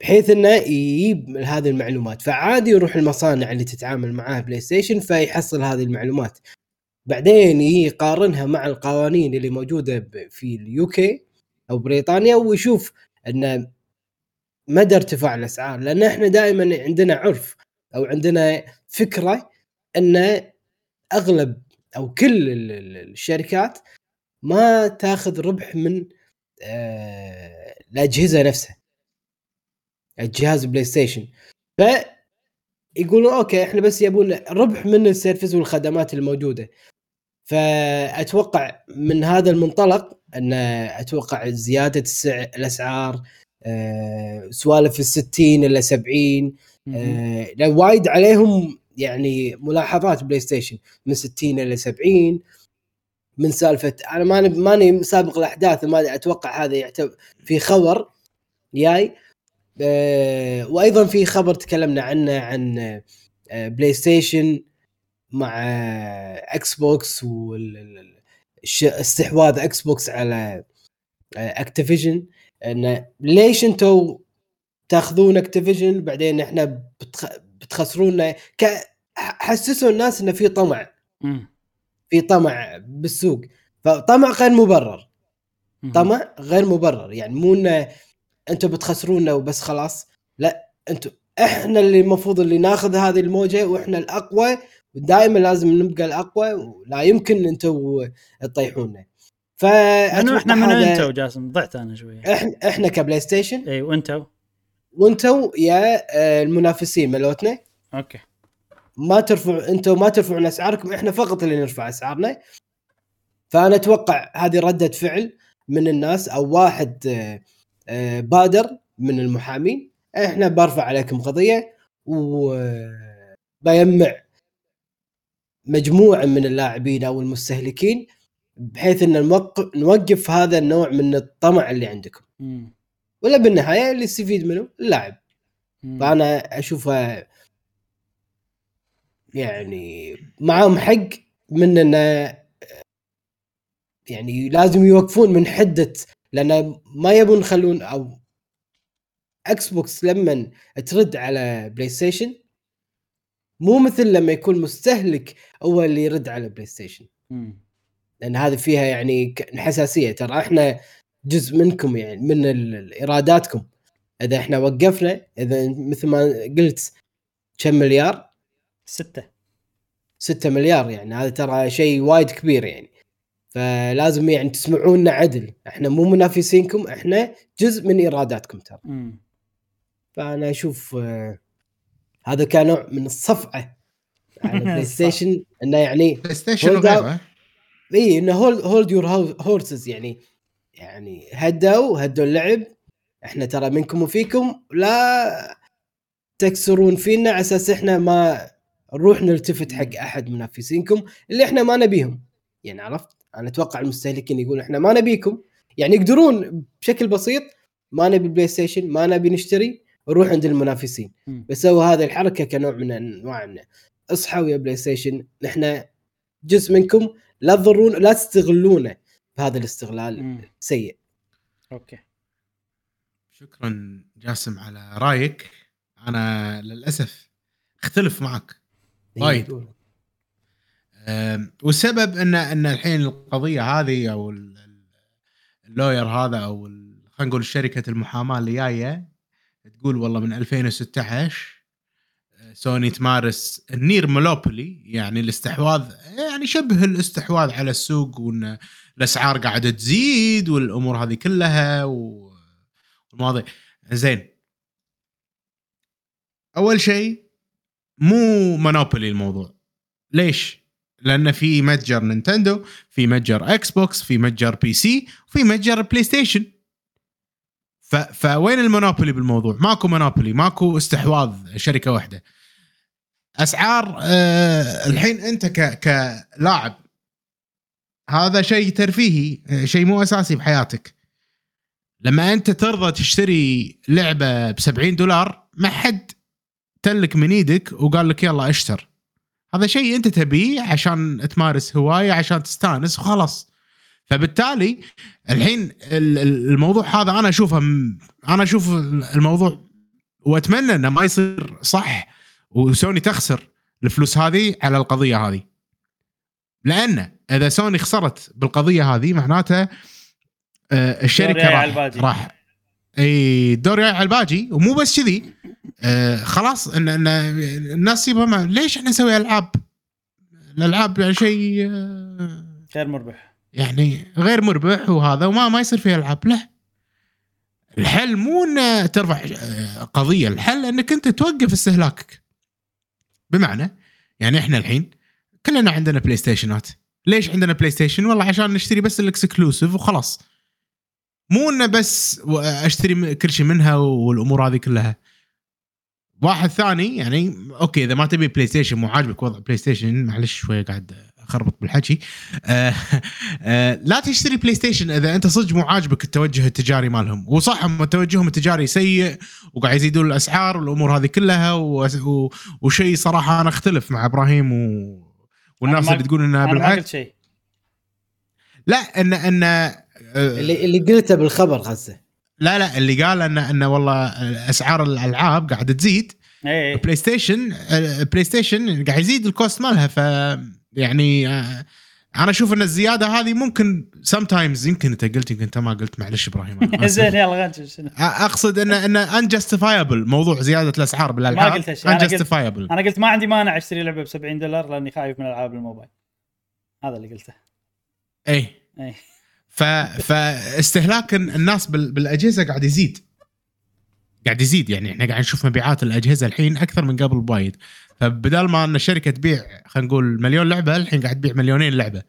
بحيث إنه يجيب هذه المعلومات فعادي يروح المصانع اللي تتعامل معاه بلاي ستيشن فيحصل هذه المعلومات بعدين يقارنها مع القوانين اللي موجودة في ال UK أو بريطانيا ويشوف إن مدى ارتفاع الأسعار لأن إحنا دائما عندنا عرف أو عندنا فكرة إن أغلب أو كل ال- ال- الشركات ما تأخذ ربح من آه، الأجهزة نفسها. الجهاز بلاي ستيشن ف يقولون okay إحنا بس يبون ربح من ال service والخدمات الموجودة. فأتوقع من هذا المنطلق أن أتوقع زيادة السع... الأسعار آه، سوالف ال 60 إلى 70 مهم. آه، لو وايد عليهم يعني ملاحظات بلاي ستيشن من 60 إلى 70 من سالفة أنا ماني ماني سابق الأحداث ما أتوقع هذا يعتبر في خبر جاي آه، وأيضا في خبر تكلمنا عنه عن آه، بلاي ستيشن مع إكس بوكس واستحواذ إكس بوكس على اكتيفيجن انه ليش أنتم تاخذون اكتيفيجن بعدين إحنا بتخ... بتخسرونا. ك... حسسوا الناس إنه في طمع. في طمع بالسوق. فطمع غير مبرر. طمع غير مبرر. يعني مو إنه أنتم بتخسرونا وبس خلاص. لا أنتم إحنا اللي المفروض اللي ناخذ هذه الموجة وإحنا الأقوى ودائما لازم نبقى الأقوى ولا يمكن أنتم تطيحونا. ف إحنا منو انت وجاسم ضعت أنا شوية. إحنا إحنا كبلاي ستيشن إي وانت وأنتم يا آه، المنافسين ملوتنا. أوكي. ما ترفع أنتم ما ترفعون أسعاركم إحنا فقط اللي نرفع أسعارنا. فأنا أتوقع هذه ردة فعل من الناس أو واحد آه، آه، بادر من المحامين. إحنا برفع عليكم قضية وبيمع مجموعة من اللاعبين أو المستهلكين بحيث إن نوقف نوقف هذا النوع من الطمع اللي عندكم مم. ولا بالنهاية اللي يستفيد منه اللاعب. فأنا اشوفها يعني معاهم حق من انه يعني لازم يوقفون من حدة لأن ما يبون يخلون أو إكس بوكس لما ترد على بلاي ستيشن مو مثل لما يكون مستهلك هو اللي يرد على بلاي ستيشن. لأن هذه فيها يعني ك- حساسية. ترى إحنا جزء منكم يعني من إيراداتكم. إذا إحنا وقفنا إذا مثل ما قلت كم مليار؟ ستة. 6 مليار يعني. هذا ترى شيء وايد كبير يعني. فلازم يعني تسمعونا عدل. إحنا مو منافسينكم إحنا جزء من إيراداتكم ترى. فأنا أشوف آه، هذا كان نوع من الصفعة على بلاي ستيشن إنه يعني بلاي ستيشن وغيره اي إنه hold hold your horses يعني يعني هدوا هدوا اللعب. إحنا ترى منكم وفيكم لا تكسرون فينا على أساس إحنا ما نروح نلتفت حق أحد منافسينكم اللي إحنا ما نبيهم. يعني عرفت؟ أنا أتوقع المستهلكين يقول إحنا ما نبيكم. يعني يقدرون بشكل بسيط ما نبي بلاي ستيشن ما نبي نشتري. نروح عند المنافسين. بسوي هذه الحركة كنوع من أنواع اصحوا يا بلاي ستيشن نحن جزء منكم لا تضرون لا تستغلونه بهذا الاستغلال. السيء. Okay. شكرا جاسم على رأيك. أنا للأسف أختلف معك. وايد. أم، والسبب إن إن الحين القضية هذه أو ال- ال- ال lawyer هذا أو خلينا نقول شركة المحاماة اللي جاية تقول والله من 2016 أه، سوني تمارس ال near monopoly يعني الاستحواذ يعني شبه الاستحواذ على السوق وإن الأسعار قاعدة تزيد والأمور هذه كلها والمواضيع. زين. أول شيء مو monopoly الموضوع. ليش؟ لأن في متجر نينتندو في متجر إكس بوكس في متجر بي سي وفي متجر بلاي ستيشن ف... فوين المونوبولي بالموضوع؟ ماكو مونوبولي ماكو استحواذ شركة واحدة. أسعار آه الحين أنت ك... كلاعب هذا شيء ترفيهي آه، شيء مو أساسي بحياتك. لما أنت ترضى تشتري لعبة ب 70 دولار ما حد تلك من إيدك وقال لك يلا أشتر. هذا شيء أنت تبيه عشان تمارس هواية عشان تستانس وخلاص. فبالتالي الحين ال- ال- الموضوع هذا أنا أشوفه أنا أشوف الموضوع وأتمنى إنه ما يصير صح وسوني تخسر الفلوس هذه على القضية هذه لأن إذا سوني خسرت بالقضية هذه معناته آه، الشركة راح. راح إي الدور جاي على الباجي ومو بس كذي آه خلاص ان إن الناس يبغى ليش إحنا نسوي ألعاب؟ الألعاب يعني شيء آه، غير مربح يعني غير مربح وهذا وما ما يصير فيها العاب. لا. الحل مو ان ترفع آه، قضية. الحل إنك أنت توقف استهلاكك. بمعنى يعني إحنا الحين كلنا عندنا بلاي ستيشنات ليش عندنا بلاي ستيشن والله عشان نشتري بس ال exclusive وخلاص. مو إنه بس أشتري كل شيء منها والأمور هذه كلها. واحد ثاني يعني okay إذا ما تبي بلاي ستيشن مو عاجبك وضع بلاي ستيشن معلش شوية قاعد اخربط بالحكي. آه آه لا تشتري بلاي ستيشن إذا أنت صدق مو عاجبك التوجه التجاري مالهم. وصح هم توجههم التجاري سيء وقاعد يزيدون الأسعار والأمور هذه كلها و... و... وشيء صراحة أنا أختلف مع إبراهيم و... والناس اللي تقول انها بالعكس قلت شيء. لا ان ان آه، اللي اللي قلته بالخبر غزه لا لا اللي قال ان إن والله أسعار الألعاب قاعدة تزيد. اي بلاي ستيشن بلاي ستيشن قاعد يزيد ال cost مالها ف يعني آه، أنا أشوف إن الزيادة هذه ممكن sometimes يمكن أنت قلت يمكن أنت ما قلت معلش إبراهيم. زين يلا أقصد إن إن unjustifiable موضوع زيادة الأسعار بالألعاب. ما قلت أنا قلت- انجستيفايبل أنا قلت ما عندي مانع أشتري لعبة ب 70 دولار لأني خايف من ألعاب الموبايل. هذا اللي قلته. اي اي ف فاستهلاك الناس بال- بالأجهزة قاعد يزيد. قاعد يزيد يعني إحنا قاعد نشوف مبيعات الأجهزة الحين أكثر من قبل بوايد. فبدال ما أن الشركة تبيع خلينا نقول مليون لعبة الحين قاعد تبيع مليونين لعبة.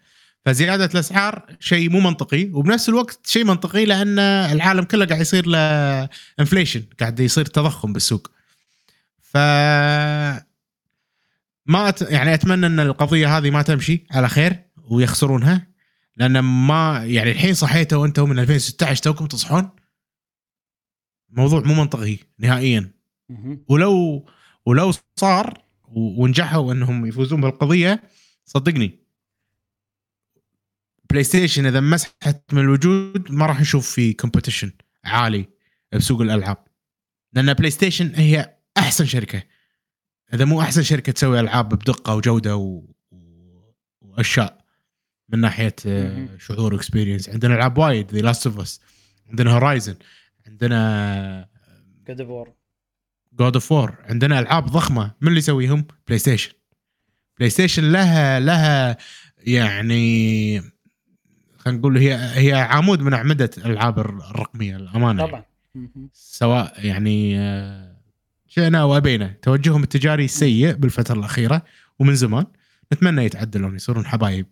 فزيادة الأسعار شيء مو منطقي وبنفس الوقت شيء منطقي لأن العالم كله قاعد يصير له inflation قاعد يصير تضخم بالسوق. ف ما أت... يعني أتمنى أن القضية هذه ما تمشي على خير ويخسرونها. لأن ما يعني الحين صحيتوا أنتم من 2016 توكم تصحون؟ موضوع مو منطقي نهائيا. ولو ولو صار ونجحوا انهم يفوزون بالقضية صدقني. بلاي ستيشن إذا مسحت من الوجود ما راح نشوف في competition عالي بسوق الألعاب. لأن بلاي ستيشن هي أحسن شركة. إذا مو أحسن شركة تسوي ألعاب بدقة وجودة و... وأشياء من ناحية آه،. شعور و experience عندنا ألعاب وايد The Last of Us عندنا Horizon عندنا God of War God of War عندنا ألعاب ضخمة. من اللي يسويهم؟ بلاي ستيشن بلاي ستيشن لها لها يعني خلينا نقول هي هي عمود من أعمدة الألعاب الرقمية الامانه طبعا. مهم. سواء يعني آه، شئنا أو أبينا. توجههم التجاري سيء بالفترة الأخيرة ومن زمان. نتمنى يتعدلون يصيرون حبايب.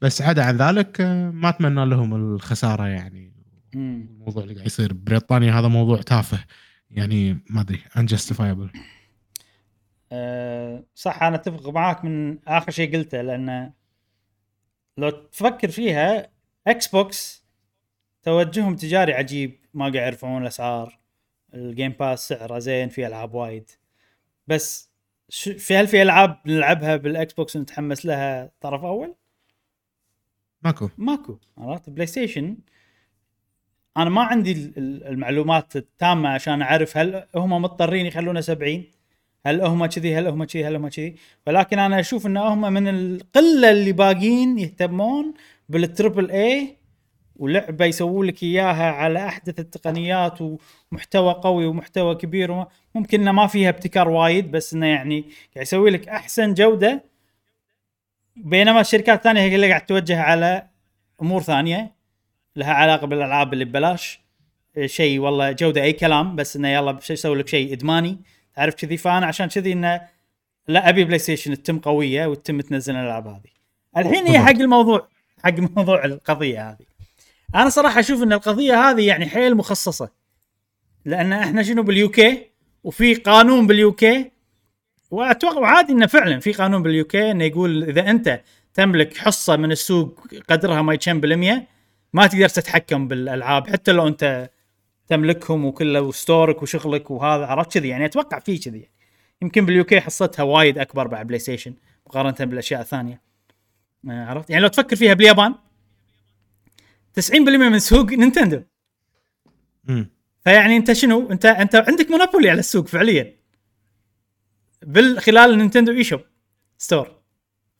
بس عدا عن ذلك آه، ما أتمنى لهم الخسارة يعني. الموضوع اللي قاعد يصير. بريطانيا هذا موضوع تافه. يعني ما أدري unjustifiable. أه صح أنا أتفق معاك من آخر شيء قلته لأن لو تفكر فيها إكس بوكس توجههم تجاري عجيب ما قاعد يرفعون الأسعار ال Game Pass سعره زين في ألعاب وايد. بس في هل في ألعاب نلعبها بالاكس بوكس ونتحمس لها طرف أول؟ ماكو. ماكو عرفت؟ بلاي ستيشن أنا ما عندي ال- ال- المعلومات التامة عشان أعرف هل هم مضطرين يخلونه 70 هل هم كذي؟ هل هم كذي؟ هل هم كذي؟ ولكن أنا أشوف إن هم من القلة اللي باقيين يهتمون بال triple A ولعبة يسووا لك إياها على أحدث التقنيات ومحتوى قوي ومحتوى كبير ممكن إنه ما فيها ابتكار وايد بس إنه يعني قاعد يسوي لك أحسن جودة بينما الشركات الثانية هي اللي قاعد توجه على أمور ثانية. لها علاقة بالألعاب اللي ببلاش إيه، شيء والله جودة أي كلام بس إنه يلا يسوي لك شيء إدماني تعرف كذي فانا عشان كذي إنه لا أبي بلاي ستيشن تتم قوية وتتم تنزل الألعاب هذه. الحين هي حق الموضوع حق موضوع القضية هذه. أنا صراحة أشوف إن القضية هذه يعني حيل مخصصة. لأن إحنا شنو بال UK وفي قانون بال UK وأتوقع وعادي إنه فعلا في قانون بال UK إنه يقول إذا أنت تملك حصة من السوق قدرها ما كم بالمية ما تقدر تتحكم بالألعاب حتى لو أنت تملكهم وكله و store ك وشغلك وهذا عرفت كذي؟ يعني أتوقع في كذي يمكن بال UK حصتها وايد أكبر بعد بلاي ستيشن مقارنة بالأشياء الثانية. آه، عرفت؟ يعني لو تفكر فيها باليابان 90% من سوق نينتندو. مم. فيعني أنت شنو؟ أنت أنت عندك monopoly على السوق فعليا. بال خلال النينتندو eShop store.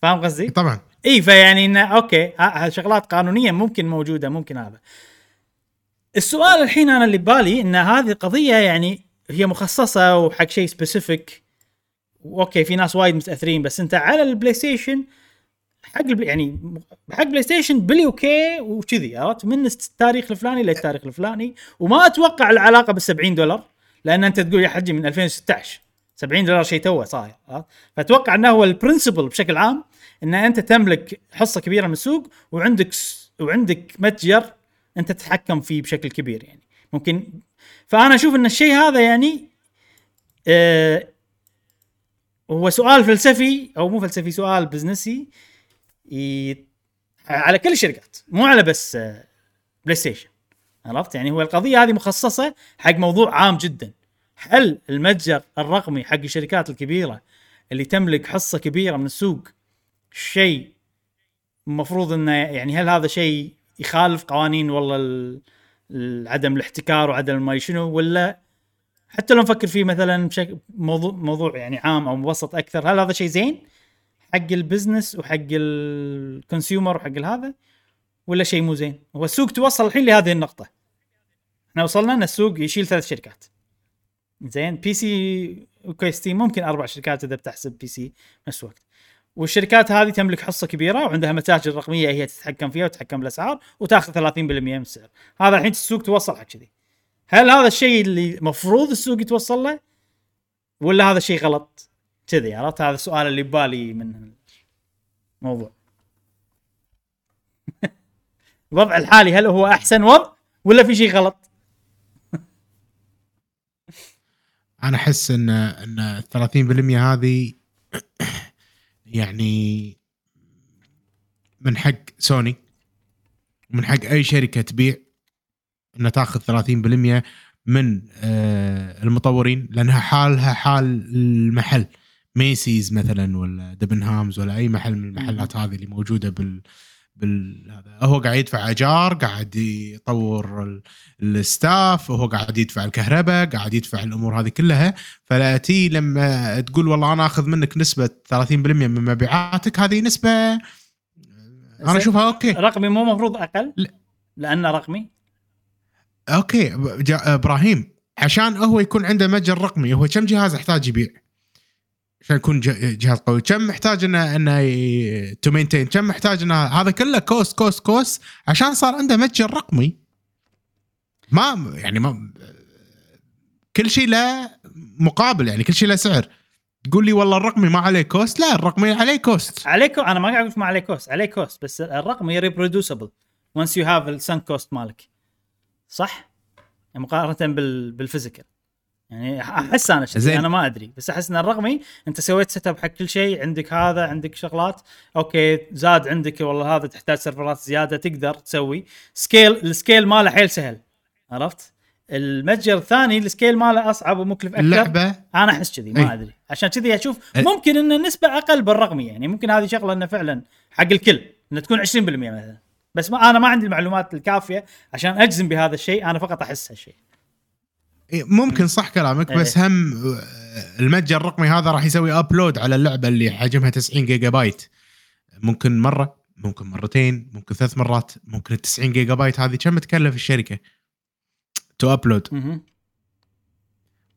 فاهم قصدي؟ طبعا. إي فيعني إنه أوكي شغلات قانونية ممكن موجودة ممكن هذا. السؤال الحين أنا اللي ببالي إن هذه قضية يعني هي مخصصة وحق شيء specific okay في ناس وايد متأثرين بس أنت على البلاي ستيشن حق البلاي يعني حق بلاي ستيشن بال UK وكذي عرفت؟ من التاريخ الفلاني للتاريخ الفلاني. وما أتوقع العلاقة بال 70 دولار لأن أنت تقول يا حجي من 2016 70 دولار شيء توه صاير عرفت؟ فأتوقع إنه هو ال principle بشكل عام. إن أنت تملك حصة كبيرة من السوق وعندك. وعندك متجر أنت تتحكم فيه بشكل كبير يعني ممكن فأنا أشوف إن الشيء هذا يعني آه هو سؤال فلسفي أو مو فلسفي سؤال business ي. على كل الشركات مو على بس آه، PlayStation عرفت يعني هو القضية هذه مخصصة حق موضوع عام جدا هل المتجر الرقمي حق الشركات الكبيرة اللي تملك حصة كبيرة من السوق شيء المفروض إنه يعني هل هذا شيء يخالف قوانين والله ال- ال- عدم الاحتكار وعدم ما شنو ولا حتى لو نفكر فيه مثلا بشكل موضوع موضوع يعني عام أو مبسط أكثر هل هذا شيء زين حق ال business وحق ال consumer وحق هذا ولا شيء مو زين؟ هو السوق توصل الحين لهذه النقطة. إحنا وصلنا إن السوق يشيل ثلاث شركات. زين PC أوكي Steam ممكن أربع شركات إذا بتحسب PC نفس الوقت. والشركات هذه تملك حصة كبيرة وعندها متاجر رقمية هي تتحكم فيها وتتحكم بالأسعار وتاخذ 30% من السعر. هذا الحين السوق توصل حق كذي. هل هذا الشيء اللي مفروض السوق يتوصل له؟ ولا هذا الشيء غلط؟ كذي عرفت؟ هذا السؤال اللي ببالي من الموضوع. الوضع الحالي هل هو أحسن وضع ولا في شيء غلط؟ أنا أحس ان إن ال 30% هذه يعني من حق سوني ومن حق أي شركة تبيع انها تاخذ 30% من آه، المطورين لأنها حالها حال المحل Macy's مثلا ولا Debenhams ولا أي محل من المحلات هذه اللي موجودة بال بال هذا هو قاعد يدفع ايجار قاعد يطور ال- ال staff وهو قاعد يدفع الكهرباء قاعد يدفع الأمور هذه كلها. فلا تي لما تقول والله أنا آخذ منك نسبة 30% من مبيعاتك هذه نسبة أنا أشوفها أوكي. رقمي مو مفروض أقل؟ لا. لأنه رقمي؟ أوكي إبراهيم عشان هو يكون عنده متجر رقمي هو كم جهاز يحتاج يبيع؟ عشان يكون جهاز قوي. كم محتاج انه إنه to maintain كم محتاج انه هذا كله cost cost cost عشان صار عنده متجر رقمي. ما يعني ما كل شيء له مقابل يعني كل شيء له سعر. تقول لي والله الرقمي ما عليه cost؟ لا الرقمي عليه cost. عليكم أنا ما قاعد أقول ما عليه cost عليه cost بس الرقمي reproducible once you have ال sunk cost مالك. صح؟ يعني مقارنة بال بال physical يعني أحس أنا زين. أنا ما أدري بس أحس إن الرقمي أنت سويت set up حق كل شيء عندك هذا عندك شغلات أوكي زاد عندك والله هذا تحتاج server ات زيادة تقدر تسوي scale ال scale ماله حيل سهل عرفت؟ المتجر الثاني ال scale ماله أصعب ومكلف أكثر اللعبة أنا أحس كذي ما أي. أدري عشان كذي أشوف أي. ممكن إن النسبة أقل بالرقمي يعني ممكن هذه شغلة إنه فعلا حق الكل انها تكون 20% مثلا بس ما أنا ما عندي المعلومات الكافية عشان أجزم بهذا الشيء أنا فقط أحس هالشيء إيه، ممكن صح كلامك إيه. بس هم آه، المتجر الرقمي هذا راح يسوي upload على اللعبة اللي حجمها 90 جيجا بايت ممكن مرة ممكن مرتين ممكن ثلاث مرات ممكن ال 90 جيجا بايت هذه كم تكلف الشركة to upload.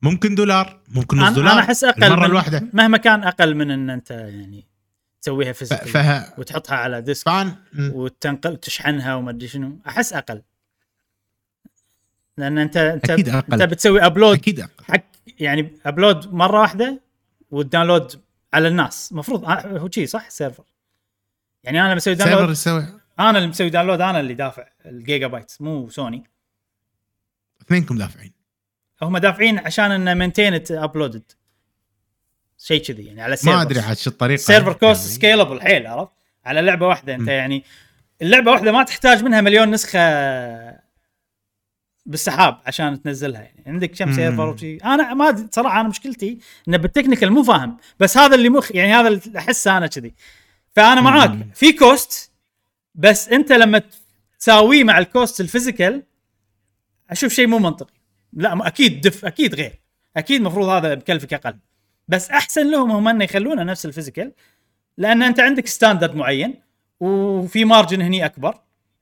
ممكن دولار ممكن نص دولار أنا أحس أقل المرة الواحدة مهما كان أقل من إن أنت يعني تسويها physical فه وتحطها على disc. وتنقل تشحنها وما أدري شنو أحس أقل لأن انت انت أكيد أقل. أنت بتسوي upload أكيد أقل. حق يعني upload مرة واحدة وال download على الناس. المفروض آه، هو شي صح؟ server يعني أنا server download يسوي أنا اللي مسوي download أنا اللي دافع الجيجا بايت مو سوني اثنينكم دافعين. هم دافعين عشان إنه maintained uploaded شيء كذي يعني على ال server ما أدري عاد شو الطريقة. server cost. scalable حيل عرفت؟ على لعبة واحدة أنت م. يعني اللعبه واحدة ما تحتاج منها مليون نسخة بالسحاب عشان تنزلها يعني. عندك كم. server وشي أنا ما أدري- صراحة أنا مشكلتي انه بال technical مو فاهم بس هذا اللي مخ يعني هذا اللي أحسه أنا كذي. فأنا معاك مم. في cost بس أنت لما تساويه مع ال cost ال physical أشوف شيء مو منطقي. لا أكيد دف أكيد غير. أكيد المفروض هذا بكلفك أقل. بس أحسن لهم هم انه يخلونه نفس ال physical لأن أنت عندك standard معين وفي margin هني أكبر.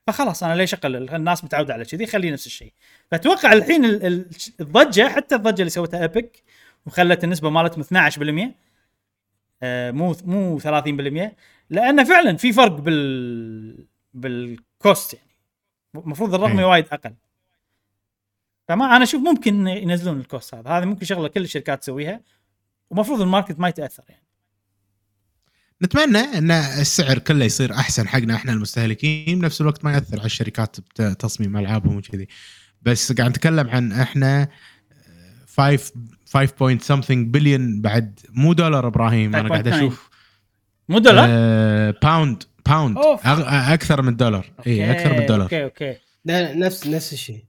فخلاص أنا ليش أقلل؟ الناس متعوده على كذي خليه نفس الشيء. فأتوقع الحين ال- ال- الضجة حتى الضجة اللي سوتها Epic وخلت النسبة مالتهم 12% آه مو مو 30% لأن فعلا في فرق بال بال cost يعني. المفروض الرقمي إيه. وايد أقل. فما أنا أشوف ممكن ينزلون ال cost هذا. هذا ممكن شغلة كل الشركات تسويها ومفروض ال market ما يتأثر يعني. نتمنى إن السعر كله يصير أحسن حقنا إحنا المستهلكين بنفس الوقت ما يأثر على الشركات بتصميم ألعابهم وكذي بس قاعد نتكلم عن إحنا 5 5 point something billion بعد مو دولار إبراهيم أنا قاعد 5.9. أشوف مو دولار آه pound pound. أغ... أكثر من دولار إي أكثر من دولار أوكي أوكي لا نفس نفس الشيء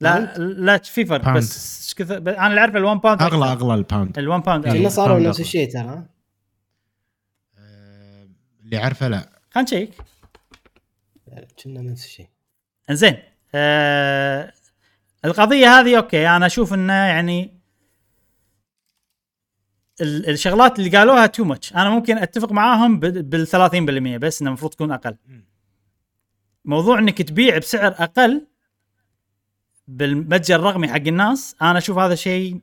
لا لا في فرق. بس كثر أنا اللي أعرفه ال1 pound اغلى أغلى ال pound ال1 pound. كنا. صاروا نفس. الشيء ترى اللي اعرفه لا. خلينا نشيك كنا نفس الشيء. انزين آه القضية هذه أوكي أنا أشوف إنه يعني ال- الشغلات اللي قالوها too much أنا ممكن أتفق معاهم بال 30% بس إنه المفروض تكون أقل. موضوع إنك تبيع بسعر أقل بالمتجر الرقمي حق الناس أنا أشوف هذا شيء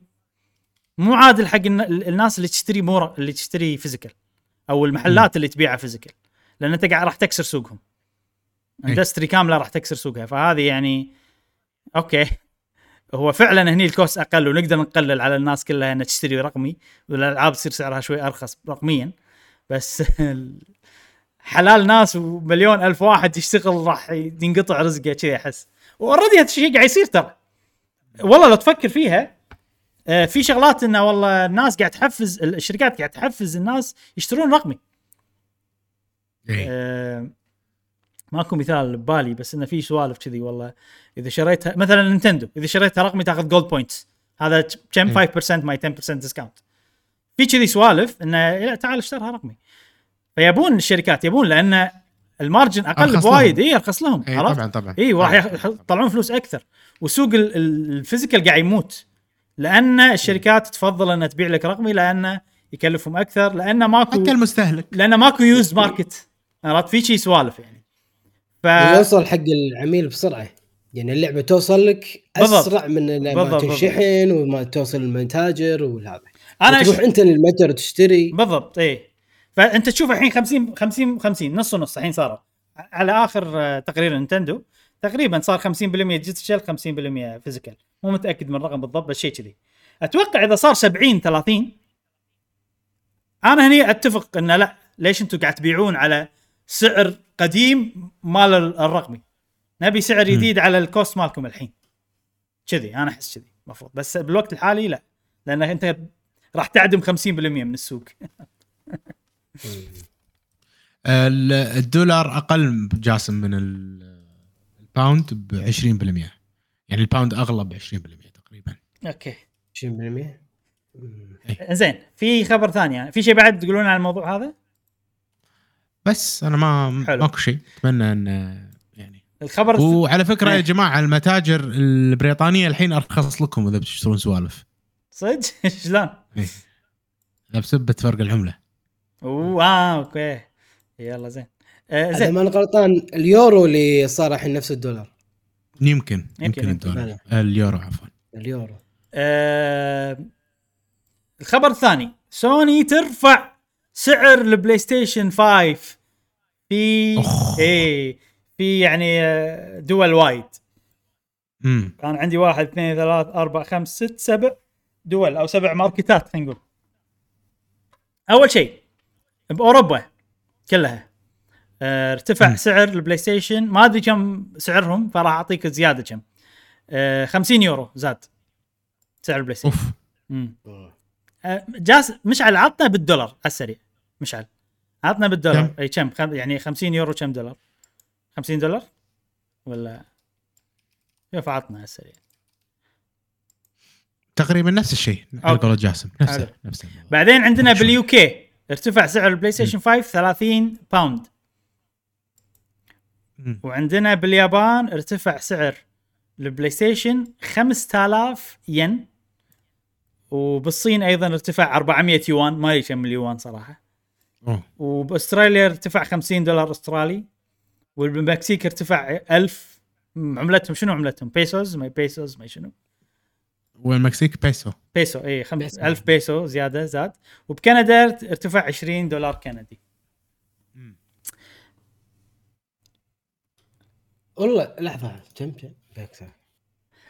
مو عادل حق الن- الناس اللي تشتري مو اللي تشتري physical أو المحلات اللي تبيعها physical لأن أنت قاعد راح تكسر سوقهم. industry كاملة راح تكسر سوقها. فهذه يعني أوكي. هو فعلا هني ال cost أقل ونقدر نقلل على الناس كلها إنها تشتري رقمي والألعاب تصير سعرها شوي أرخص رقميا. بس حلال ناس ومليون ألف واحد يشتغل راح ينقطع رزقه كذي أحس. و already هذا الشيء قاعد يصير ترى. والله لو تفكر فيها في شغلات إنه والله الناس قاعد تحفز الشركات قاعد تحفز الناس يشترون رقمي. إيه. آه، ماكو مثال ببالي بس إنه في سوالف كذي والله. إذا شريتها مثلا نينتندو إذا شريتها رقمي تاخذ Gold Points هذا كم؟ إيه. 5% ماي 10% discount في كذي سوالف إنه لا تعال اشترها رقمي. فيبون الشركات يبون لأن ال margin أقل بوايد. اي أرخص لهم اي عرفت؟ طبعا طبعا. اي وراح يطلعون فلوس أكثر. وسوق ال- ال- ال physical قاعد يموت. لأن الشركات تفضل أنها تبيع لك رقمي لأنه يكلفهم أكثر لأنه ماكو حتى المستهلك. لأنه ماكو used market عرفت؟ في شي سوالف يعني. ف ويوصل حق العميل بسرعة. يعني اللعبة توصل لك بالضبط. أسرع من لما تنشحن وما توصل المتاجر والهذا. أنا تروح أش... أنت للمتجر تشتري بالضبط اي فأنت تشوف الحين 50 50 50 نص ونص الحين صاروا على آخر آه، تقرير نينتندو تقريبا صار 50% digital 50% physical. مو متأكد من الرقم بالضبط بس شيء كذي. أتوقع إذا صار 70 30 أنا هني أتفق إنه لا. ليش أنتم قاعد تبيعون على سعر قديم مال ال- الرقمي؟ نبي سعر جديد على ال cost مالكم الحين. كذي أنا أحس كذي المفروض بس بالوقت الحالي لا. لأن أنت راح تعدم 50% من السوق. ال- الدولار أقل جاسم من ال- الباوند ب 20% يعني الباوند أغلى ب 20% تقريبا. أوكي. 20% مم. زين في خبر ثاني يعني. في شيء بعد تقولون عن الموضوع هذا؟ بس أنا ما حلو. ماكو شيء. أتمنى أن يعني. الخبر وعلى فكرة إيه. يا جماعة المتاجر البريطانية الحين أرخص لكم إذا بتشترون سوالف. صدق؟ شلون؟ لا بسبة فرق العملة أوه آه، أوكي. يلا زين. آه اذا زين. ما أنا غلطان. اليورو اللي صار الحين نفس الدولار. يمكن يمكن، يمكن يمكن. الدولار. اليورو عفوا. اليورو. آه الخبر الثاني. سوني ترفع سعر البلاي ستيشن 5 في. إيه في يعني آه، دول وايد. امم كان عندي واحد اثنين ثلاث أربع خمس ست سبع دول أو سبع ماركتات خلينا نقول. أول شيء بأوروبا كلها. آه، ارتفع مم. سعر البلاي ستيشن ما أدري كم سعرهم فراح أعطيك زيادة كم. آه، 50 يورو زاد سعر البلاي ستيشن اوف. آه، جاس مشعل عطنا بالدولار على السريع. مشعل عطنا بالدولار. كم؟ أي كم؟ خم- يعني 50 يورو كم دولار؟ 50 دولار؟ ولا؟ شوف عطنا على السريع. تقريبا نفس الشيء. على. قول جاسم. نفسه نفسه بعدين عندنا. بال UK. ارتفع سعر البلاي ستيشن 5 30 باوند. وعندنا باليابان ارتفع سعر البلاي ستيشن 5000 ين. وبالصين أيضا ارتفع 400 يوان. ما أدري كم اليوان صراحة. أوه. وبأستراليا ارتفع 50 دولار أسترالي. والمكسيك ارتفع 1000 م- عملتهم شنو عملتهم؟ بيسوز؟ ما بيسوز؟ ما شنو؟ والمكسيك بيسو. بيسو اي خم... بيسو. 1000 بيسو زيادة زاد. وبكندا ارت- ارتفع 20 دولار كندي. والله لحظة كم كم.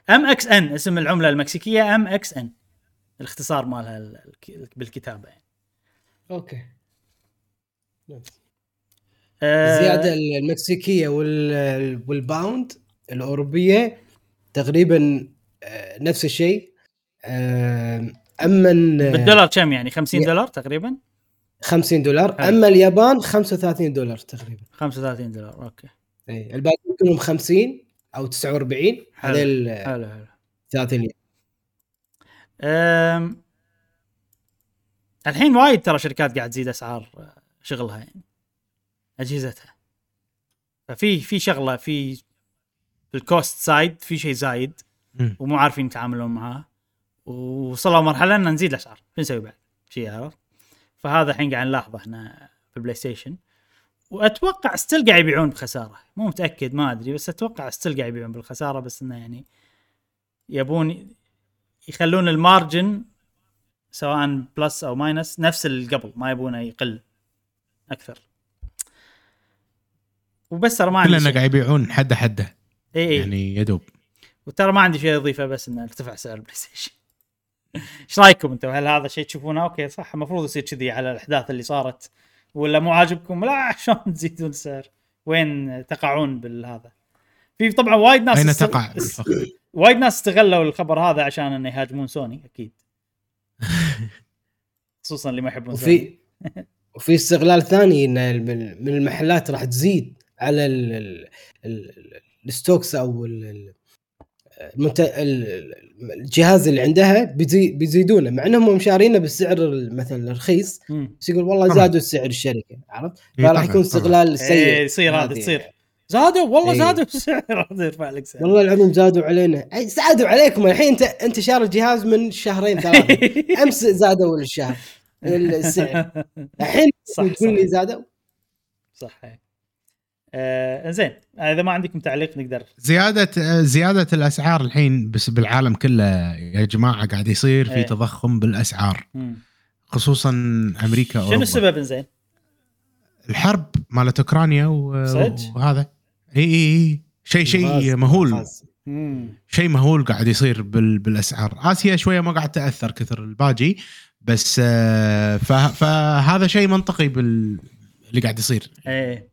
MXN اسم العملة المكسيكية MXN الاختصار مالها ال- الك- بالكتابة يعني. أوكي. آه، الزياده المكسيكية وال- والباوند الأوروبية تقريبا آه، نفس الشيء. آه، أما ال- بالدولار كم يعني؟ 50 يا- دولار تقريبا؟ 50 دولار. حلو. أما اليابان 35 دولار تقريبا. 35 دولار أوكي. اي الباقي كلهم 50 أو 49 حلو. هذول حلو حلو 30 أم... الحين وايد ترى شركات قاعد تزيد أسعار آه، شغلها يعني أجهزتها ففي في شغلة في ال cost side في شيء زايد. ومو عارفين يتعاملون معاه ووصلوا مرحلة ان نزيد الأسعار شو نسوي بعد؟ شيء عرفت؟ فهذا الحين قاعد نلاحظه إحنا في بلاي ستيشن وأتوقع still قاعد يبيعون بخسارة. مو متأكد ما أدري بس أتوقع still قاعد يبيعون بالخسارة بس إنه يعني يبون يخلون ال margin سواء plus أو minus نفس اللي قبل ما يبونه يقل أكثر. وبس ترى ما عندي كلنا. قاعد يبيعون حده حده إي إي. يعني يدوب وترى ما عندي شيء أضيفه بس إنه ارتفع سعر البلاي ستيشن. إيش رأيكم أنتم؟ هل هذا شيء تشوفونه؟ أوكي صح المفروض يصير كذي على الأحداث اللي صارت. ولا مو عاجبكم؟ لا شلون تزيدون السعر وين تقعون بالهذا؟ في طبعا وايد ناس أين است- تقع است- وايد ناس استغلوا الخبر هذا عشان إنه يهاجمون سوني أكيد. خصوصا اللي ما يحبون سوني. وفي وفي استغلال ثاني إن من من المحلات راح تزيد على ال- ال- ال- ال stocks أو ال- ال- المنت... ال- الجهاز اللي عندها بيزي... بيزيدونه مع إنهم شارينه بالسعر ال- مثلا الرخيص. بس يقول والله. زادوا السعر الشركة عرفت؟ فراح يكون. استغلال سيء يصير هذا. تصير زادوا والله. زادوا السعر هذا يرفع لك سعر والله العظيم زادوا علينا زادوا عليكم الحين أنت أنت شاري الجهاز من شهرين ثلاثة أمس زادوا الشهر السعر الحين تقول. لي زادوا صح آه زين إذا ما عندكم تعليق نقدر زيادة زيادة الأسعار الحين بس بالعالم كله يا جماعة قاعد يصير في إيه. تضخم بالأسعار مم. خصوصا أمريكا شنو أوروبا. السبب زين؟ الحرب مالت أوكرانيا و-؟ وهذا إي إي شيء شيء مهول. شيء مهول قاعد يصير بال بالأسعار آسيا شوية ما قاعد تأثر كثر الباجي بس آه، فه- فهذا شيء منطقي بال اللي قاعد يصير إيه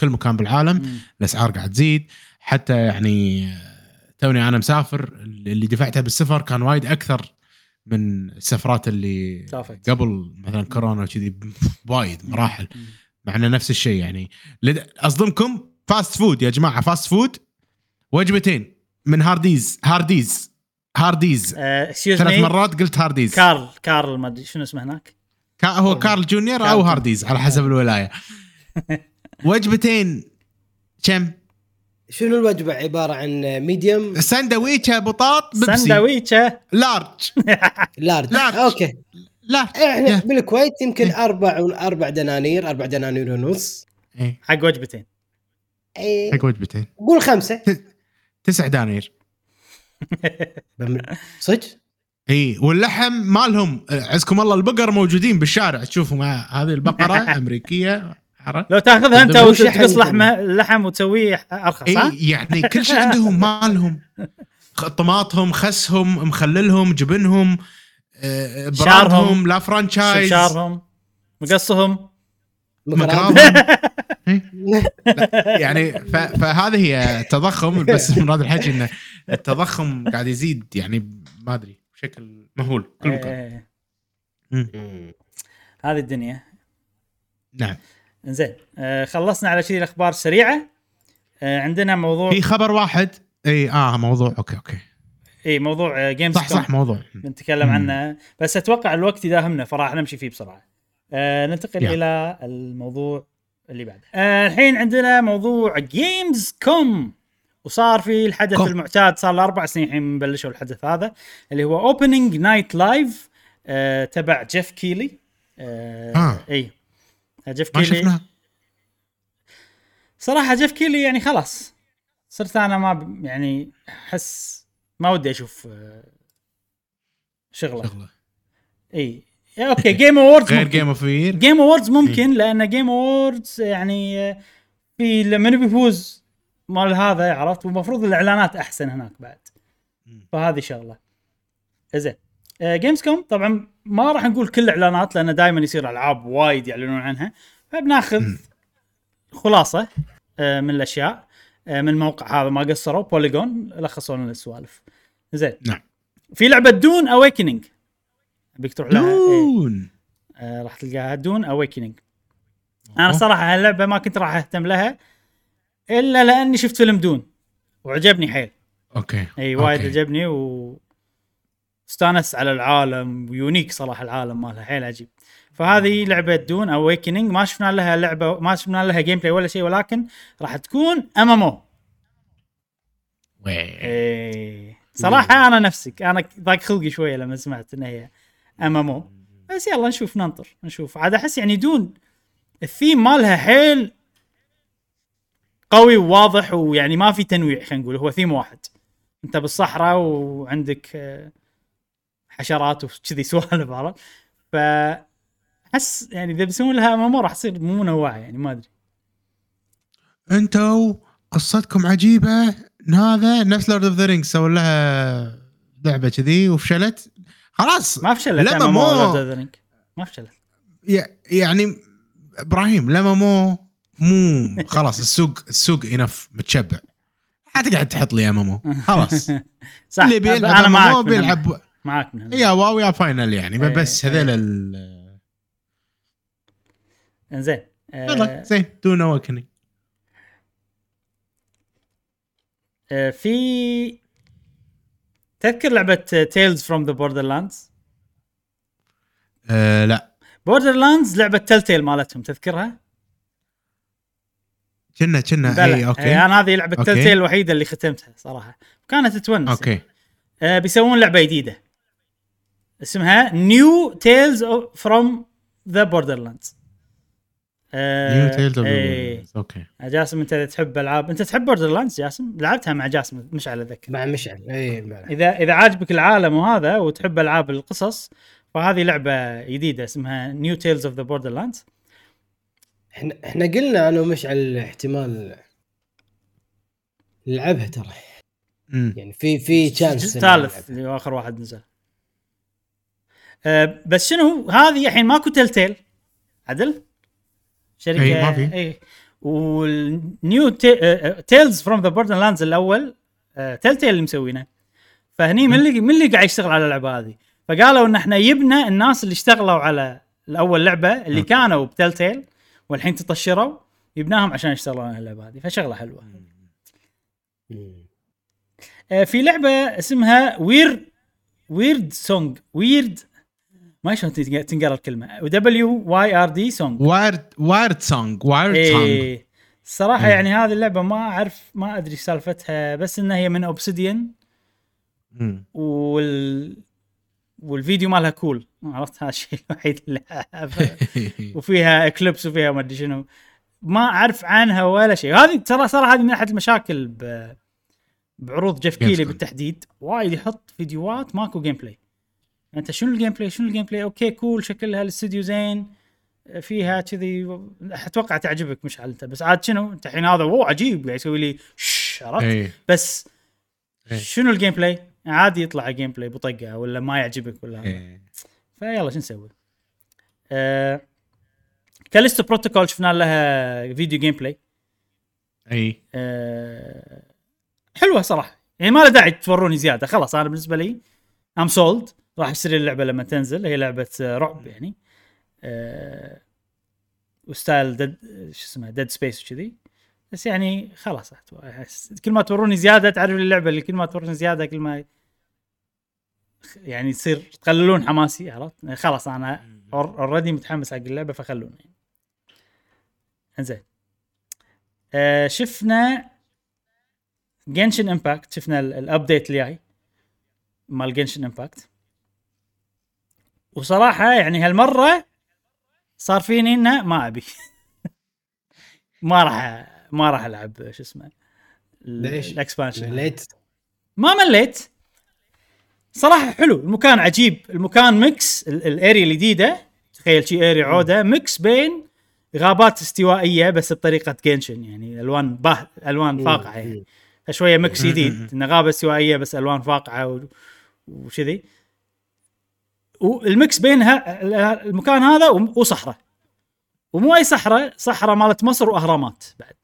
كل مكان بالعالم. الأسعار قاعد تزيد. حتى يعني آه، توني أنا مسافر اللي دفعته بالسفر كان وايد أكثر من السفرات اللي شافت. قبل مثلا كورونا وكذي وايد مراحل. مع إنه نفس الشيء يعني. لد- أصدمكم fast food يا جماعة fast food وجبتين من هارديز هارديز هارديز. excuse ثلاث مرات قلت هارديز. كارل كارل ما أدري شنو اسمه هناك. كا هو كارل. Junior أو. هارديز على حسب الولاية. وجبتين. كم؟ شنو الوجبة؟ عبارة عن medium ساندويتش بطاط بيبسي. سندويتشه large. large. أوكي. large. إحنا. بالكويت يمكن أربع أربع دنانير أربع دنانير ونص. إيه، حق وجبتين. إيه، حق وجبتين. قول خمسة. تسع دنانير. صدق؟ إي. واللحم مالهم عزكم الله البقر موجودين بالشارع. تشوفوا مع هذه البقرة أمريكية. عرفت؟ لو تاخذها انت وتقص يحل لحمة اللحم وتسويه أرخص؟ إي يعني كل شيء عندهم مالهم. طماطهم خسهم مخللهم جبنهم آه، شعرهم. براندهم لا فرانشايز. شعرهم مقصهم. يعني فهذه هي تضخم بس من هذا الحكي إنه التضخم قاعد يزيد يعني ما أدري بشكل مهول. كل مكان. إيه،. هذه الدنيا. نعم. زين آه خلصنا على شيء الأخبار السريعة. آه عندنا موضوع في خبر واحد. إي آه موضوع okay okay. إي موضوع games صح صح موضوع. بنتكلم مم. عنه. بس أتوقع الوقت يداهمنا فراح نمشي فيه بسرعة. آه ننتقل يلا. إلى الموضوع اللي بعده. آه الحين عندنا موضوع Gamescom وصار في الحدث كوم. المعتاد صار له أربع سنين الحين بلشوا الحدث هذا اللي هو Opening Night Live تبع جيف كيلي آه آه. إي. جيف كيلي. صراحة جيف كيلي يعني خلاص. صرت أنا ما يعني أحس ما ودي أشوف آه، شغلة. شغلة. إي. أوكي جيم اووردز غير game of year Game Awards ممكن لأن Game Awards يعني آه، في لما بيفوز مال هذا عرفت؟ والمفروض الإعلانات أحسن هناك بعد. فهذه شغلة. زين. Gamescom طبعا ما راح نقول كل الاعلانات لأن دائما يصير ألعاب وايد يعلنون عنها. فبناخذ. خلاصة آه، من الأشياء آه، من الموقع هذا ما قصروا Polygon لخصوا لنا السوالف. زين. نعم. في لعبة Dune Awakening أبيك تروح لها؟ إيه. Dune آه، راح تلقاها. Dune Awakening أنا صراحة هاللعبة ما كنت راح أهتم لها إلا لأني شفت فيلم Dune وعجبني حيل. okay. إي وايد okay. عجبني و استانس على العالم و unique صراحة العالم مالها حيل عجيب. فهذه لعبة Dune Awakening ما شفنا لها لعبة ما شفنا لها gameplay ولا شيء ولكن راح تكون MMO. صراحة أنا نفسك أنا ضاق خلقي شوية لما سمعت ان هي MMO بس يلا نشوف ننطر نشوف. عاد أحس يعني Dune ال theme مالها حيل قوي وواضح ويعني ما في تنويع خلينا نقول. هو ثيم واحد. أنت بالصحراء وعندك آه، حشرات وكذي سوالف عرفت؟ ف أحس يعني إذا بيسوون لها ام راح تصير مو منوعه يعني ما أدري. أنتوا قصتكم عجيبة هذا نفس Lord of the Rings سووا لها لعبة كذي وفشلت. خلاص ما فشلت لما ام مو- ما فشلت. يعني إبراهيم لما مو مو خلاص السوق السوق انف متشبع. لا تقعد تحط لي امامو خلاص. صح اللي بيلعب أنا معك بيلعب معك من يا واو يا فاينل يعني إيه، بس إيه. هذول ال إنزين يلا آه زين دون اوكننج آه في تذكر لعبة Tales from the Borderlands لا. Borderlands لعبة Telltale مالتهم تذكرها؟ كنا كنا. اي okay. إيه، أنا هذه لعبة. Telltale الوحيدة اللي ختمتها صراحة. كانت تونس okay. آه بيسوون لعبة جديدة. اسمها New Tales from the Borderlands New Tales إيه. okay. جاسم أنت إذا تحب العاب أنت تحب Borderlands جاسم؟ لعبتها مع جاسم مش على ذكر. مع مشعل. اي مع- اذا إذا عاجبك العالم وهذا وتحب ألعاب القصص فهذه لعبة جديدة اسمها New Tales of the Borderlands إحنا إحنا قلنا أنا ومشعل احتمال نلعبها ترى. يعني في في chance الثالث اللي هو آخر واحد نزل. أه بس شنو هذه الحين ماكو Telltale. عدل؟ شركه إي، ما في. اي وال New Tales from the Borderlands الأول Telltale اللي مسوينه. فهني من اللي من اللي قاعد يشتغل على اللعبة هذه. فقالوا إن إحنا جبنا الناس اللي اشتغلوا على الأول لعبة اللي مم. كانوا بتلتيل والحين تطشروا جبناهم عشان يشتغلون على اللعبة هذه. فشغلة حلوة. آه، في لعبة اسمها وير ويرد سونج ويرد ما شلون تنق- تنقرأ الكلمة. دبليو واي ار دي سونج وايرد وايرد سونج وايرد سونج الصراحه. يعني هذه اللعبة ما أعرف ما أدري سالفتها بس إنها هي من اوبسيديان وال والفيديو مالها cool عرفت؟ هذا الشيء الوحيد اللي. وفيها eclipse وفيها ما أدري شنو. ما أعرف عنها ولا شيء. هذه ترى صراحة هذه من أحد المشاكل ب... بعروض جيف كيلي. بالتحديد. وايد يحط فيديوهات ماكو gameplay انت شنو ال gameplay شنو ال gameplay okay cool شكلها الاستوديو زين. فيها كذي أتوقع تعجبك مشعل انت. بس عاد شنو؟ انت الحين هذا اوه عجيب. قاعد يسوي لي شش عرفت؟ إيه. بس إيه. شنو ال gameplay عادي يطلع gameplay بطقة ولا ما يعجبك ولا. إيه. فيلا شو نسوي؟ آه Callisto Protocol شفنا لها فيديو gameplay إي. آه حلوة صراحة. يعني ما له داعي توروني زيادة. خلاص أنا بالنسبة لي I'm sold راح اشتري اللعبة لما تنزل هي لعبة آه، رعب يعني. آه و style Dead شو اسمه Dead Space وكذي. بس يعني خلاص أحس- كل ما توروني زيادة تعرف اللعبة اللي كل ما توروني زيادة كل ما يعني يصير تقللون حماسي عرفت؟ خلاص أنا already متحمس حق اللعبة فخلوني. إنزين. آه شفنا Genshin Impact شفنا ال- ال update اللي جاي مال Genshin Impact وصراحة يعني هالمرة صار فيني إنه ما أبي. ما راح ما راح ألعب شو اسمه ليش؟ ال expansion ليت ما مليت. صراحة حلو. المكان عجيب. المكان mix ال- ال area الجديده تخيل شي area عودة. mix بين غابات استوائية بس بطريقة Genshin يعني ألوان باه ألوان فاقعة يعني. شوية mix جديد. إنه غابة استوائية بس ألوان فاقعة و- وكذي وال mix بين ها- ال- المكان هذا وصحراء. ومو أي صحراء صحراء مالت مصر وأهرامات بعد.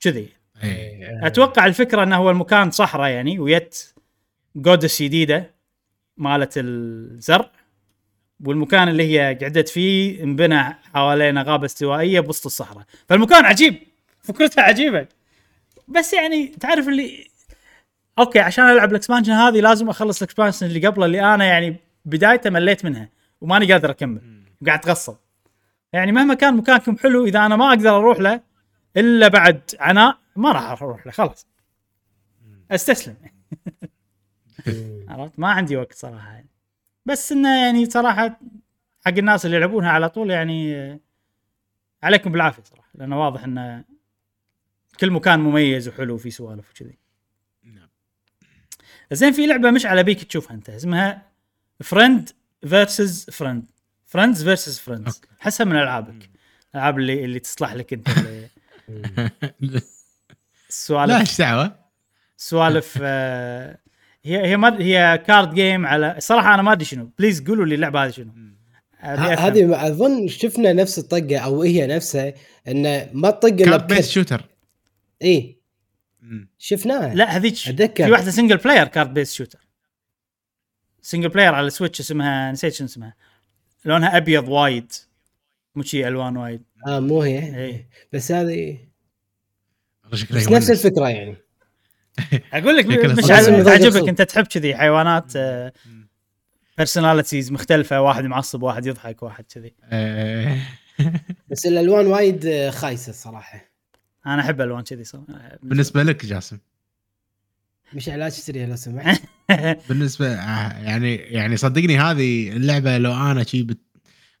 كذي. إيه. أتوقع الفكرة إنه هو المكان صحراء يعني with goddess جديده مالت الزرع. والمكان اللي هي قعدت فيه انبنى حوالينا غابة استوائية بوسط الصحراء. فالمكان عجيب. فكرتها عجيبة. بس يعني تعرف اللي أوكي عشان ألعب ال expansion هذه لازم أخلص ال expansion اللي قبله اللي أنا يعني بدايته مليت منها وماني قادر أكمل. وقاعد أتغصب. يعني مهما كان مكانكم حلو إذا أنا ما أقدر أروح له إلا بعد عناء ما راح أروح له خلاص. أستسلم. عرفت؟ ما عندي وقت صراحة. يعني. بس إنه يعني صراحة حق الناس اللي يلعبونها على طول يعني عليكم بالعافية صراحة لأنه واضح إنه كل مكان مميز وحلو وفي سوالف وكذي. نعم. زين في لعبة مشعل أبيك تشوفها أنت اسمها Friend versus Friend Friends versus Friends. حسها من ألعابك. الالعاب اللي اللي تصلح لك أنت اللي لا السوالف إيش دعوة؟ سوالف آه، هي هي ما هي card game على صراحة أنا ما أدري شنو. please قولوا لي اللعبة هذه شنو. أبي ه- أفهم. هذه أظن شفنا نفس الطقة أو هي نفسها انه ما تطق إلا card shooter اي شفناها. لا هذيك أتذكر. في واحدة single player card based shooter single player على ال Switch اسمها نسيت شنو اسمها. لونها أبيض وايد. مو شي ألوان وايد. آه مو هي. اي بس هذه بس. نفس الفكرة يعني. أقول لك مش تعجبك. أنت تحب كذي حيوانات personalities مختلفة واحد معصب واحد يضحك واحد كذي. آه، بس الألوان وايد آه، خايسة الصراحه أنا أحب ألوان كذي صراحة. بالنسبة لك جاسم. مش علاج تشتريها لو سمحت. بالنسبة آه، يعني يعني صدقني هذه اللعبة لو أنا شي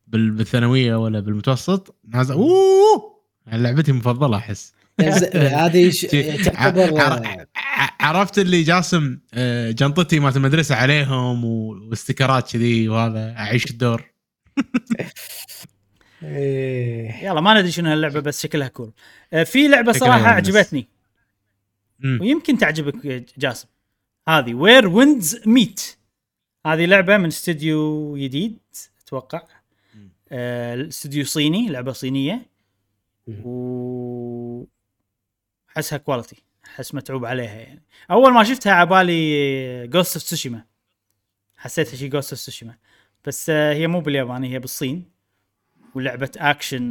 بالثانوية ولا بالمتوسط نازل أوه! لعبتي المفضلة أحس. هذه تعتبر عرفت اللي جاسم آه، جنطتي مالت المدرسة عليهم واستيكرات كذي وهذا أعيش الدور. إيه. يلا ما ندري شنو هاللعبة بس شكلها cool آه، في لعبة صراحة. عجبتني. مم. ويمكن تعجبك يا جاسم. هذه Where Winds Meet هذه لعبة من استوديو جديد أتوقع. آه، استوديو صيني لعبة صينية. و أحسها quality أحس متعوب عليها يعني. أول ما شفتها عبالي Ghost of Tsushima حسيتها شي Ghost of Tsushima بس آه، هي مو بالياباني هي بالصين. ولعبة اكشن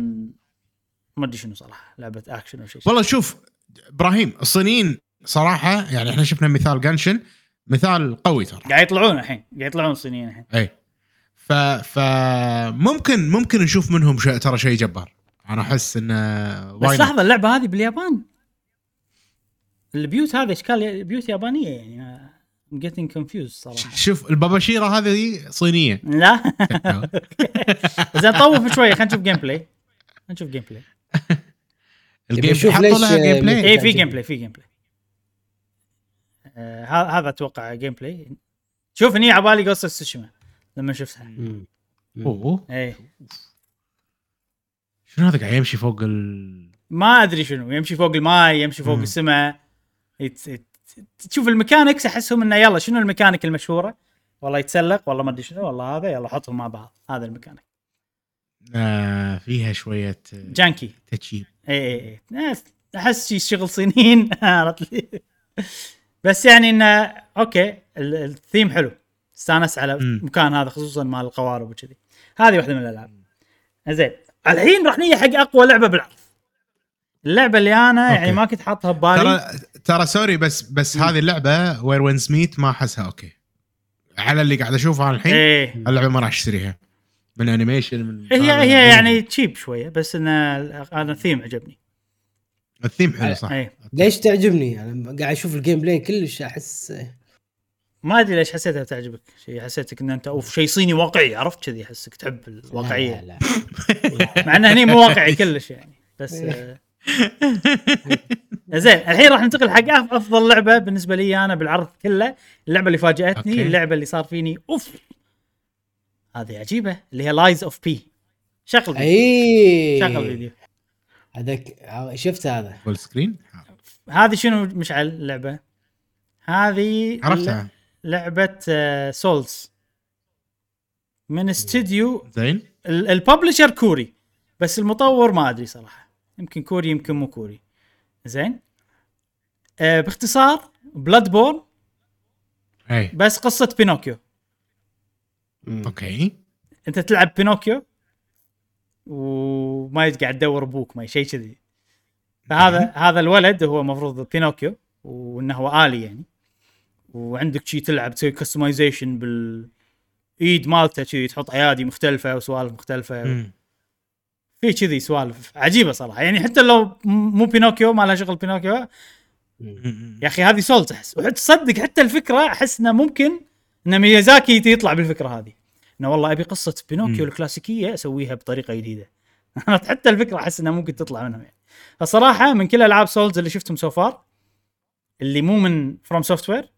ما أدري شنو صراحة لعبة اكشن أو شيء. والله شوف إبراهيم الصينيين صراحة يعني إحنا شفنا مثال Genshin مثال قوي ترى. قاعد يطلعون الحين قاعد يطلعون الصينيين الحين. اي ف ف ممكن ممكن نشوف منهم شيء ترى شيء جبار. أنا أحس انه بس لحظة اللعبة هذه باليابان؟ البيوت هذه أشكال بيوت يابانية يعني getting confused صراحة. شوف الباباشيرة هذه صينية. لا. زين طوف شوي خلينا نشوف gameplay خلينا نشوف gameplay ال game حطوا لها gameplay اي في. gameplay في gameplay آه، هذا أتوقع gameplay شوف هني عبالي Ghost of Tsushima لما شفتها. أوه. اي شنو هذا قاعد يمشي فوق ال ما أدري شنو يمشي فوق الماي يمشي فوق. السماء. تشوف ال mechanics أحسهم إنه يلا شنو الميكانيك المشهورة؟ والله يتسلق والله ما أدري شنو والله هذا يلا حطهم مع بعض. هذا الميكانيك. آه فيها شوية آه، janky. cheap اي اي اي ناس- أحس شي شغل صينيين. عرفت لي؟ بس يعني انه أوكي ال- الثيم حلو. استانس على. المكان هذا خصوصا مال القوارب وكذي. هذه واحدة من الألعاب. زين. الحين راح نيجي حق أقوى لعبة بالعرض. اللعبة اللي أنا يعني أوكي. ما كنت حاطها ببالي ترى ترى sorry بس بس هذه اللعبة Where Winds Meet ما أحسها أوكي. على اللي قاعد اشوفه أنا الحين إيه. اللعبة ما راح أشتريها. من animation من هي هي يعني cheap شوية بس انه أنا الثيم عجبني. الثيم حلو صح. ليش تعجبني؟ أنا قاعد أشوف ال gameplay كلش احس ما أدري ليش حسيتها تعجبك. شيء حسيتك إن أنت أوف شيء صيني واقعي عرفت كذي احسك تحب الواقعيه لا لا, مع انه هني مو واقعي كلش يعني بس آه. زين الحين راح ننتقل حق أف- أفضل لعبة بالنسبة لي أنا بالعرض كله اللعبة اللي فاجأتني أوكي. اللعبة اللي صار فيني أوف. هذه عجيبة اللي هي Lies of P شغل فيديو اي شغل فيديو هذاك شفت هذا؟ full screen هذه شنو مشعل اللعبة؟ هذه عرفتها. لعبة Souls من استديو زين. ال- ال publisher كوري. بس المطور ما أدري صراحة. يمكن كوري يمكن مو كوري. زين. آه باختصار Bloodborne إي. بس قصة بينوكيو. okay. أنت تلعب بينوكيو وما قاعد تدور أبوك ما شيء كذي. فهذا هذا الولد هو المفروض بينوكيو وإنه هو آلي يعني. وعندك شي تلعب تسوي customization بالإيد مالته شي تحط أيادي مختلفة وسوالف مختلفة. مم. في كذي سوالف عجيبة صراحة. يعني حتى لو مو بينوكيو ما لها شغل بينوكيو مم. يا أخي هذه Souls أحس. وتصدق حتى الفكرة أحس إنه ممكن إن ميازاكي يطلع بالفكرة هذه. إنه والله أبي قصة بينوكيو. الكلاسيكية أسويها بطريقة جديدة. حتى الفكرة أحس إنها ممكن تطلع منهم يعني. فصراحة من كل ألعاب Souls اللي شفتهم so far اللي مو من FromSoftware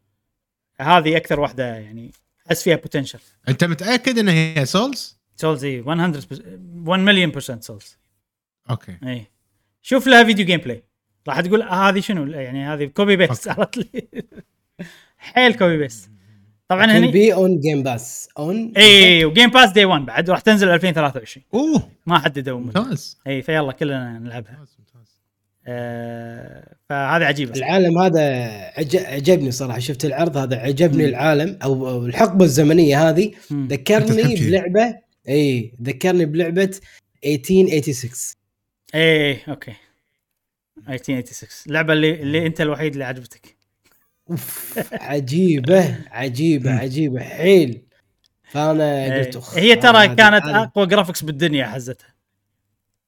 هذه أكثر واحدة يعني أحس فيها potential أنت متأكد إنها هي Souls؟ Souls اي 100 1 مليون percent Souls okay. اي شوف لها فيديو gameplay راح تقول هذه شنو؟ يعني هذه copy paste. عرفت لي. حيل copy paste طبعا هني بي اون Game Pass اون اي و Game Pass day 1 بعد راح تنزل 2023 أوه. ما حددوا. ممتاز. اي فيلا كلنا نلعبها. ممتاز ممتاز. آه فهذه عجيبه صراحة. العالم هذا عج- عجبني صراحة. شفت العرض هذا عجبني العالم. أو أو الحقبة الزمنية هذه. مم. أنت ذكرني. بلعبة اي ذكرني بلعبة 1886 اي okay. 1986 اللعبه اللي اللي أنت الوحيد اللي عجبتك. أوف عجيبة عجيبة عجيبة. حيل. فأنا إيه. قلت اخ هي ترى كانت أقوى graphics بالدنيا حزتها.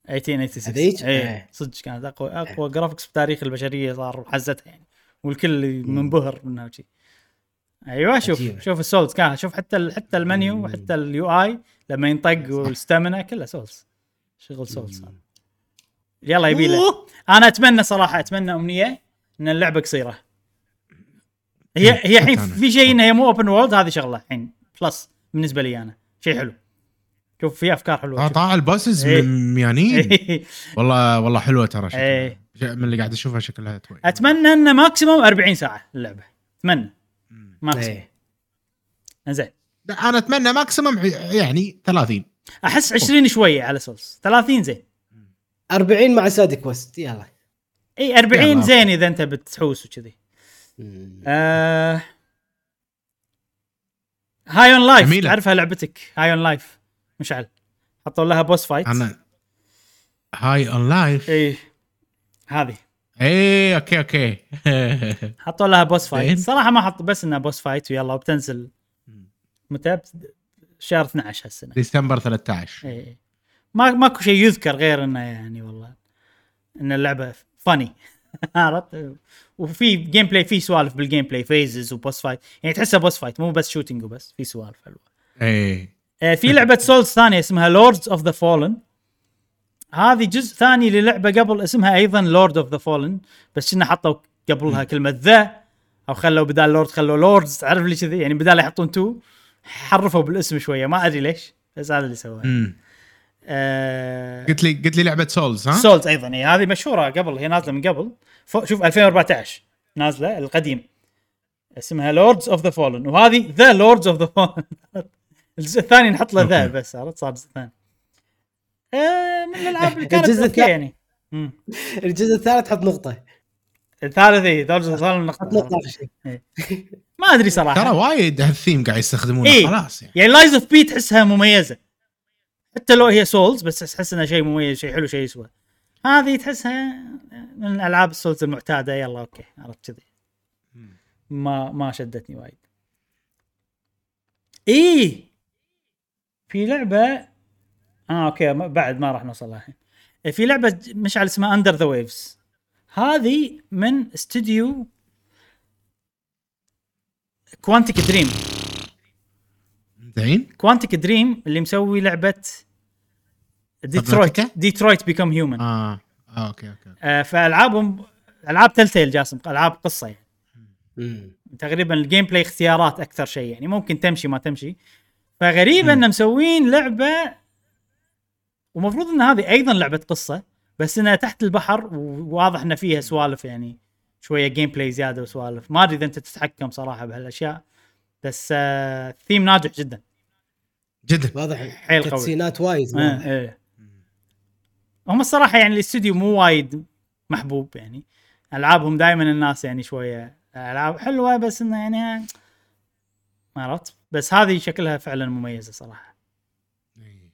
1886 هذيك؟ اي إيه. صدق كانت أقوى أقوى graphics بتاريخ البشرية صار حزتها يعني. والكل منبهر منها وشي. أيوه شوف عجيبة. شوف ال Souls كان شوف حتى ال- حتى المنيو وحتى ال UI لما ينطق وال stamina كلها Souls شغل Souls هذا. يلا يبي له. أنا أتمنى صراحة أتمنى أمنية إن اللعبة قصيرة. هي هي الحين. في شيء إنها هي مو open world هذه شغلة الحين plus بالنسبة لي أنا شيء حلو شوف في أفكار حلوة شوف. طالع ال bosses إيه. ميانين والله والله حلوة ترى شكلها إيه. من اللي قاعد أشوفها شكلها توي أتمنى انه maximum 40 ساعة اللعبة أتمنى. maximum إيه. زين أنا أتمنى maximum يعني 30 أحس 20 شوية على Souls 30 زين 40 مع side quest يلا إي 40 يلا. زين إذا أنت بتحوس وكذي. آه... High on Life جميلة. تعرفها لعبتك؟ High on Life مشعل. حطوا لها boss fight أنا High on Life اي هذه. إيه okay okay. حطوا لها boss fight. صراحة ما حط بس إنها boss fight ويلا وبتنزل متى؟ شهر 12 هالسنة. ديسمبر 13 اي ما ماكو شيء يذكر غير إنه يعني والله إن اللعبة funny عرفت؟ وفي gameplay في سوالف بال gameplay phases و boss fight يعني تحسها boss fight مو بس shooting وبس في سوالف حلوة. إيه. آه، في لعبة Souls ثانية اسمها Lords of the Fallen هذه جزء ثاني للعبة قبل اسمها أيضا Lord of the Fallen بس كنا حطوا قبلها؟ كلمة the أو خلوا بدال لورد خلوا Lords تعرف لي كذي يعني بدال يحطون two حرفوا بالاسم شوية ما أدري ليش بس هذا اللي سواه. آه قلت لي قلت لي لعبة Souls ها؟ Souls أيضا. هي هذه مشهورة قبل هي نازلة من قبل. شوف 2014 نازلة القديم. اسمها Lords of the Fallen وهذه The Lords of the Fallen الجزء الثاني نحط له the. بس عرفت؟ صار الجزء الثاني. آه من الألعاب اللي كانت الجزء الثاني- يعني. مم. الجزء الثالث حط نقطة. الثالث اي Lords of the حط نقطة. نقطة آخر شيء. ما أدري صراحة. ترى وايد هالثيم قاعد يستخدمونه إيه. خلاص يعني. يعني Lies of P تحسها مميزة. حتى لو هي Souls بس تحس إنها شيء مميز شيء حلو شيء يسوى. هذه تحسها من ألعاب ال Souls المعتادة. يلا okay عرفت كذي. ما ما شدتني وايد. إيه! في لعبة آه okay بعد ما راح نوصل الحين في لعبة مشعل اسمها Under the Waves هذه من استوديو Quantic Dream زين. Quantic Dream اللي مسوي لعبة Detroit؟ Detroit Become Human آه. آه okay okay آه فالعابهم ألعاب Telltale Games ألعاب قصة يعني. مم. تقريبا ال gameplay اختيارات أكثر شيء يعني ممكن تمشي ما تمشي. فغريب. ان مسوين لعبة ومفروض إن هذه أيضا لعبة قصة بس إنها تحت البحر وواضح إن فيها سوالف يعني شوية gameplay زيادة وسوالف. ما أدري إذا أنت تتحكم صراحة بهالأشياء. بس آه ثيم ناجح جدا. جدا. واضح. حيل قوي. cutscene ات وايد آه إيه. هم الصراحة يعني الاستوديو مو وايد محبوب يعني. ألعابهم دائما الناس يعني شوية ألعاب حلوة بس إنه يعني ما عرفت. بس هذه شكلها فعلا مميزة صراحة.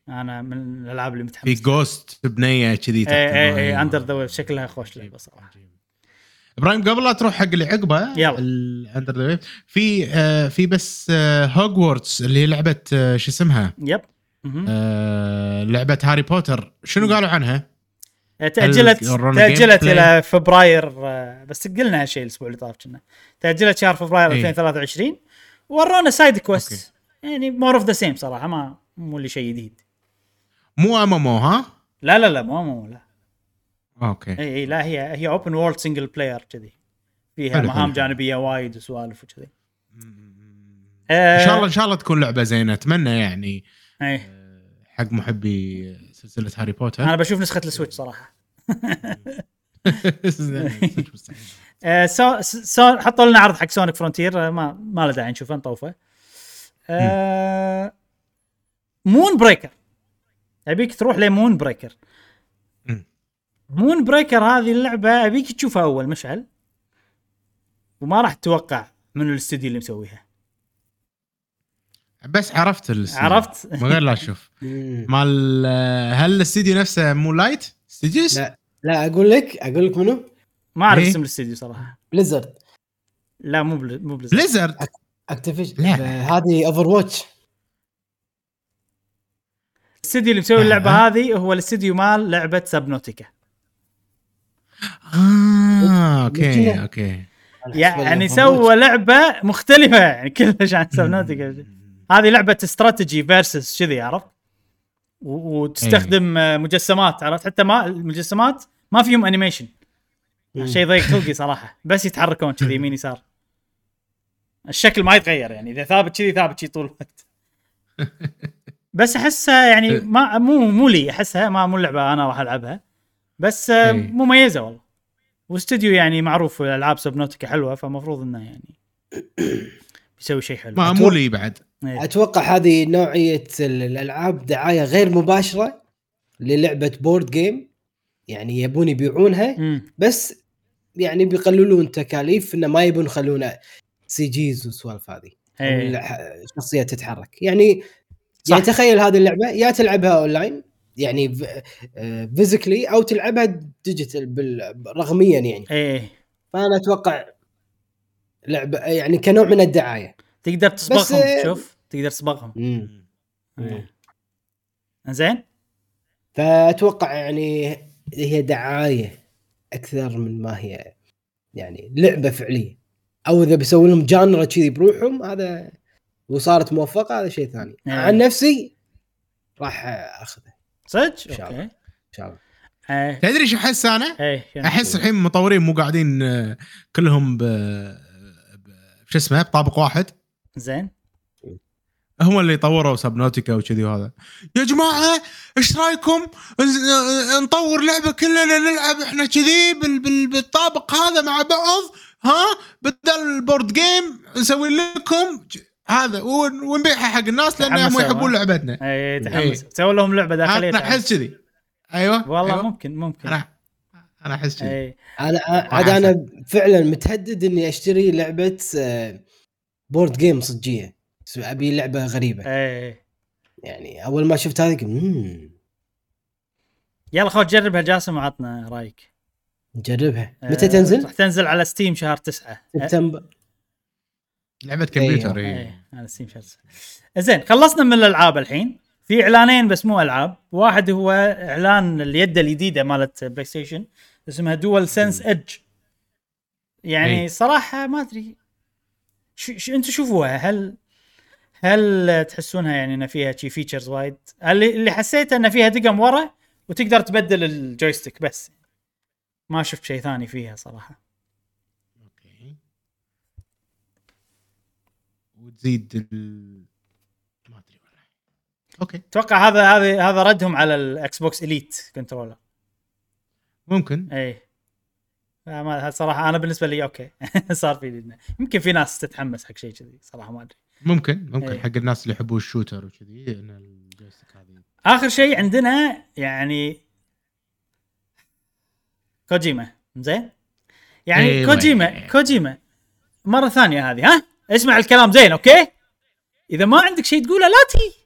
أنا من الألعاب اللي في متحمس جوست بنية كذي تحت اي اي Under the Waves شكلها خوش لعبة صراحة. إبراهيم قبل لا تروح حق اللي عقبه يلا. ال Under the Waves في آه في بس آه هوجورتس اللي هي لعبة آه شو اسمها؟ yep. آه لعبة هاري بوتر شنو قالوا عنها؟ تأجلت ورونا تأجلت game إلى فبراير آه، بس قلنا هالشيء الأسبوع اللي طاف كنا تأجلت شهر فبراير إيه. 2023 ورونا side quest okay. يعني more of the same صراحة ما مو اللي شيء جديد مو ام ام ها؟ لا لا لا مو مو لا okay. إي لا هي هي open world single player كذي. فيها حلو، مهام حلو. جانبية وايد وسوالف وكذي. إن شاء الله إن شاء الله تكون لعبة زينة أتمنى يعني. إي. حق محبي سلسلة هاري بوتر. أنا بشوف نسخة السويتش صراحة. آه so so حطوا لنا عرض حق سونيك فرونتير آه ما ما له داعي نشوفه نطوفه. آه مون بريكر أبيك تروح لمون بريكر. مون بريكر هذه اللعبة أبيك تشوفها أول مشعل وما راح تتوقع من الاستوديو اللي مسويها بس عرفت الاستديو. عرفت؟ من غير لا أشوف. مال هل الاستديو نفسه مو لايت؟ studios؟ لا لا أقول لك أقول لك منو؟ ما أعرف إيه؟ اسم الاستوديو صراحة بليزرد لا مو بل... مو بليزرد بليزرد اكتيفيشن لا. هذه اوفر واتش الاستوديو اللي مسوي اللعبة. هذه هو الاستوديو مال لعبة سبنوتيكا آه okay okay. يعني سوى لعبة مختلفة يعني كلش عن سبنوتيكا هذه لعبة استراتيجي versus كذي عرفت؟ وتستخدم آه، مجسمات عرفت؟ حتى ما المجسمات ما فيهم animation شيء ضيق خلقي صراحة. بس يتحركون كذي يمين يسار. الشكل ما يتغير يعني. إذا ثابت كذي ثابت كذي طول الوقت. بس أحسها يعني ما مو مو لي. أحسها ما مو اللعبه أنا راح ألعبها. بس إيه. مميزة والله واستوديو يعني معروف العاب سبنوتيكا حلوة فمفروض إنه يعني بيسوي شيء حلو ما مو لي بعد إيه. أتوقع هذه نوعية ال- الألعاب دعاية غير مباشرة للعبة board game يعني يبون يبيعونها مم. بس يعني بيقللون تكاليف إنه ما يبون يخلونه CGs والسوالف هذه إيه. الشخصيه تتحرك يعني صح. يعني تخيل هذه اللعبة يا تلعبها اونلاين يعني physically أو تلعبها digital رقميا يعني. إيه. فأنا أتوقع لعبه يعني كنوع من الدعاية. تقدر تصبغهم آه، شوف تقدر تصبغهم مم. إيه. زين فأتوقع يعني هي دعاية أكثر من ما هي يعني لعبة فعلية. أو إذا بيسوي لهم جانرا كذي بروحهم هذا وصارت موفقة هذا شيء ثاني. إيه. عن نفسي راح أخذه. صدق؟ إن شاء الله. إن شاء الله. تدري شو أحس أنا؟ إيه؟ أحس الحين المطورين مو قاعدين آه، كلهم ب ب- شو اسمه بطابق واحد. زين. هم اللي طوروا سبنوتيكا وكذي وهذا. يا جماعة إيش رأيكم؟ آه، نطور لعبة كلنا نلعب إحنا كذي بال- بال- بالطابق هذا مع بعض ها؟ بدل ال board game نسوي لكم هذا ون- ونبيعها حق الناس لأن هم تحمسوا، يحبون؟ لعبتنا. إيه تحمس سووا لهم لعبة داخلية أنا أحس كذي. أيوه والله أيوة. ممكن ممكن. أنا أنا أحس كذي. إيه. أنا عاد أنا فعلا متردد إني أشتري لعبة آه، board game صجية. أبي لعبة غريبة. إيه يعني أول ما شفت هذه قلت "مم، يلا خذ جربها جاسم وعطنا رأيك. نجربها. آه، متى تنزل؟ راح تنزل على ستيم شهر تسعة. سبتمبر. لعبة كمبيوتر أيوة. إيه. إيه على ستيم شهر تسعة زين خلصنا من الألعاب الحين. في إعلانين بس مو ألعاب. واحد هو إعلان اليد الجديدة مالت بلاي ستيشن اسمها DualSense Edge يعني أي. صراحة ما أدري. شو, شو أنتم شوفوها. هل هل تحسونها يعني إن فيها شي features وايد؟ اللي اللي حسيته إن فيها دقم ورا وتقدر تبدل ال joystick بس. ما شفت شيء ثاني فيها صراحة أوكي وتزيد ال... ما أدري والله. okay. أتوقع هذا هذا هذا ردهم على ال Xbox Elite controller ممكن. اي ما صراحة أنا بالنسبة لي okay. صار في يمكن في ناس تتحمس حق شيء كذي صراحة ما أدري. ممكن ممكن. إيه. حق الناس اللي يحبون ال shooter وكذي إن ال joystick هذه. آخر شيء عندنا يعني كوجيما. زين؟ يعني أيوة. كوجيما كوجيما. مرة ثانية هذه ها؟ اسمع الكلام زين okay؟ إذا ما عندك شيء تقوله لا تي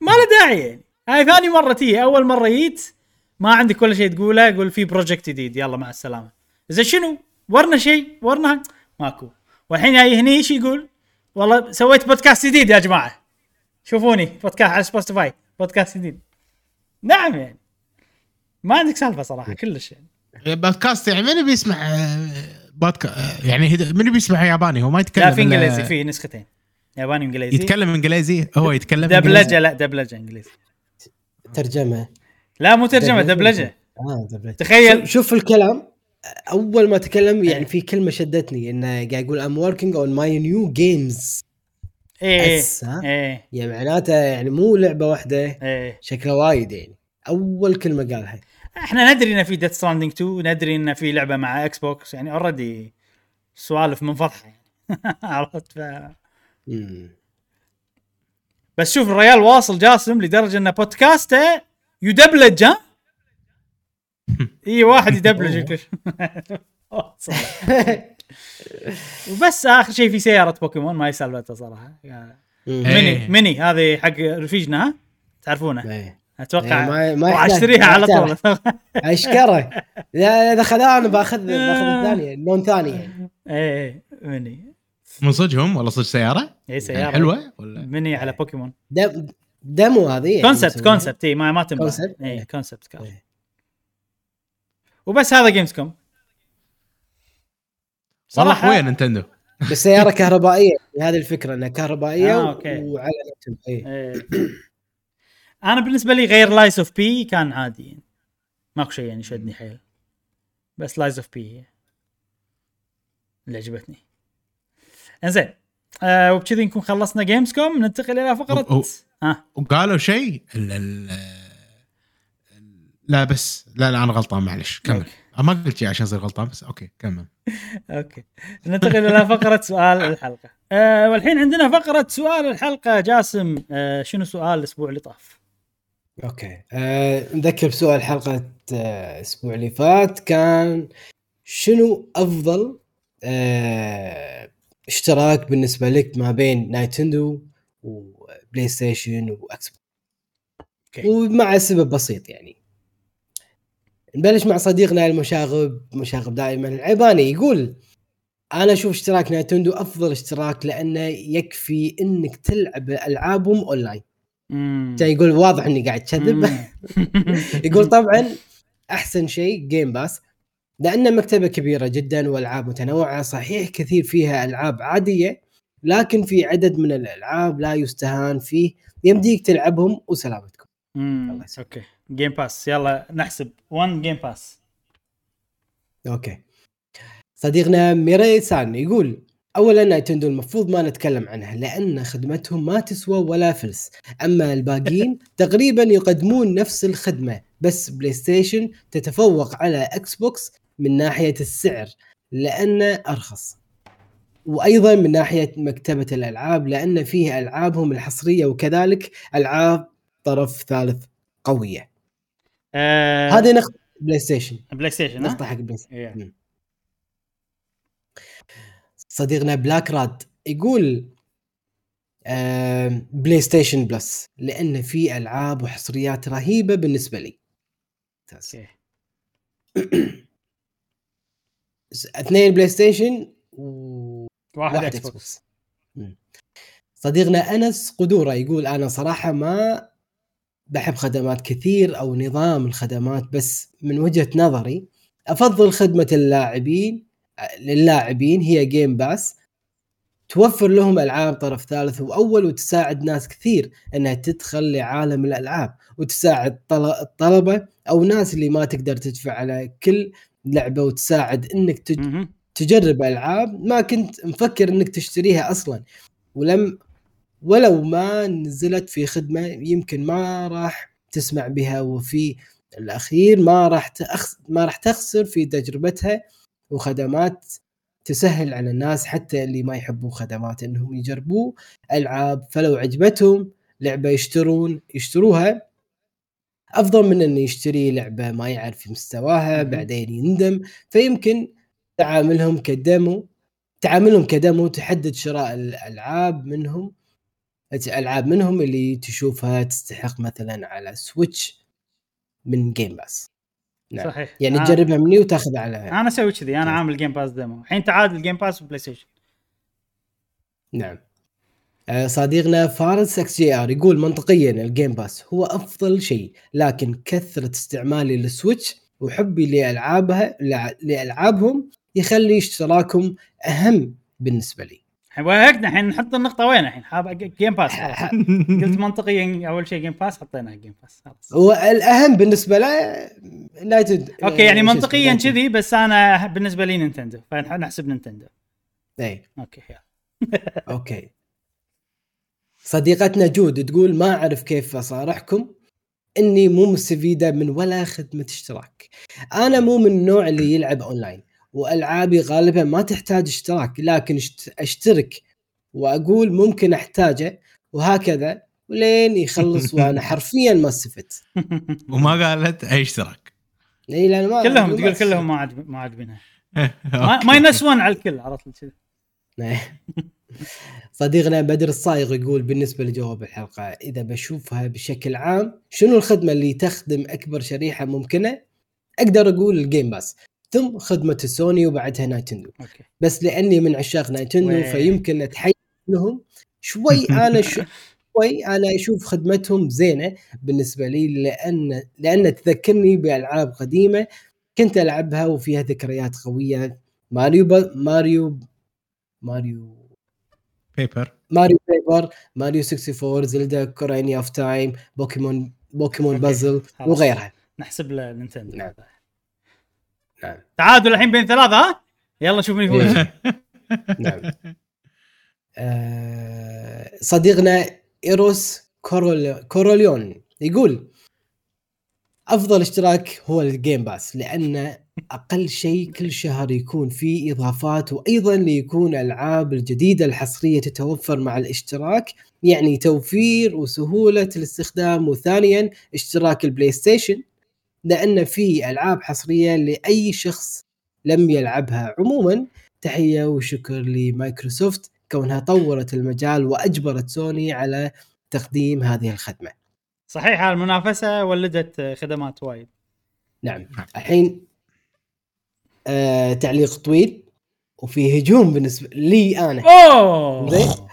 ما له داعي يعني. هاي ثاني مرة تي أول مرة جيت ما عندك ولا شيء تقوله قول في project جديد. يلا مع السلامة. زين شنو؟ ورنا شيء ورنا ماكو. والحين جاي هني إيش يقول؟ والله سويت بودكاست جديد يا جماعة. شوفوني بودكاست على سبوتيفاي بودكاست جديد. نعم يعني. ما عندك سالفة صراحة كلش يعني. بودكاست يعني من بيسمع podca آه، يعني هد- من بيسمع ياباني؟ هو ما يتكلم لا في إنجليزي في نسختين. ياباني انجليزي يتكلم إنجليزي؟ هو يتكلم دبلجة؟ لا دبلجة إنجليزي. ترجمة. لا مو ترجمة دبلجة. آه دبلجة. تخيل. شوف, الكلام. أول ما تكلم إيه. يعني في كلمة شدتني إنه قاعد يقول I'm working on my new games إيه بس، ها؟ إيه. يعني معناته يعني مو لعبة واحدة إيه. شكلها وايد يعني. أول كلمة قالها. إحنا ندري إن في Death Stranding 2 ندري إن في لعبة مع Xbox يعني already سوالف من فضحه يعني عرفت ف... بس شوف الريال واصل جاسم لدرجة إن بودكاسته يدبلج ها اي واحد يدبلج الكل. وبس آخر شيء في سيارة بوكيمون ما هي سالفته صراحة مم. إيه. Mini Mini هذه حق رفيجنا ها تعرفونه إيه. أتوقع إيه، ما- ما اشتريها على. طول اشكره لا إذا خذها أنا باخذ بأخذ الثانية لون ثاني يعني إيه إيه ميني من صدقهم ولا صدق سيارة؟ اي يعني سيارة حلوة ولا ميني على Pokémon dem demo هذه يعني concept. concept اي ما ما تنباع؟ اي إيه. concept car إيه. وبس هذا Gamescom صراحة- وين Nintendo؟ بس سيارة كهربائية هذه الفكرة إنها كهربائية آه، أوكي. وعلى نفسها. أنا بالنسبة لي غير Lies of P كان عادي. يعني. ماكو شيء يعني شدني حيل. بس Lies of P هي. اللي عجبتني. إنزين آه وبكذي نكون خلصنا Gamescom ننتقل إلى فقرة أو- ها وقالوا شيء لا بس لا لا أنا غلطان معلش كمل. أنا ما قلت شيء عشان أصير غلطان بس okay كمل. okay. ننتقل إلى فقرة سؤال الحلقة. آه والحين عندنا فقرة سؤال الحلقة. جاسم آه شنو سؤال الأسبوع اللي طاف؟ okay أه نذكر بسؤال حلقة آه، الأسبوع اللي فات كان شنو أفضل آه اشتراك بالنسبة لك ما بين Nintendo و PlayStation و Xbox okay. ومع سبب بسيط يعني نبلش مع صديقنا المشاغب مشاغب دائما العيباني يقول أنا أشوف اشتراك Nintendo أفضل اشتراك لأنه يكفي إنك تلعب ألعابهم أونلاين. كان يقول واضح إني قاعد أكذب. يقول طبعا أحسن شيء Game Pass لأن مكتبة كبيرة جدا وألعاب متنوعة صحيح كثير فيها ألعاب عادية لكن في عدد من الألعاب لا يستهان فيه. يمديك تلعبهم وسلامتكم. الله. okay. Game Pass يلا نحسب. 1 جيم باس أوكي. صديقنا ميري سان يقول اولا Nintendo المفروض ما نتكلم عنها لأن خدمتهم ما تسوى ولا فلس. أما الباقيين تقريبا يقدمون نفس الخدمة بس PlayStation تتفوق على Xbox من ناحية السعر لأنه أرخص. وأيضا من ناحية مكتبة الألعاب لأن فيه ألعابهم الحصرية وكذلك ألعاب طرف ثالث قوية. آه هذه نقطه PlayStation PlayStation؟ نقطة حق PlayStation إيه. صديقنا Black Rad يقول PlayStation Plus لأن في ألعاب وحصريات رهيبة بالنسبة لي. اثنين PlayStation و واحد, واحد Xbox. صديقنا أنس قدورة يقول أنا صراحة ما بحب خدمات كثير أو نظام الخدمات بس من وجهة نظري أفضل خدمة اللاعبين للاعبين هي Game Pass توفر لهم ألعاب طرف ثالث وأول وتساعد ناس كثير إنها تدخل لعالم الألعاب وتساعد طل- الطلبة أو ناس اللي ما تقدر تدفع على كل لعبة وتساعد إنك تج-. تجرب ألعاب ما كنت مفكر إنك تشتريها أصلا. ولم ولو ما نزلت في خدمة يمكن ما راح تسمع بها وفي الأخير ما راح تأخ... ما راح تخسر في تجربتها. وخدمات تسهل على الناس حتى اللي ما يحبوا خدمات إنهم يجربوا ألعاب. فلو عجبتهم لعبة يشترون يشتروها. أفضل من إنه يشتري لعبة ما يعرف مستواها. بعدين يندم. فيمكن تعاملهم ك demo تعاملهم ك demo تحدد شراء الألعاب منهم العاب منهم اللي تشوفها تستحق مثلا على Switch من Game Pass نعم. صحيح. يعني آه. تجربها مني وتاخذها على أنا أسوي كذي أنا عامل Game Pass demo الحين تعادل Game Pass و PlayStation. نعم. آه، صديقنا فارس XGR يقول منطقيا ال Game Pass هو أفضل شيء لكن كثرة استعمالي لل Switch وحبي لالعابها لع- لألعابهم يخلي اشتراكهم أهم بالنسبة لي. الحين وقتنا الحين نحط النقطة وين الحين؟ حاب Game Pass قلت منطقيا أول شيء Game Pass حطينا Game Pass خلاص. هو الأهم بالنسبة له Nintendo okay يعني اسمه، منطقيا. كذي بس أنا بالنسبة لي Nintendo فنحسب Nintendo اي okay يلا. okay. صديقتنا جود تقول ما أعرف كيف أصارحكم إني مو مستفيدة من ولا خدمة اشتراك. أنا مو من النوع اللي يلعب اونلاين وألعابي غالبا ما تحتاج اشتراك لكن اشت- أشترك وأقول ممكن أحتاجه وهكذا ولين يخلص وأنا حرفيا ما استفدت. وما قالت اي اشتراك إي لأن ما كلهم تقول. كلهم ما عجب ما عاجبينها okay. minus 1 على الكل عرفت كذي صديقنا بدر الصايغ يقول بالنسبة لجواب الحلقة إذا بشوفها بشكل عام شنو الخدمة اللي تخدم أكبر شريحة ممكنة؟ أقدر أقول ال Game Pass ثم خدمة السوني وبعدها Nintendo okay بس لأني من عشاق Nintendo. فيمكن أتحيز لهم شوي أنا شو شوي أنا أشوف خدمتهم زينة بالنسبة لي لأن لأن تذكرني بألعاب قديمة كنت ألعبها وفيها ذكريات قوية ماريو ب... ماريو ماريو paper ماريو paper ماريو 64 زلدا Ocarina of Time بوكيمون بوكيمون okay. puzzle. وغيرها نحسب له نينتندو نعم. نعم. تعادل الحين بين ثلاثة ها؟ يلا شوف من يفوز إيه. نعم. آه، صديقنا إيروس كورول كوروليون يقول أفضل اشتراك هو ال Game Pass لأن أقل شيء كل شهر يكون فيه إضافات وأيضا ليكون الالعاب الجديدة الحصرية تتوفر مع الاشتراك يعني توفير وسهولة الاستخدام وثانيا اشتراك البلاي ستيشن لأن في ألعاب حصرية لأي شخص لم يلعبها. عموما تحية وشكر لمايكروسوفت كونها طورت المجال وأجبرت سوني على تقديم هذه الخدمة. صحيح المنافسة ولدت خدمات وايد. نعم. الحين آه تعليق طويل وفي هجوم بالنسبة لي أنا. أوه.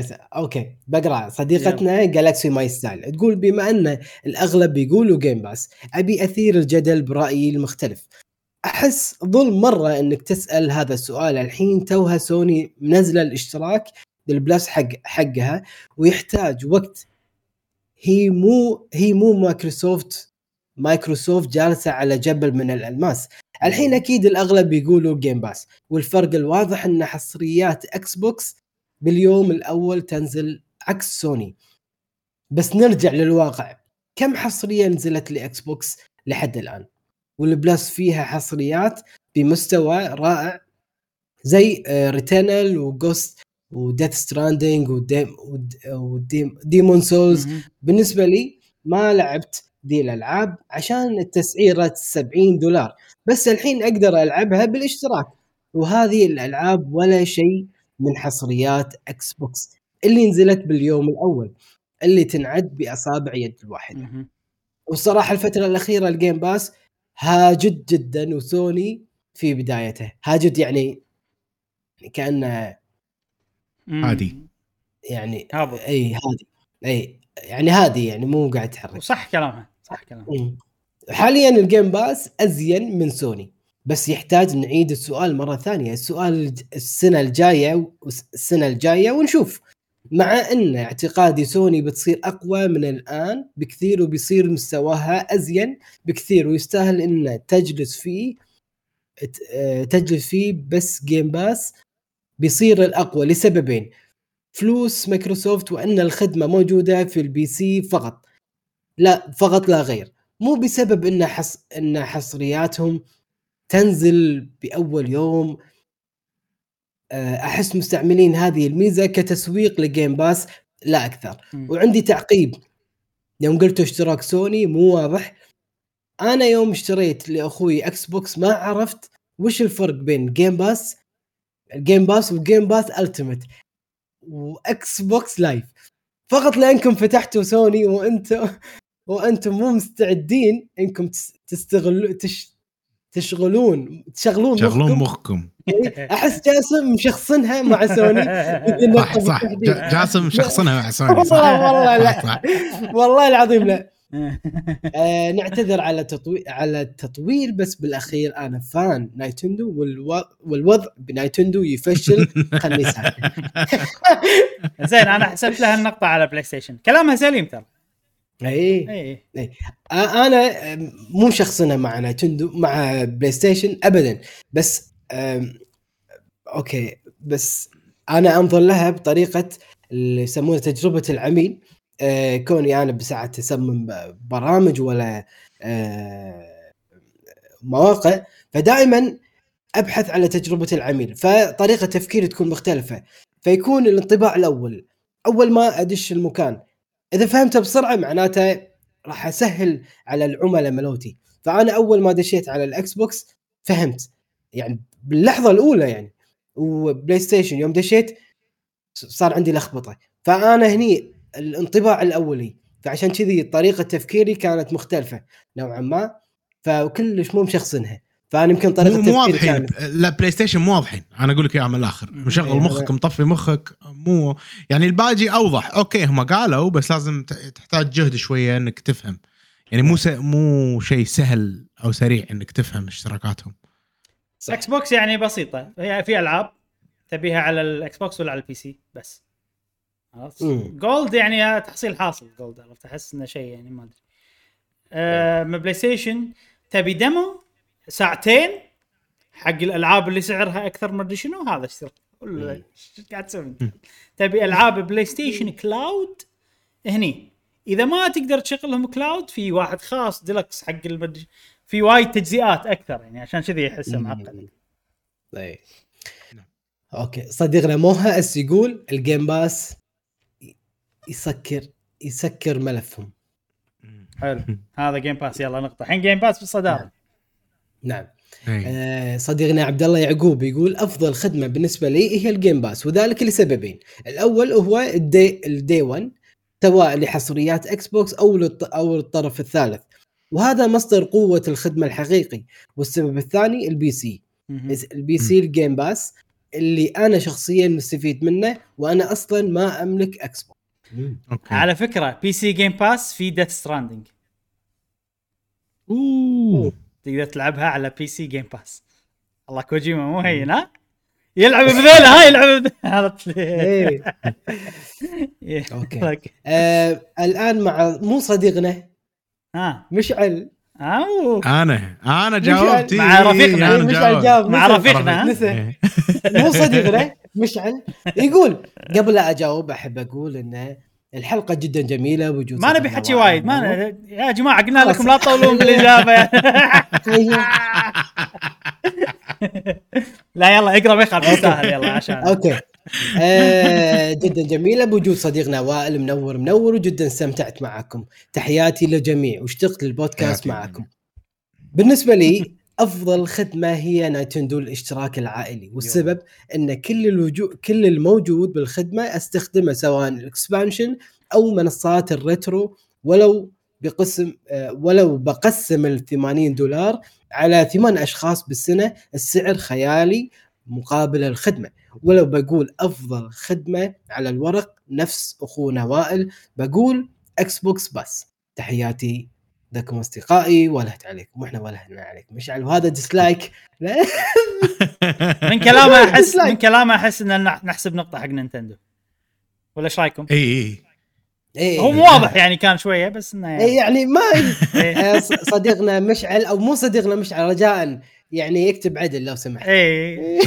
أس- okay بقرأ. صديقتنا Galaxy My Style تقول بما أن الأغلب بيقولوا Game Pass أبي أثير الجدل برأيي المختلف. أحس ظلم مرة إنك تسأل هذا السؤال. الحين توها سوني منزلة الاشتراك بال Plus حق حقها ويحتاج وقت. هي مو هي مو مايكروسوفت مايكروسوفت جالسة على جبل من الألماس. الحين أكيد الأغلب بيقولوا Game Pass والفرق الواضح إن حصريات إكس بوكس باليوم الأول تنزل عكس سوني. بس نرجع للواقع. كم حصرية نزلت لاكس بوكس لحد الآن؟ وال Plus فيها حصريات بمستوى رائع زي Returnal و Ghost و Death Stranding و Demon's Souls. بالنسبة لي ما لعبت دي الألعاب عشان التسعيرة 70 دولار. بس الحين أقدر ألعبها بالاشتراك. وهذه الألعاب ولا شيء من حصريات إكس بوكس اللي نزلت باليوم الأول اللي تنعد بأصابع يد الواحد مهم. والصراحه الفترة الأخيرة ال Game Pass هاجد جدا وسوني في بدايته هاجد يعني كأنه مم. عادي. يعني هابط إي هادي إي يعني هادي يعني مو قاعد يتحرك وصح كلامها صح كلامها. حاليا ال Game Pass أزين من سوني بس يحتاج نعيد السؤال مرة ثانية. السؤال السنة الجاية السنة الجاية ونشوف. مع أن اعتقادي سوني بتصير أقوى من الآن بكثير وبيصير مستواها أزين بكثير ويستاهل أن تجلس فيه آه، تجلس فيه بس Game Pass بيصير الأقوى لسببين. فلوس مايكروسوفت وأن الخدمة موجودة في ال PC فقط. لا فقط لا غير. مو بسبب إن حص... إن حصرياتهم تنزل بأول يوم. آه، أحس مستعملين هذه الميزة كتسويق ل Game Pass لا أكثر. مم. وعندي تعقيب. يوم قلت اشتراك سوني مو واضح. أنا يوم اشتريت لأخوي إكس بوكس ما عرفت وش الفرق بين Game Pass ال Game Pass و Game Pass Ultimate واكس بوكس Live فقط لأنكم فتحتوا سوني وأنتم وأنتم مو مستعدين إنكم تس- تستغلوا تش تشغلون تشغلون شغلون مخكم. مخكم. أحس جاسم مشخصنها مع سوني. صح صح. جاسم شخصنها مع سوني والله صح. والله لا. والله العظيم لا. آه نعتذر على تطويل على التطويل بس بالأخير أنا fan نايتندو والو... والوضع بنايتندو يفشل. خلني ساكت. زين أنا حسبت لها النقطة على بلاي ستيشن كلامها سليم ترى. اي اي آه، أنا مو شخصنا مع نايتندو مع بلاي ستيشن ابدا. بس okay. بس أنا أنظر لها بطريقة اللي يسمونها تجربة العميل. كوني أنا بساعات اصمم برامج ولا مواقع فدائما أبحث على تجربة العميل. فطريقة تفكيري تكون مختلفة. فيكون الانطباع الأول. أول ما أدش المكان. إذا فهمته بسرعة معناته راح أسهل على العملاء مالوتي. فأنا أول ما دشيت على الاكس بوكس فهمت. يعني باللحظة الأولى يعني. وبلاي ستيشن يوم دشيت صار عندي لخبطة. فأنا هني الانطباع الأولي. فعشان كذي طريقة تفكيري كانت مختلفة نوعا ما. فكلش مو مشخصنها. فأنا يمكن طريقة مو واضحين. لا بلاي ستيشن مو واضحين. أنا أقول لك إياها من الآخر. مشغل إيه، مخك مطفي مخك مو. يعني الباجي أوضح. okay هم قالوا بس لازم تحتاج جهد شوية إنك تفهم. يعني مو س... مو شيء سهل أو سريع إنك تفهم اشتراكاتهم. إكس بوكس يعني بسيطة. هي في ألعاب تبيها على الإكس بوكس ولا على ال PC بس. خلاص. Gold يعني تحصيل حاصل Gold عرفت؟ أحس إنه شيء يعني ما أدري. آه من PlayStation تبي demo ساعتين حق الألعاب اللي سعرها أكثر ما أدري شنو هذا إيش قاعد تسوي؟ انت؟ تبي ألعاب PlayStation cloud؟ هني. إذا ما تقدر تشغلهم cloud في واحد خاص ديلكس حق المدري في وايد تجزئات أكثر يعني عشان كذي احسه معقد. اي okay. صديقنا موها أس يقول ال Game Pass يسكر يسكر ملفهم. حلو. هذا Game Pass يلا نقطة. الحين Game Pass بالصدارة. نعم. إيه. آه، صديقنا عبد الله يعقوب يقول أفضل خدمة بالنسبة لي هي ال Game Pass وذلك لسببين. الأول هو ال day ال day 1 سواء لحصريات Xbox أو للط- أو للطرف الثالث. وهذا مصدر قوة الخدمة الحقيقي. والسبب الثاني ال PC. ال PC ال Game Pass اللي أنا شخصيا مستفيد منه وأنا أصلا ما أملك Xbox okay. على فكرة PC Game Pass في Death Stranding أوه. تقدر تلعبها على PC Game Pass الله كوجيما مو هين ها يلعب بذيله ها يلعب عرفت إيه. إيه. okay. آه الآن مع مو صديقنا ها مشعل أو. أنا أنا جاوبت مع إيه، رفيقنا. أنا مشعل جاوبت. جاوب مع. رفيقنا، إيه. مو صديقنا مشعل يقول قبل لا أجاوب أحب أقول ان الحلقة جدا جميلة وجود ما نبي حكي وايد. ما. ن... يا جماعة قلنا. لكم لا تطولون بالإجابة. أيوه. لا يلا اقرأ بيخاف يستاهل يلا عشان. أوكي. آه جدا جميلة بوجود صديقنا وائل منور منور وجدا استمتعت معكم. تحياتي للجميع واشتقت للبودكاست معكم. بالنسبة لي أفضل خدمة هي Nintendo الاشتراك العائلي والسبب إن كل الوجو... كل الموجود بالخدمة أستخدمه سواء ال expansion أو منصات ال retro ولو بقسم آه، ولو بقسم ال 80 دولار على ثمان أشخاص بالسنة السعر خيالي مقابل الخدمة. ولو بقول أفضل خدمة على الورق نفس اخونا وائل بقول Xbox بس. تحياتي لكم أصدقائي ولهت عليكم وإحنا ولهنا عليكم مشعل وهذا dislike لا من كلامه احس. من كلامه أحس ان نح- نحسب نقطة حق Nintendo ولا إيش رأيكم؟ إي إي إيه. هو مو واضح يعني كان شوية بس إنه إيه يعني ما. آه، صديقنا مشعل أو مو صديقنا مشعل رجاء يعني يكتب عدل لو سمحت إيه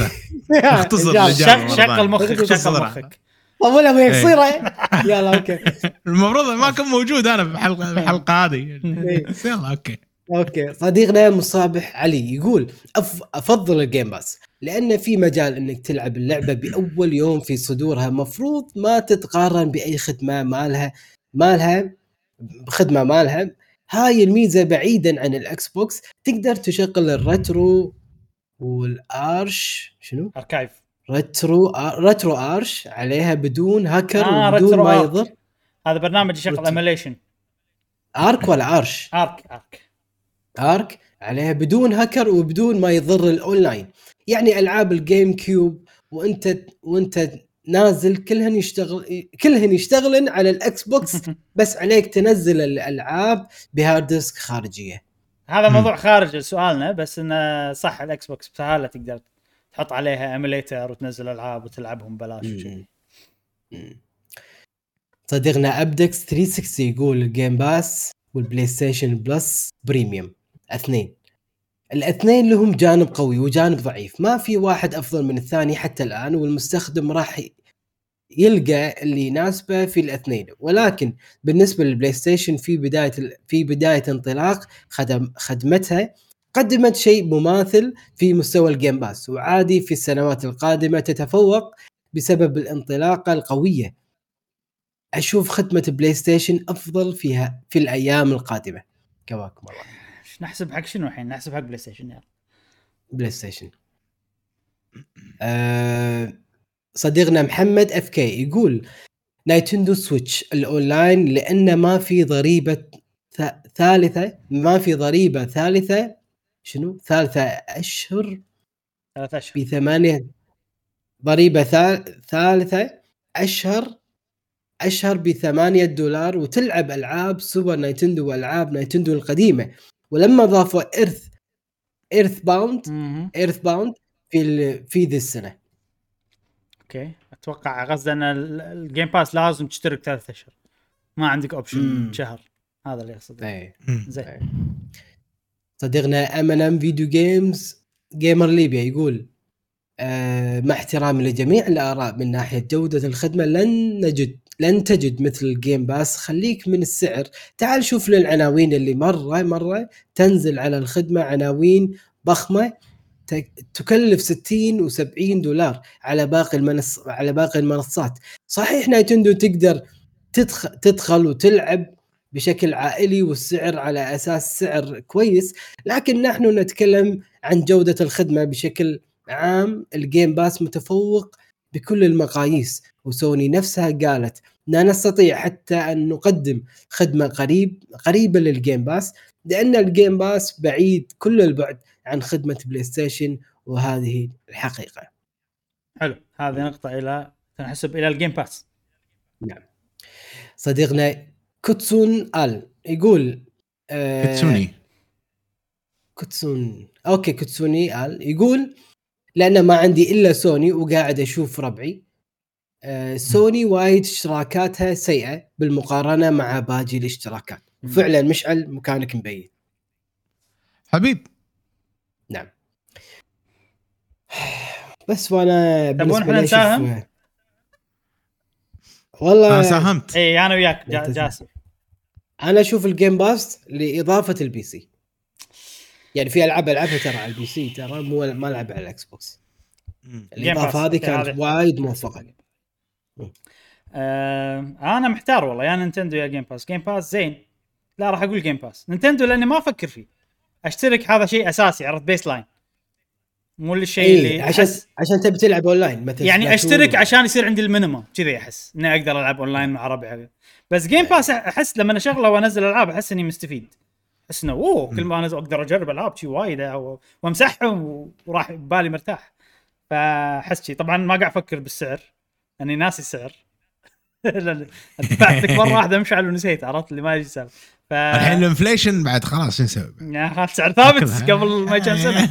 اختصر شغل. مخك شغل. مخك طولها وهي إيه. قصيرة يلا okay. المفروض ما كنت موجود أنا بالحلقة بالحلقة هذه. إيه. بس يلا okay. okay. صديقنا مصابح علي يقول أف... أفضل ال Game Pass لأن في مجال إنك تلعب اللعبة بأول يوم في صدورها مفروض ما تتقارن بأي خدمة مالها مالها خدمة مالها. هاي الميزة بعيدا عن ال Xbox تقدر تشغل ال retro وال Arch شنو؟ archive. Retro. RetroArch عليها بدون هاكر آه، وبدون retro ما. يضر هذا برنامج يشغل. emulation Arch ولا آرش؟ Arch Arch Arch عليها بدون هاكر وبدون ما يضر الأونلاين يعني ألعاب ال GameCube وأنت وأنت نازل كلهن يشتغل كلهن يشتغلن على ال Xbox بس عليك تنزل الألعاب ب hard disk خارجية هذا. موضوع خارج سؤالنا بس إنه صح ال Xbox بسهالة تقدر تحط عليها emulator وتنزل ألعاب وتلعبهم ببلاش. مم. صديقنا أبدكس 360 يقول ال Game Pass وال PlayStation Plus Premium اثنين. الاثنين لهم جانب قوي وجانب ضعيف. ما في واحد أفضل من الثاني حتى الآن والمستخدم راح يلقى اللي يناسبه في الاثنين. ولكن بالنسبة لل PlayStation في بداية في بداية انطلاق خدم خدمتها قدمت شيء مماثل في مستوى ال Game Pass وعادي في السنوات القادمة تتفوق بسبب الانطلاقة القوية. أشوف خدمه PlayStation أفضل فيها في الأيام القادمة. كواكم الله نحسب حق شنو الحين؟ نحسب حق PlayStation يلا. PlayStation آه صديقنا محمد FK يقول Nintendo Switch ال online لأن ما في ضريبة ثالثة ما في ضريبة ثالثة شنو؟ ثالثة أشهر ثلاث أشهر. بثمانية ضريبة ثال- ثالثة أشهر أشهر بثمانية دولار وتلعب ألعاب Super Nintendo وألعاب Nintendo القديمة. ولما ضافوا Earth EarthBound. EarthBound في في ذي السنة. okay. أتوقع قصده إن ال- ال Game Pass لازم تشترك ثلاث أشهر. ما عندك option. شهر. هذا اللي يقصده إيه. زين. صديقنا MM Video Games Gamer ليبيا يقول آه مع احترامي لجميع الآراء من ناحية جودة الخدمة لن نجد لن تجد مثل ال Game Pass خليك من السعر. تعال شوف للعناوين اللي مرة مرة تنزل على الخدمة. عناوين ضخمة تكلف 60 و70 دولار على باقي المنص على باقي المنصات. صحيح Nintendo تقدر تدخل تدخل وتلعب بشكل عائلي والسعر على أساس سعر كويس لكن نحن نتكلم عن جودة الخدمة بشكل عام ال Game Pass متفوق بكل المقاييس وسوني نفسها قالت لا نستطيع حتى أن نقدم خدمة قريب قريبة لل Game Pass لأن ال Game Pass بعيد كل البعد عن خدمة PlayStation وهذه الحقيقة. حلو هذه نقطة إلى تنحسب إلى ال Game Pass نعم. صديقنا كوتسون ال يقول آه كتسوني كوتسون. أوكي كوتسوني ال يقول لأن ما عندي إلا سوني وقاعد أشوف ربعي. آه سوني وايد اشتراكاتها سيئة بالمقارنة مع باقي الاشتراكات. مم. وفعلا مشعل مكانك مبين. حبيب. نعم. بس وأنا تبون إحنا نساهم؟ والله أنا ساهمت. اي أنا وياك. جاسم. أنا أشوف ال Game Pass لإضافة ال PC يعني في ألعاب ألعبها ترى على ال PC ترى مو ما العبها على ال Xbox. الإضافة هذه كانت وايد موفقة. آه أنا محتار والله يا Nintendo يا Game Pass Game Pass زين. لا راح أقول Game Pass Nintendo لأني ما أفكر فيه. أشترك هذا شيء أساسي عرفت؟ baseline مو الشيء اي اللي إيه، عشان أحس عشان تبي تلعب اونلاين مثل يعني أشترك ولا- عشان يصير عندي ال minimum كذي أحس. إني أقدر ألعب اونلاين مع ربعي. بس Game Pass أحس لما اشغله وأنزل ألعاب أحس إني مستفيد. أحس إنه أوه كل ما انزل أقدر أجرب ألعاب شي وايد وأمسحهم وراح بالي مرتاح. فأحس شي. طبعا ما قاعد أفكر بالسعر اني ناسي السعر. دفعت لك مرة واحدة مشعل ونسيت عرفت اللي ما يجي سالفه ف الحين ال inflation بعد خلاص شو نسوي أخي سعر ثابت قبل ما كم سنه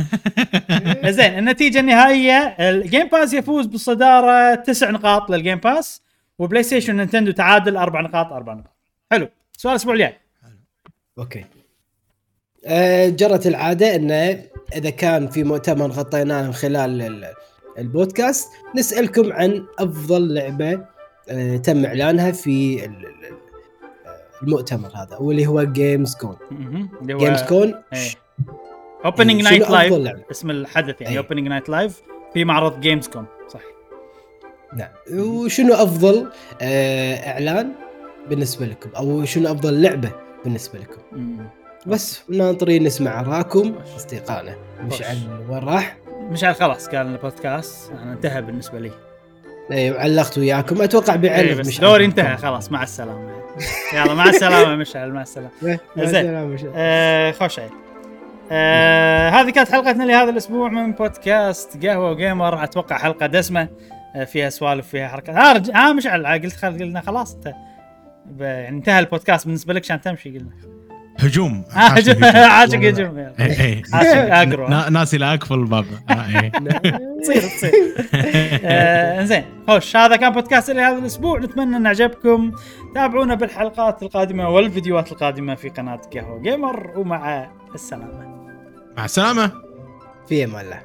زين النتيجة النهائية ال Game Pass يفوز بالصدارة تسع نقاط لل Game Pass و PlayStation Nintendo تعادل أربع نقاط أربع نقاط. حلو. سؤال الأسبوع الجاي. أوكي. آه، جرت العادة انه إذا كان في مؤتمر غطيناه من خلال ال- البودكاست نسألكم عن أفضل لعبة آه، تم إعلانها في ال- ال- المؤتمر هذا واللي هو Gamescom Gamescom Opening Night Live؟ اسم الحدث يعني. Opening Night Live في معرض Games صح نعم. وشنو أفضل آه، إعلان بالنسبة لكم؟ أو شنو أفضل لعبة بالنسبة لكم؟ مم. بس ناطرين نسمع اراءكم أصدقائنا. مشعل وين راح؟ مشعل خلاص قال البودكاست أنا انتهى بالنسبة لي. أيوه علقت وياكم. أتوقع إيه بيعلق بس مشعل دوري انتهى خلاص مع السلامة. يلا مع السلامة مشعل مع السلامة. مع زين. آه خوش عيل آه هذه كانت حلقتنا لهذا الأسبوع من بودكاست قهوة وجيمر. أتوقع حلقة دسمة. فيها سوالف فيها حركات. ها رج... ها مشعل قلت خل... قلنا خلاص انت ب... يعني انتهى البودكاست بالنسبة لك عشان تمشي قلنا. هجوم. آه، عاشق. هجوم. إيه، إيه. عاشق أقرو. نا- ناسي لا أقفل الباب. آه، إيه. تصير تصير. آه زين خوش هذا كان بودكاست لهذا الأسبوع. نتمنى أن عجبكم تابعونا بالحلقات القادمة والفيديوهات القادمة في قناة قهوة جيمر ومع السلامة. مع السلامة. في أمان الله.